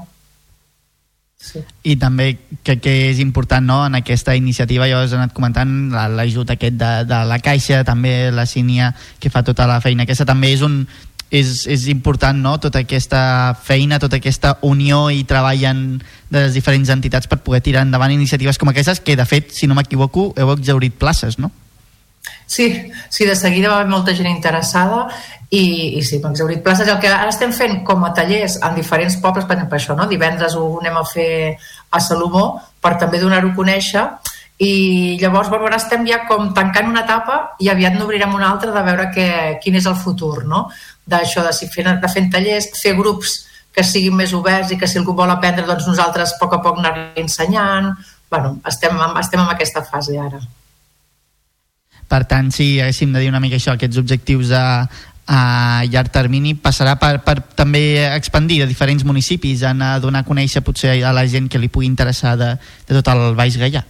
I també crec que és important no? en aquesta iniciativa, ja ho has anat comentant, la- l'ajut aquest de, de la Caixa, també la Sínia, que fa tota la feina. Aquesta també és un, és, és important, no?, tota aquesta feina, tota aquesta unió i treball en, de les diferents entitats per poder tirar endavant iniciatives com aquestes, que de fet, si no m'equivoco, heu exaurit places, no? Sí, sí, de seguida va haver molta gent interessada i, i sí, hem exaurit places. El que ara estem fent com a tallers en diferents pobles, per exemple, això, no? divendres ho anem a fer a Salomó per també donar-ho a conèixer i llavors bueno, ara estem ja com tancant una etapa i aviat n'obrirem una altra de veure que, quin és el futur no? d'això de, si fent, de fent tallers, fer grups que siguin més oberts i que si algú vol aprendre doncs nosaltres a poc a poc anar ensenyant bueno, estem, estem en aquesta fase ara Per tant, si haguéssim de dir una mica això, aquests objectius a, a llarg termini, passarà per, per també expandir a diferents municipis, en a donar a conèixer potser a la gent que li pugui interessar de, de tot el Baix Gaià.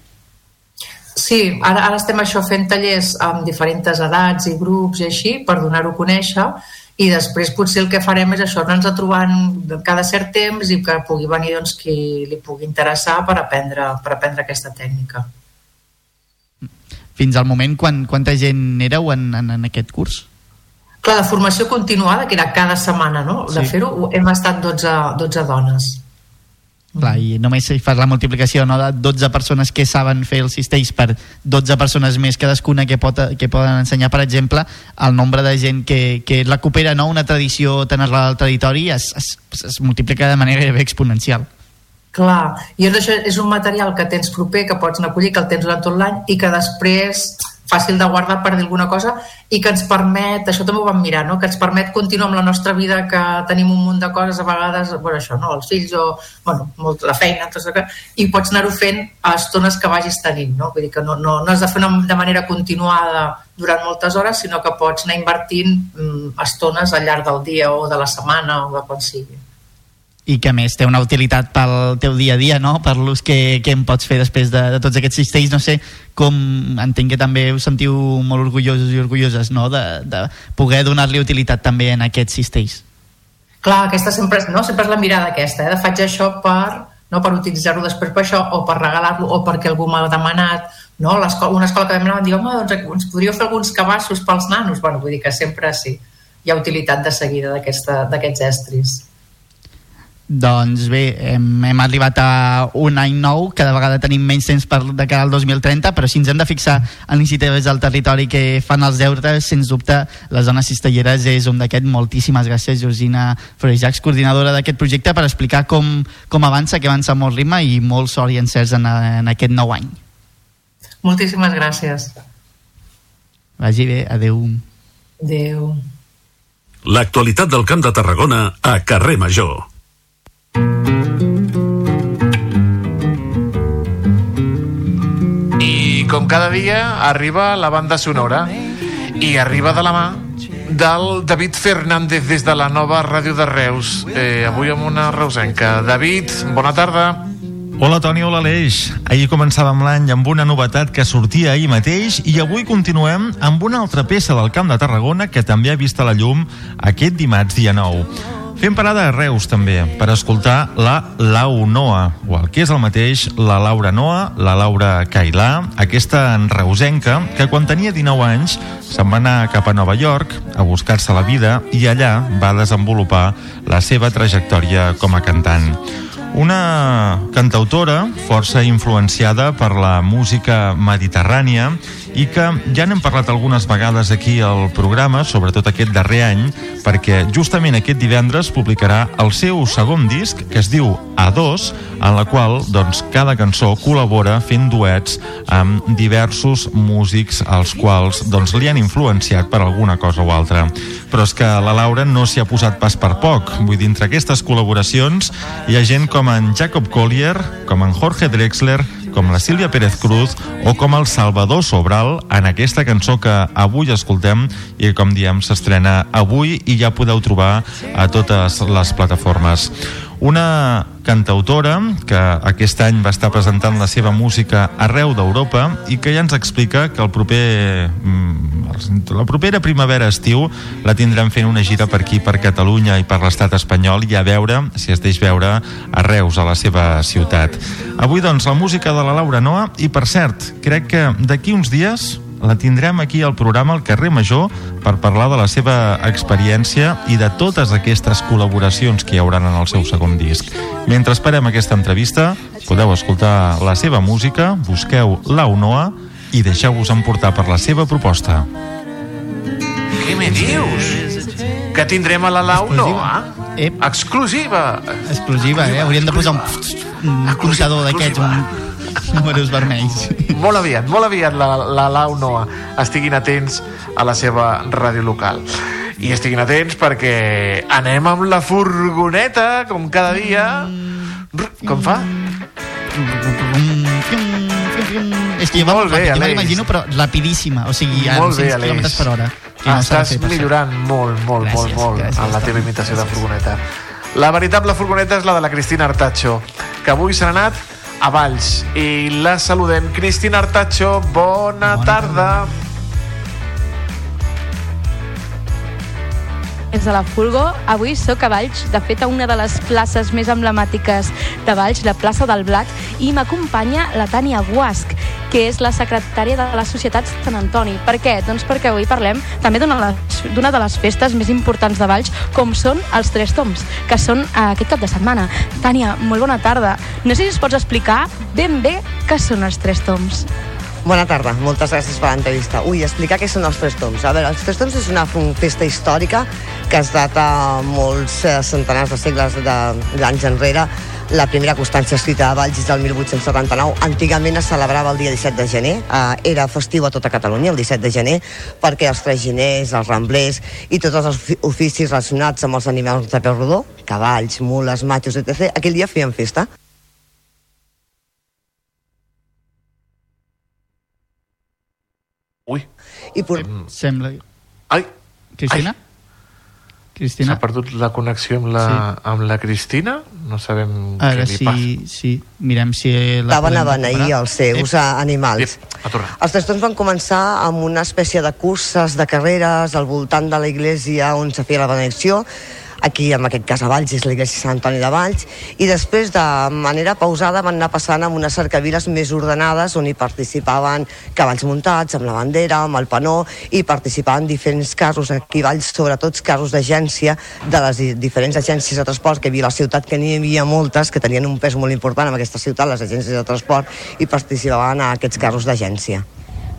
Sí, ara, ara estem això fent tallers amb diferents edats i grups i així per donar-ho a conèixer i després potser el que farem és això, anar-nos trobant cada cert temps i que pugui venir doncs, qui li pugui interessar per aprendre, per aprendre aquesta tècnica. Fins al moment, quan, quanta gent éreu en, en, en aquest curs? Clar, de formació continuada, que era cada setmana, no? De Sí. fer-ho, hem estat 12, 12 dones. Clar, i només si fas la multiplicació no, de 12 persones que saben fer els cistells per 12 persones més cadascuna que, pot, que poden ensenyar, per exemple, el nombre de gent que, que recupera no, una tradició tan arrelada al territori es, es, es multiplica de manera gairebé exponencial. Clar, i és, això, és un material que tens proper, que pots anar a collir, que el tens durant tot l'any i que després fàcil de guardar per dir alguna cosa i que ens permet, això també ho vam mirar, no? que ens permet continuar amb la nostra vida que tenim un munt de coses a vegades, bueno, això, no? els fills o bueno, molt, la feina, tot que, i pots anar-ho fent a estones que vagis tenint. No? Vull dir que no, no, no has de fer de manera continuada durant moltes hores, sinó que pots anar invertint mm, estones al llarg del dia o de la setmana o de quan sigui. I que més té una utilitat pel teu dia a dia, no? per l'ús que, que en pots fer després de, de tots aquests cistells. No sé com entenc que també us sentiu molt orgullosos i orgulloses no? de, de poder donar-li utilitat també en aquests cistells. Clar, aquesta sempre, no? sempre és la mirada aquesta, eh? de faig això per, no? per utilitzar-lo després per això, o per regalar-lo, o perquè algú m'ha demanat, no? L'escola, una escola que vam anar vam dir, home, doncs ens podríeu fer alguns cabassos pels nanos? Bueno, vull dir que sempre sí, hi ha utilitat de seguida d'aquests estris. Doncs bé, hem, hem arribat a un any nou, cada vegada tenim menys temps per, de cara al 2030, però si ens hem de fixar en iniciatives del territori que fan els deures, sens dubte, les zones cistelleres és un d'aquest. Moltíssimes gràcies, Georgina Florejacs, coordinadora d'aquest projecte, per explicar com, com avança, que avança molt ritme i molt sort i encerts en, en aquest nou any. Moltíssimes gràcies. Vagi bé, adeu. Adeu. L'actualitat del Camp de Tarragona a Carrer Major. I com cada dia arriba la banda sonora i arriba de la mà del David Fernández des de la nova ràdio de Reus eh, avui amb una reusenca David, bona tarda Hola Toni, hola Aleix. Ahir començàvem l'any amb una novetat que sortia ahir mateix i avui continuem amb una altra peça del Camp de Tarragona que també ha vist a la llum aquest dimarts dia 9. Fem parada a Reus també per escoltar la Lau Noa, o el que és el mateix, la Laura Noa, la Laura Cailà, aquesta reusenca que quan tenia 19 anys se'n va anar cap a Nova York a buscar-se la vida i allà va desenvolupar la seva trajectòria com a cantant. Una cantautora força influenciada per la música mediterrània i que ja n'hem parlat algunes vegades aquí al programa, sobretot aquest darrer any, perquè justament aquest divendres publicarà el seu segon disc, que es diu A2, en la qual doncs, cada cançó col·labora fent duets amb diversos músics als quals doncs, li han influenciat per alguna cosa o altra. Però és que la Laura no s'hi ha posat pas per poc. Vull dir, entre aquestes col·laboracions hi ha gent com en Jacob Collier, com en Jorge Drexler, com la Sílvia Pérez Cruz o com el Salvador Sobral en aquesta cançó que avui escoltem i que, com diem, s'estrena avui i ja podeu trobar a totes les plataformes. Una cantautora que aquest any va estar presentant la seva música arreu d'Europa i que ja ens explica que el proper, mm, la propera primavera-estiu la tindrem fent una gira per aquí, per Catalunya i per l'estat espanyol i a veure si es deix veure a Reus, a la seva ciutat. Avui, doncs, la música de la Laura Noa i, per cert, crec que d'aquí uns dies la tindrem aquí al programa al carrer Major per parlar de la seva experiència i de totes aquestes col·laboracions que hi hauran en el seu segon disc. Mentre esperem aquesta entrevista, podeu escoltar la seva música, busqueu la Unoa i deixeu-vos emportar per la seva proposta. Què me dius? Que tindrem a la Lau Noa? Ep. Exclusiva! Exclusiva, eh? Hauríem de posar un, un comptador d'aquests, un números vermells. Molt aviat, molt aviat la, la Lau Noa. Estiguin atents a la seva ràdio local. I estiguin atents perquè anem amb la furgoneta, com cada dia. Com fa? És que jo Molt bé, jo me l'imagino, però rapidíssima, o sigui, a Molt bé, 200 km per hora. que no Estàs fer, millorant molt, molt, Gràcies, molt, molt gràcies, en la teva imitació de furgoneta. La veritable furgoneta és la de la Cristina Artacho, que avui se n'ha anat a Valls. I la saludem. Cristina Artacho, bona, bona tarda. Des de la Fulgo, avui sóc a Valls, de fet a una de les places més emblemàtiques de Valls, la plaça del Blat, i m'acompanya la Tània Guasc, que és la secretària de la Societat Sant Antoni. Per què? Doncs perquè avui parlem també d'una de les- d'una de les festes més importants de Valls, com són els Tres Toms, que són eh, aquest cap de setmana. Tània, molt bona tarda. No sé si ens pots explicar ben bé què són els Tres Toms. Bona tarda, moltes gràcies per l'entrevista. Ui, explicar què són els Tres Toms. A veure, els Tres Toms és una festa històrica que es data molts eh, centenars de segles d'anys enrere La primera constància escrita a Valls és del 1879. Antigament es celebrava el dia 17 de gener. Eh, era festiu a tota Catalunya el 17 de gener perquè els traginers, els ramblers i tots els ofi- oficis relacionats amb els animals de peu rodó, cavalls, mules, matxos, etc., aquell dia feien festa. Ui. I por... Sembla... Ai! Cristina? Cristina? S'ha perdut la connexió amb la, Sí. amb la Cristina? No sabem Ara què li sí, passa. sí. Mirem si la Estaven a beneir els seus eh, animals. Els trastorns van començar amb una espècie de curses, de carreres, al voltant de la iglesia on se feia la benedicció, aquí en aquest cas a Valls és l'església Sant Antoni de Valls i després de manera pausada van anar passant amb unes cercaviles més ordenades on hi participaven cavalls muntats amb la bandera, amb el panó i participaven diferents carros aquí a Valls, sobretot carros d'agència de les di- diferents agències de transport que hi havia a la ciutat, que n'hi havia moltes que tenien un pes molt important en aquesta ciutat, les agències de transport i participaven a aquests carros d'agència.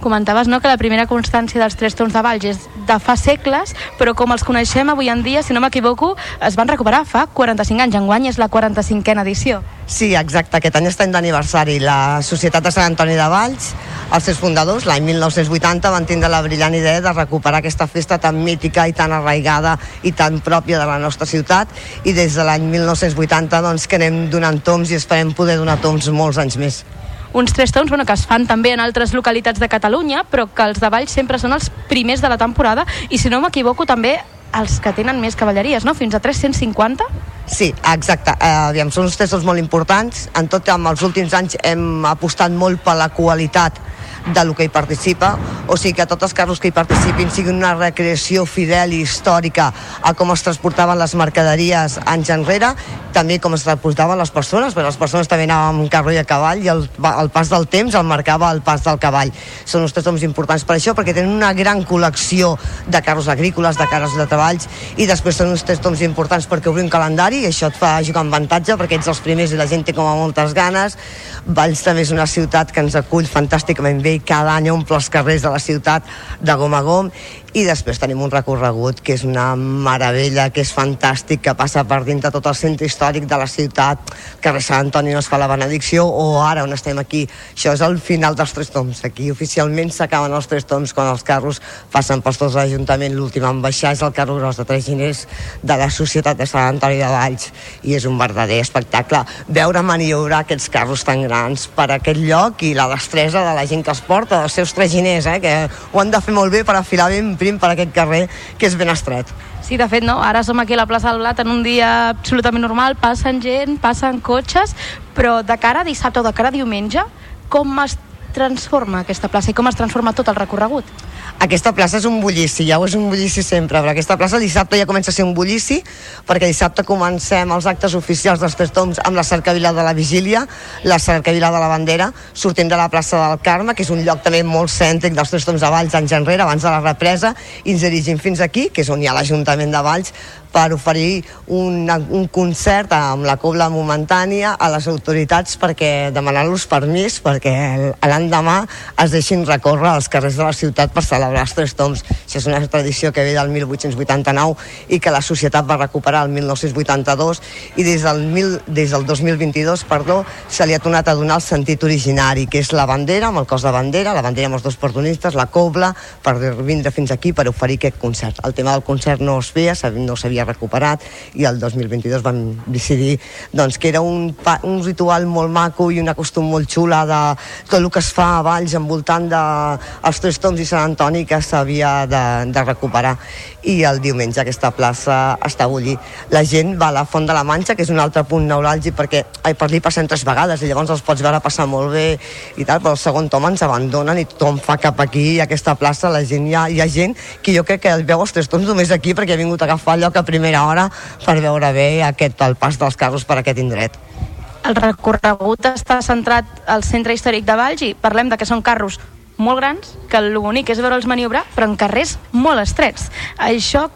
Comentaves no, que la primera constància dels tres tons de Valls és de fa segles, però com els coneixem avui en dia, si no m'equivoco, es van recuperar fa 45 anys. Enguany és la 45a edició. Sí, exacte. Aquest any estem d'aniversari. La Societat de Sant Antoni de Valls, els seus fundadors, l'any 1980, van tindre la brillant idea de recuperar aquesta festa tan mítica i tan arraigada i tan pròpia de la nostra ciutat i des de l'any 1980 doncs, que anem donant toms i esperem poder donar toms molts anys més. Uns tres tons bueno, que es fan també en altres localitats de Catalunya, però que els de Valls sempre són els primers de la temporada i, si no m'equivoco, també els que tenen més cavalleries, no? Fins a 350? Sí, exacte. Eh, aviam, són uns testos molt importants. En tot, en els últims anys hem apostat molt per la qualitat de lo que hi participa, o sigui que tots els carros que hi participin siguin una recreació fidel i històrica a com es transportaven les mercaderies anys enrere, també com es transportaven les persones, perquè les persones també anaven amb carro i a cavall i el, el pas del temps el marcava el pas del cavall. Són uns testoms importants per això, perquè tenen una gran col·lecció de carros agrícoles, de carros de treballs, i després són uns testoms importants perquè obrim calendari, i això et fa jugar amb avantatge, perquè ets els primers i la gent té com a moltes ganes. Valls també és una ciutat que ens acull fantàsticament bé cada any omple els carrers de la ciutat de gom a gom i després tenim un recorregut que és una meravella, que és fantàstic, que passa per dintre tot el centre històric de la ciutat, carrer Sant Antoni on es fa la benedicció, o ara on estem aquí. Això és el final dels Tres Toms. Aquí oficialment s'acaben els Tres Toms quan els carros passen pels tots l'Ajuntament. L'últim en baixar és el carro gros de Traginers de la Societat de Sant Antoni de Valls i és un verdader espectacle veure maniobrar aquests carros tan grans per aquest lloc i la destresa de la gent que els porta, dels seus traginers, eh, que ho han de fer molt bé per afilar ben per aquest carrer que és ben estret. Sí, de fet, no? Ara som aquí a la plaça del Blat en un dia absolutament normal, passen gent, passen cotxes, però de cara a dissabte o de cara a diumenge, com es transforma aquesta plaça i com es transforma tot el recorregut? Aquesta plaça és un bullici, ja ho és un bullici sempre, però aquesta plaça dissabte ja comença a ser un bullici, perquè dissabte comencem els actes oficials dels Tres Toms amb la cercavila de la Vigília, la cercavila de la Bandera, sortim de la plaça del Carme, que és un lloc també molt cèntric dels Tres Toms de Valls anys enrere, abans de la represa, i ens dirigim fins aquí, que és on hi ha l'Ajuntament de Valls, per oferir un, un concert amb la cobla momentània a les autoritats perquè demanar-los permís perquè l'endemà es deixin recórrer als carrers de la ciutat per celebrar els Tres Toms. Això és una tradició que ve del 1889 i que la societat va recuperar el 1982 i des del, mil, des del 2022 perdó, se li ha tornat a donar el sentit originari, que és la bandera, amb el cos de bandera, la bandera amb els dos protagonistes, la cobla, per vindre fins aquí per oferir aquest concert. El tema del concert no es feia, no s'havia recuperat i el 2022 vam decidir doncs, que era un, un ritual molt maco i una costum molt xula de tot el que es fa a Valls envoltant de els Tres Toms i Sant Antoni que s'havia de, de recuperar i el diumenge aquesta plaça està a bullir. La gent va a la Font de la Manxa, que és un altre punt neuràlgic perquè ai, per allí passen tres vegades i llavors els pots veure passar molt bé i tal, però el segon tom ens abandonen i tothom fa cap aquí i aquesta plaça la gent hi ha, hi ha gent que jo crec que el veu els tres toms només aquí perquè ha vingut a agafar lloc a primera hora per veure bé aquest, el pas dels carros per aquest indret. El recorregut està centrat al centre històric de Valls i parlem de que són carros molt grans, que el bonic és veure'ls maniobrar, però en carrers molt estrets. Això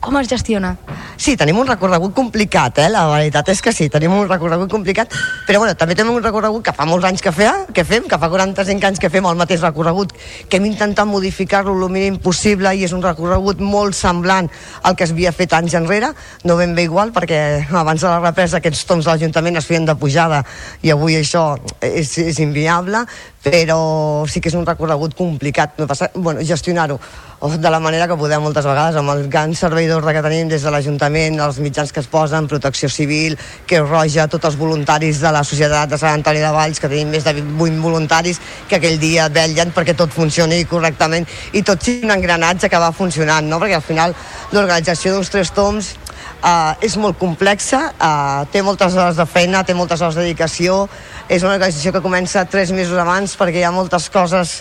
com es gestiona? Sí, tenim un recorregut complicat, eh? la veritat és que sí, tenim un recorregut complicat, però bueno, també tenim un recorregut que fa molts anys que, fea, que fem, que fa 45 anys que fem el mateix recorregut, que hem intentat modificar-lo el mínim possible i és un recorregut molt semblant al que es havia fet anys enrere, no ben bé igual perquè abans de la represa aquests toms de l'Ajuntament es feien de pujada i avui això és, és inviable, però sí que és un recorregut complicat, no passa, bueno, gestionar-ho de la manera que podem moltes vegades, amb el gran servei que tenim des de l'Ajuntament, els mitjans que es posen, Protecció Civil, Creu Roja, tots els voluntaris de la Societat de Sant Antoni de Valls, que tenim més de 20 voluntaris, que aquell dia vetllen perquè tot funcioni correctament i tot sigui un engranatge que va funcionant, no? perquè al final l'organització d'uns tres toms Uh, és molt complexa, uh, té moltes hores de feina, té moltes hores de dedicació, és una organització que comença tres mesos abans perquè hi ha moltes coses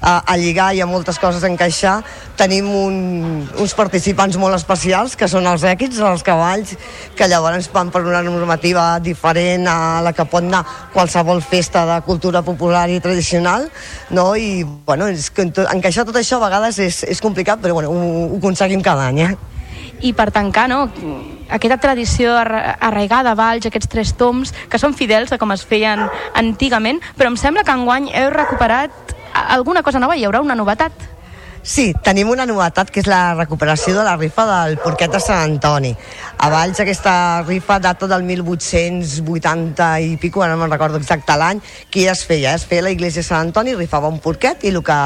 uh, a lligar, hi ha moltes coses a encaixar. Tenim un, uns participants molt especials, que són els èquids, els cavalls, que llavors van per una normativa diferent a la que pot anar qualsevol festa de cultura popular i tradicional, no? i bueno, és, encaixar tot això a vegades és, és complicat, però bueno, ho, ho aconseguim cada any. Eh? I per tancar no, aquesta tradició arra- arraigada a Valls, aquests tres toms, que són fidels a com es feien antigament, però em sembla que enguany heu recuperat alguna cosa nova, hi haurà una novetat. Sí, tenim una novetat que és la recuperació de la rifa del porquet de Sant Antoni. A Valls aquesta rifa data del 1880 i pico, ara no me'n recordo exacte l'any, qui es feia? Es feia la iglesia de Sant Antoni, rifava un porquet i el que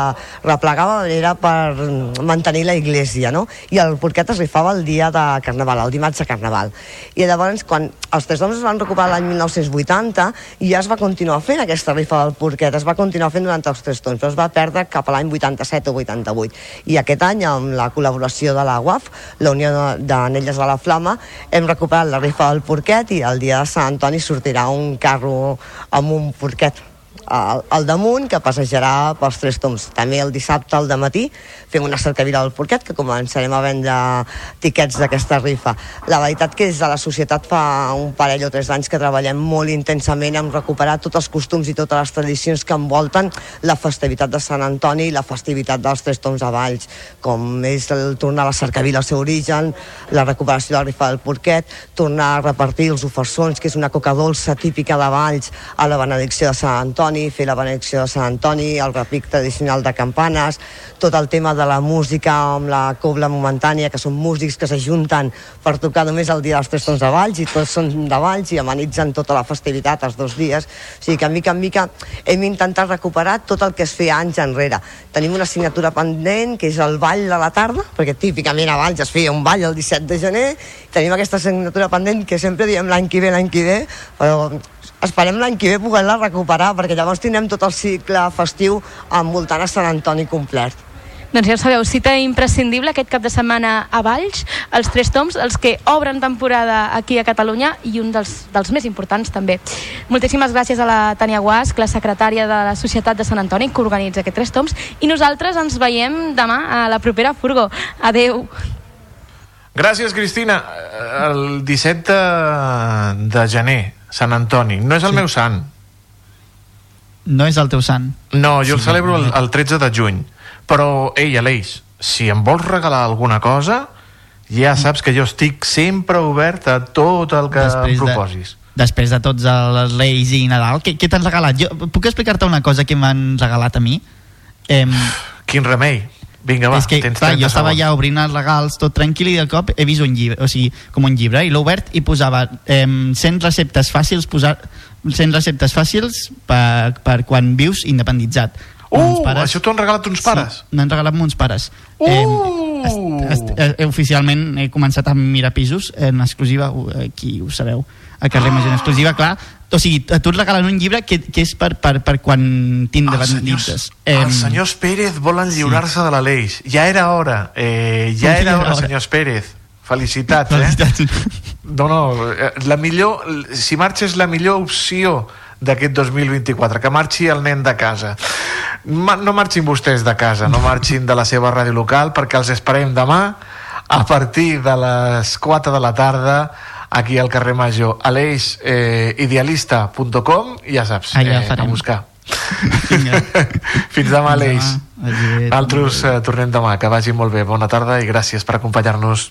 replegava era per mantenir la iglesia, no? I el porquet es rifava el dia de Carnaval, el dimarts de Carnaval. I llavors, quan els tres homes es van recuperar l'any 1980, ja es va continuar fent aquesta rifa del porquet, es va continuar fent durant els tres tons, però es va perdre cap a l'any 87 o 88. I aquest any, amb la col·laboració de la UAF, la Unió d'Anelles de la Flama, hem recuperat la rifa del porquet i el dia de Sant Antoni sortirà un carro amb un porquet al, al damunt que passejarà pels tres toms. També el dissabte al matí fem una cercavila del porquet que començarem a vendre tiquets d'aquesta rifa. La veritat que des de la societat fa un parell o tres anys que treballem molt intensament en recuperar tots els costums i totes les tradicions que envolten la festivitat de Sant Antoni i la festivitat dels tres toms a Valls, com és el tornar a la cercavila al seu origen, la recuperació de la rifa del porquet, tornar a repartir els ofersons, que és una coca dolça típica de Valls, a la benedicció de Sant Antoni, fer la benedicció de Sant Antoni, el repic tradicional de campanes, tot el tema de la música amb la cobla momentània, que són músics que s'ajunten per tocar només el dia dels tres tons de Valls i tots són de Valls i amenitzen tota la festivitat els dos dies. O sigui que mica en mica hem intentat recuperar tot el que es feia anys enrere. Tenim una assignatura pendent, que és el ball de la tarda, perquè típicament a Valls es feia un ball el 17 de gener, tenim aquesta assignatura pendent que sempre diem l'any que ve, l'any que ve, però esperem l'any que ve poder-la recuperar, perquè llavors tindrem tot el cicle festiu envoltant a Sant Antoni complet. Doncs ja ho sabeu, cita imprescindible aquest cap de setmana a Valls, els tres toms, els que obren temporada aquí a Catalunya i un dels, dels més importants també. Moltíssimes gràcies a la Tània Guasc, la secretària de la Societat de Sant Antoni, que organitza aquests tres toms, i nosaltres ens veiem demà a la propera Furgo. Adeu. Gràcies, Cristina. El 17 de, de gener, Sant Antoni. No és el sí. meu sant. No és el teu sant. No, jo el Sí, celebro el, no. el 13 de juny. Però, ei, Aleix, si em vols regalar alguna cosa, ja saps que jo estic sempre obert a tot el que em proposis. De, després de tots els Reis i Nadal, què, què t'han regalat? Jo, puc explicar-te una cosa que m'han regalat a mi? Em, Quin remei. Vinga, va, és que, tens clar, 30 jo estava segons. ja obrint els regals tot tranquil i de cop he vist un llibre, o sigui, com un llibre, i l'he obert i posava em, 100 receptes fàcils posar 100 receptes fàcils per, per quan vius independitzat. Uh, això t'ho han regalat uns pares? Sí, m'han regalat mons pares. Uh! est, est, eh, oficialment he començat a mirar pisos en exclusiva, aquí ho sabeu, a carrer Major en exclusiva, clar, o sigui, a tu et regalen un llibre que, que és per, per, per quan t'independitzes. Els senyors Pérez volen lliurar-se de l'Aleix. Ja era hora. Eh, ja era hora, senyors Pérez. Felicitats, eh? No, no, eh, la millor, si marxa és la millor opció d'aquest 2024, que marxi el nen de casa. Ma- No marxin vostès de casa, no marxin de la seva ràdio local, perquè els esperem demà a partir de les 4 de la tarda aquí al carrer Major. Aleix, eh, idealista.com, ja saps, Allà eh, a farem. buscar. Fins demà, Aleix. Altres eh, tornem demà. Que vagi molt bé. Bona tarda i gràcies per acompanyar-nos.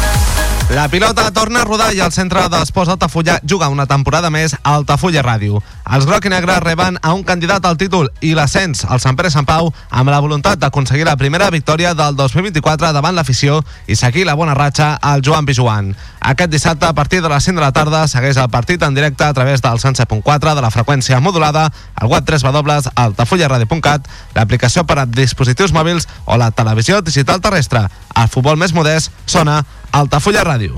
La pilota torna a rodar i el centre d'Esports Altafulla juga una temporada més a Altafulla Ràdio. Els groc i negre reben a un candidat al títol i l'ascens al Sant Pere Sant Pau amb la voluntat d'aconseguir la primera victòria del 2024 davant l'afició i seguir la bona ratxa al Joan Pijuan. Aquest dissabte, a partir de les 5 de la tarda, segueix el partit en directe a través del 107.4 de la freqüència modulada, al web 3 altafullaradio.cat, l'aplicació per a dispositius mòbils o la televisió digital terrestre. El futbol més modest sona Altafulla Ràdio.